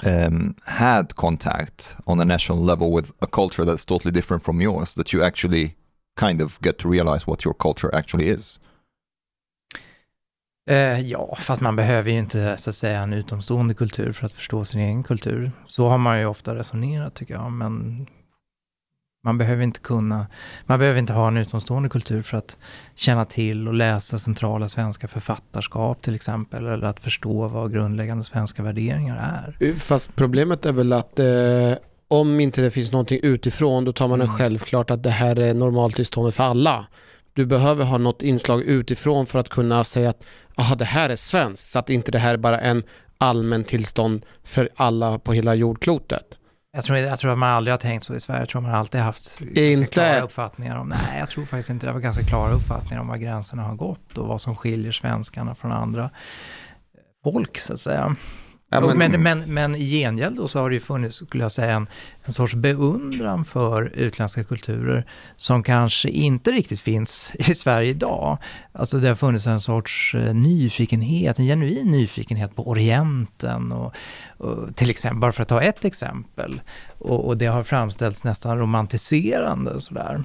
um, had contact on a national level with a culture that's totally different from yours, that you actually kind of get to realize what your culture actually is. Eh, ja, fast man behöver ju inte så att säga en utomstående kultur för att förstå sin egen kultur. Så har man ju ofta resonerat tycker jag, men man behöver inte kunna, man behöver inte ha en utomstående kultur för att känna till och läsa centrala svenska författarskap till exempel, eller att förstå vad grundläggande svenska värderingar är. Fast problemet är väl att eh, om inte det finns någonting utifrån då tar man det Mm. självklart att det här är normaltillståndet för alla. Du behöver ha något inslag utifrån för att kunna säga att aha, det här är svenskt så att inte det här är bara en allmän tillstånd för alla på hela jordklotet. Jag tror, jag tror att man aldrig har tänkt så i Sverige, jag tror man alltid haft Inte. klara uppfattningar om, nej jag tror faktiskt inte det, var ganska klara uppfattningar om var gränserna har gått och vad som skiljer svenskarna från andra folk så att säga. Ja, men, men- men, men, i gengäld då så har det ju funnits, skulle jag säga, en, en sorts beundran för utländska kulturer som kanske inte riktigt finns i Sverige idag. Alltså det har funnits en sorts eh, nyfikenhet, en genuin nyfikenhet på Orienten och, och till exempel, bara för att ta ett exempel. Och, och det har framställts nästan romantiserande sådär.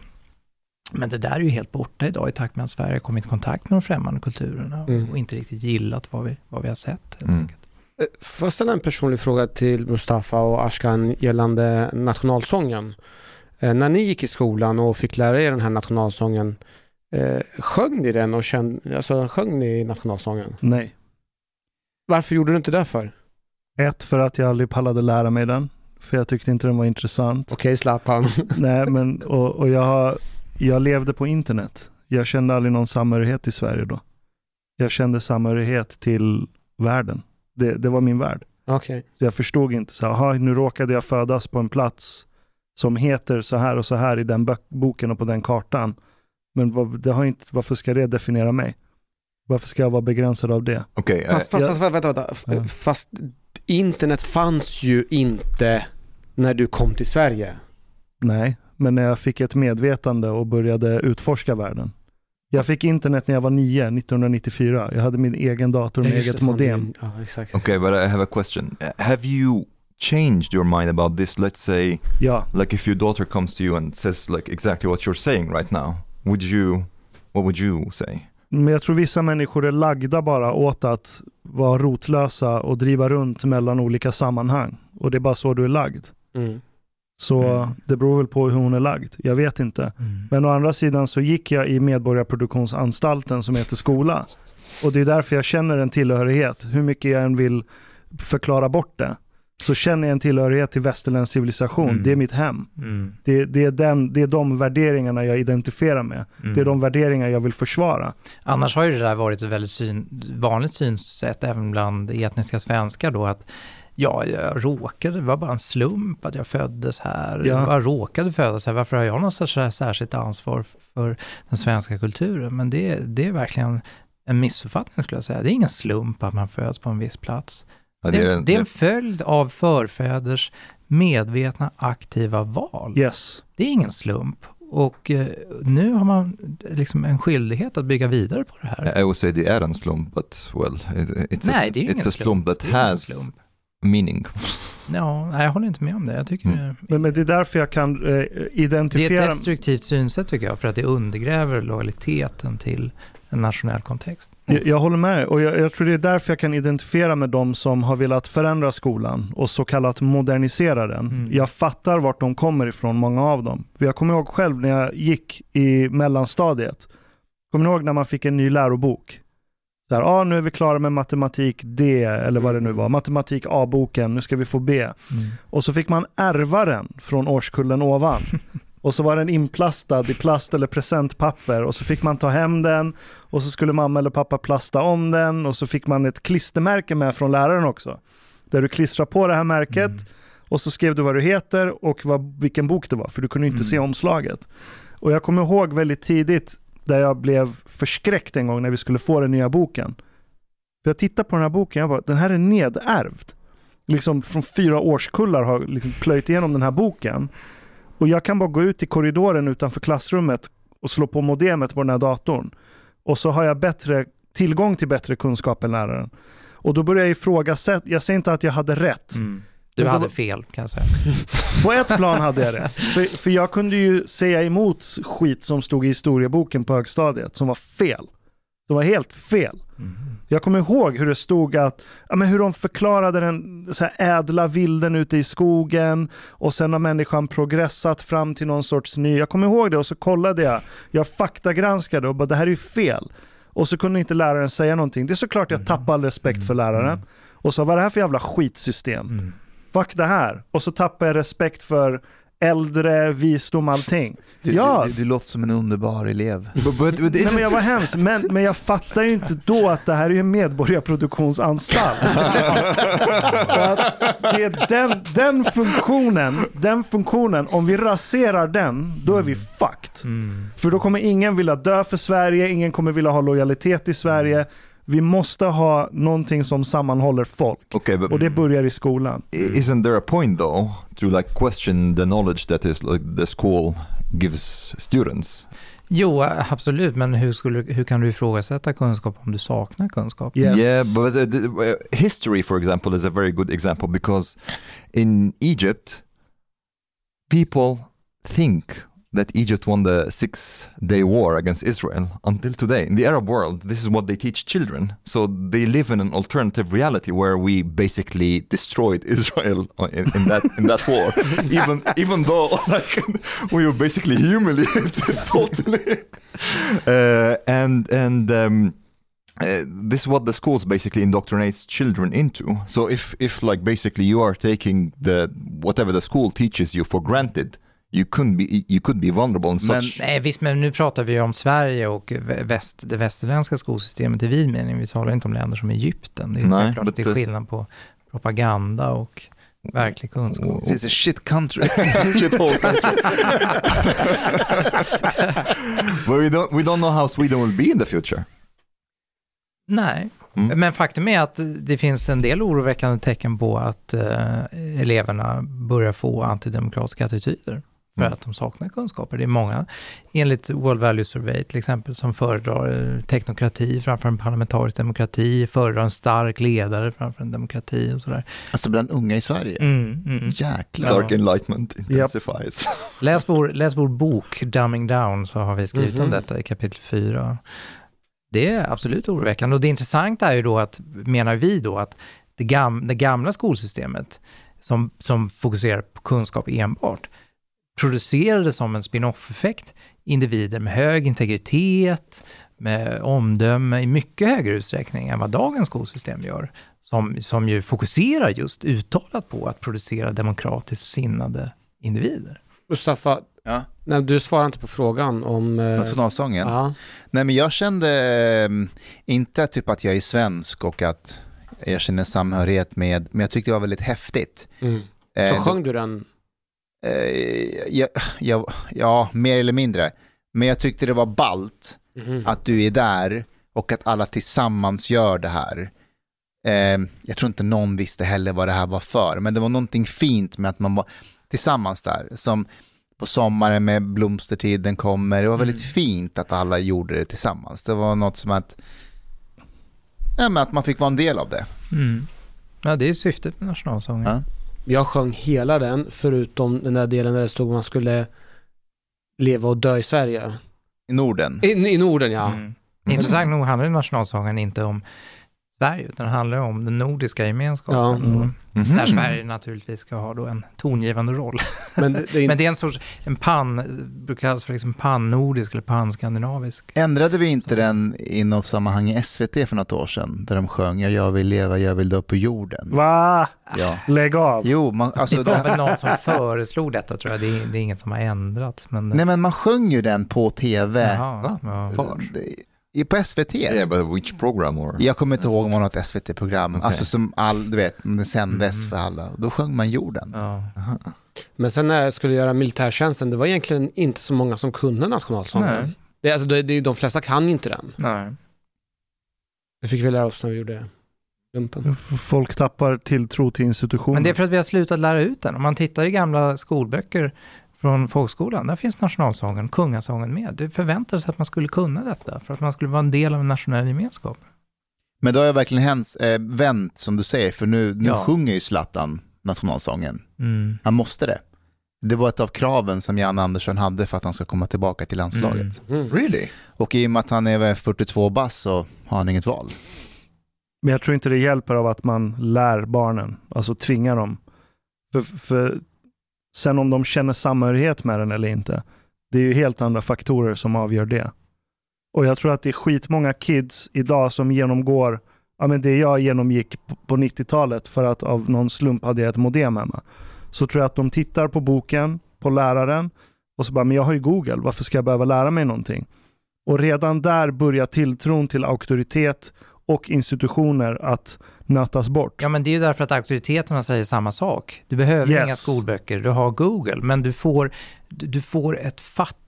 Men det där är ju helt borta idag i takt med att Sverige har kommit i kontakt med de främmande kulturerna Mm. och inte riktigt gillat vad vi, vad vi har sett. Mm. Får jag ställa en personlig fråga till Mustafa och Ashkan gällande nationalsången? Eh, när ni gick i skolan och fick lära er den här nationalsången, eh, sjöng ni den och kände, alltså sjöng ni nationalsången? Nej. Varför gjorde du inte det för? Ett, för att jag aldrig pallade lära mig den. För jag tyckte inte den var intressant. Okej Zlatan. Nej, men och, och jag, jag levde på internet. Jag kände aldrig någon samhörighet i Sverige då. Jag kände samhörighet till världen. Det, det var min värld. Okej. Så jag förstod inte så här, "Aha, nu råkade jag födas på en plats som heter så här och så här i den boken och på den kartan. Men vad, det har inte, varför ska det definiera mig? Varför ska jag vara begränsad av det? Okay, uh, Fast, fast, jag- fast vänta, vänta. Ja. Fast internet fanns ju inte när du kom till Sverige. Nej, men när jag fick ett medvetande och började utforska världen. Jag fick internet när jag var nio, 1994. Jag hade min egen dator med eget modem. Ja, exakt. okay, but I have a question. Have you changed your mind about this? Let's say, Ja, like if your daughter comes to you and says like exactly what you're saying right now, would you, what would you say? Men jag tror vissa människor är lagda bara åt att vara rotlösa och driva runt mellan olika sammanhang. Och det är bara så du är lagd. Mm. Så Mm. det beror väl på hur hon är lagd. Jag vet inte. Mm. Men å andra sidan så gick jag i Medborgarproduktionsanstalten som heter skola. Och det är därför jag känner en tillhörighet. Hur mycket jag än vill förklara bort det. Så känner jag en tillhörighet till västerländsk civilisation. Mm. Det är mitt hem. Mm. Det, det, är den, det är de värderingarna jag identifierar med. Mm. Det är de värderingar jag vill försvara. Annars har ju det där varit ett väldigt syn, vanligt synsätt även bland etniska svenskar då att ja, jag råkade, det var bara en slump att jag föddes här. Ja. Jag bara råkade födas här. Varför har jag något särskilt ansvar för den svenska kulturen? Men det, det är verkligen en missuppfattning skulle jag säga. Det är ingen slump att man föds på en viss plats. Ja, Det är, det- det är en följd av förfäders medvetna aktiva val. Yes. Det är ingen slump. Och eh, nu har man liksom en skyldighet att bygga vidare på det här. I would say det är en slump, but well, it, it's, Nej, a, det är ju it's ingen a slump that ingen has slump. Meaning. Ja, nej, jag håller inte med om det. Jag tycker Mm. det, Men, men det är därför jag kan eh, det är ett identifiera... destruktivt synsätt tycker jag, för att det undergräver lojaliteten till en nationell kontext. Jag, jag håller med och jag, jag tror det är därför jag kan identifiera med de som har velat förändra skolan och så kallat modernisera den. Mm. Jag fattar vart de kommer ifrån, många av dem. För Jag kommer ihåg själv när jag gick i mellanstadiet. Kommer ni ihåg när man fick en ny lärobok? Så här, ah, nu är vi klara med matematik D, eller vad det nu var. Matematik A-boken, nu ska vi få B. Och så fick man ärva den från årskullen ovan. Och så var den inplastad i plast eller presentpapper och så fick man ta hem den och så skulle mamma eller pappa plasta om den och så fick man ett klistermärke med från läraren också. Där du klistrar på det här märket Mm. och så skrev du vad du heter och vad, vilken bok det var för du kunde inte Mm. se omslaget. Och jag kommer ihåg väldigt tidigt där jag blev förskräckt en gång när vi skulle få den nya boken. För jag tittade på den här boken jag bara, den här är nedärvd. Liksom från fyra årskullar har liksom plöjt igenom den här boken. Och jag kan bara gå ut i korridoren utanför klassrummet och slå på modemet på den här datorn. Och så har jag bättre, tillgång till bättre kunskap än läraren. Och då börjar jag ifrågasätta, jag säger inte att jag hade rätt. Mm. Du hade fel kan jag säga. På ett plan hade jag rätt. För, för jag kunde ju säga emot skit som stod i historieboken på högstadiet som var fel. Det var helt fel. Mm. Jag kommer ihåg hur det stod att, ja, men hur de förklarade den så här ädla vilden ute i skogen och sen har människan progressat fram till någon sorts ny. Jag kommer ihåg det och så kollade jag, jag faktagranskade och bara det här är ju fel. Och så kunde inte läraren säga någonting. Det är såklart jag tappade all respekt för läraren. Och så vad är det här för jävla skitsystem? Mm. Fuck det här. Och så tappar jag respekt för äldre, visdom, allting. Du, Ja. du, du låter som en underbar elev. Nej, men jag var hemskt, men, men jag fattar ju inte då att det här är en medborgarproduktionsanstalt. Det är den, den funktionen, den funktionen, om vi raserar den, då är vi fucked. Mm. För då kommer ingen vilja dö för Sverige, ingen kommer vilja ha lojalitet i Sverige. Vi måste ha någonting som sammanhåller folk. okay, but Och det börjar i skolan. isn't there a point though to like question the knowledge that is like the school gives students? Jo, absolut, men hur, skulle, hur kan du ifrågasätta kunskap om du saknar kunskap? Yes. Yeah, but the, the, uh, history, for example, is a very good example because in Egypt, people think that Egypt won the Six Day War against Israel until today. In the Arab world, this is what they teach children. So they live in an alternative reality where we basically destroyed Israel in, in that in that war, even even though like we were basically humiliated totally. Uh, and and um, uh, this is what the schools basically indoctrinates children into. So if if like basically you are taking the whatever the school teaches you for granted, you couldn't be you could be vulnerable in Men- such. Nej, visst, men nu pratar vi om Sverige och väst, det västerländska skolsystemet i vid mening. Vi talar inte om länder som Egypten. Det är Nej, självklart att det är skillnad på propaganda och verklig kunskap. It's a shit country. Shithole country. but we don't we don't know how Sweden will be in the future. Nej, Mm. men faktum är att det finns en del oroväckande tecken på att eh, eleverna börjar få antidemokratiska attityder. För Mm. att de saknar kunskaper. Det är många, enligt World Value Survey till exempel, som föredrar eh, teknokrati framför en parlamentarisk demokrati, föredrar en stark ledare framför en demokrati och sådär. Alltså bland unga i Sverige. Mm, mm. Jäklar. Dark Ja. enlightenment intensifies. Läs, vår, läs vår bok Dumbing Down så har vi skrivit om Mhm. detta i kapitel 4. Det är absolut oroväckande och det intressanta är ju då att, menar vi då, att det, gam, det gamla skolsystemet som, som fokuserar på kunskap enbart producerade som en spin-off-effekt individer med hög integritet, med omdöme i mycket högre utsträckning än vad dagens skolsystem gör, som, som ju fokuserar just uttalat på att producera demokratiskt sinnade individer. Mustafa, Ja. nej, du svarar inte på frågan om... eh, Nationalsången. ja. Nej men jag kände eh, inte typ att jag är svensk och att jag känner samhörighet med, men jag tyckte det var väldigt häftigt. Mm. Eh, Så sjöng du den? Eh, jag, jag, ja, mer eller mindre. Men jag tyckte det var balt Mhm. att du är där och att alla tillsammans gör det här. Eh, jag tror inte någon visste heller vad det här var för, men det var någonting fint med att man var tillsammans där. Som på sommaren med blomstertiden kommer. Det var väldigt fint att alla gjorde det tillsammans. Det var något som att, ja, att man fick vara en del av det. Mm. Ja, det är syftet med nationalsången. Ja. Jag sjöng hela den, förutom den där delen där det stod att man skulle leva och dö i Sverige. I Norden. I, i Norden, ja. Mm. Intressant nog handlar nationalsången inte om Sverige, utan det handlar om den nordiska gemenskapen. Ja. Mm. Mhm. Där Sverige naturligtvis ska ha då en tongivande roll. Men det, det är Men det är en sorts, en pan, brukar kallas för liksom pan-nordisk eller pan-skandinavisk. Ändrade vi inte den i något sammanhang i SVT för något år sedan? Där de sjöng jag vill leva, jag vill dö på jorden. Va? Ja. Lägg av. Jo, man, alltså det var det, väl någon som föreslog detta tror jag, det är, det är inget som har ändrats. Men nej men man sjöng ju den på tv. Jaha, ja. Var? I- På SVT. Yeah, but which program or? Jag kommer inte ihåg om det var något SVT-program, Okej. alltså som all, du vet, det sändes Mm. för alla. Då sjöng man jorden. Ja. Men sen när jag skulle göra militärtjänsten, det var egentligen inte så många som kunde nationalsången. Nej. Det, är alltså, det, det, de flesta kan inte den. Nej. Det fick vi lära oss när vi gjorde lumpen. Folk tappar tilltro till institutioner. Men det är för att vi har slutat lära ut den. Om man tittar i gamla skolböcker från folkskolan, där finns nationalsången, kungasången med. Det förväntades att man skulle kunna detta, för att man skulle vara en del av en nationell gemenskap. Men då har jag verkligen häns, eh, vänt, som du säger, för nu, nu Ja. sjunger ju Zlatan nationalsången. Mm. Han måste det. Det var ett av kraven som Jan Andersson hade för att han ska komma tillbaka till landslaget. Mm. Really? Och i och med att han är väl 42 bass så har han inget val. Men jag tror inte det hjälper av att man lär barnen, alltså tvingar dem. För, för sen om de känner samhörighet med den eller inte, det är ju helt andra faktorer som avgör det. Och jag tror att det är skitmånga kids idag som genomgår ja, men det jag genomgick på- 90-talet för att av någon slump hade jag ett modem hemma. Så tror jag att de tittar på boken, på läraren och så bara, men jag har ju Google, varför ska jag behöva lära mig någonting? Och redan där börjar tilltron till auktoritet och institutioner att nötas bort. Ja, men det är ju därför att auktoriteterna säger samma sak. Du behöver Yes. inga skolböcker, du har Google, men du får, du får ett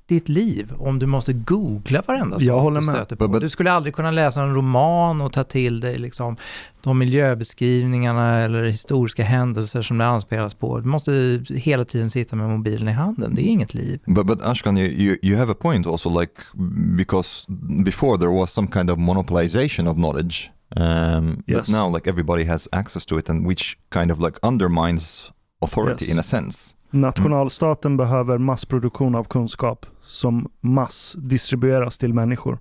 fattigt liv om du måste googla varenda sak du med. stöter på. But- but- Du skulle aldrig kunna läsa en roman och ta till dig liksom, de miljöbeskrivningarna eller historiska händelser som det anspelas på. Du måste hela tiden sitta med mobilen i handen, det är inget liv. But but Ashkan, you, you you have a point also, like because before there was some kind of monopolization of knowledge, um, but Yes. now like everybody has access to it, and which kind of like undermines authority Yes. in a sense. Nationalstaten behöver massproduktion av kunskap som massdistribueras till människor.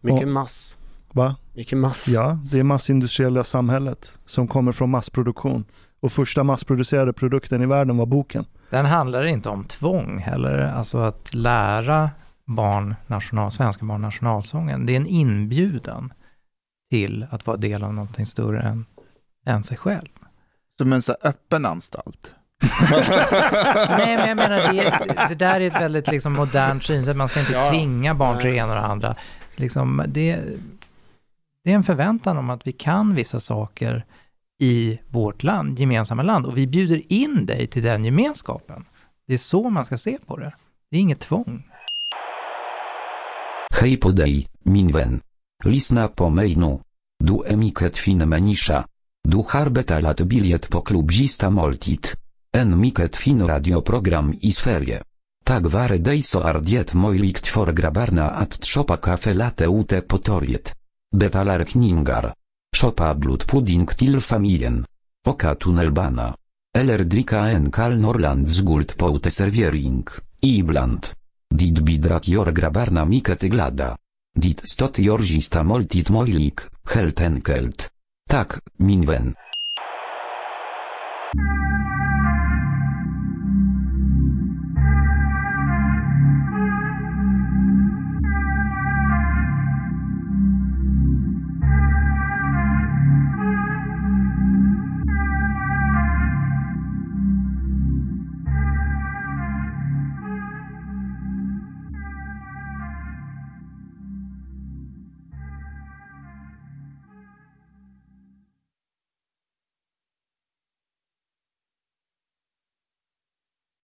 Mycket Och- mass. Va? Mycket mass. Ja, det är massindustriella samhället som kommer från massproduktion. Och första massproducerade produkten i världen var boken. Sen handlar det inte om tvång heller, alltså att lära barn national, svenska barn nationalsången. Det är en inbjudan till att vara del av någonting större än, än sig själv. Som en så öppen anstalt. Nej, men jag menar, det, det där är ett väldigt liksom, modernt synsätt. Man ska inte Ja. tvinga barn till det ena och det andra. Liksom, det, det är en förväntan om att vi kan vissa saker i vårt land, gemensamma land. Och vi bjuder in dig till den gemenskapen. Det är så man ska se på det. Det är inget tvång. Hej på dig, min vän. Lyssna på mig nu. Du är mycket fin människa. Du har betalat biljett på klubbzista måltid. En mycket fin radioprogram i Sverige. Tak vare deiso ardiet moilikt for grabarna at chopa kafe late ute potoriet. Betalar kningar. Chopa blut pudding til familien. Oka tunnelbana. Eller drika en kal norland zgult poute serviering, ibland. Dit bidrak jor grabarna miket glada. Dit stot jorzista moltit moilik, helt enkelt. Tak, minwen.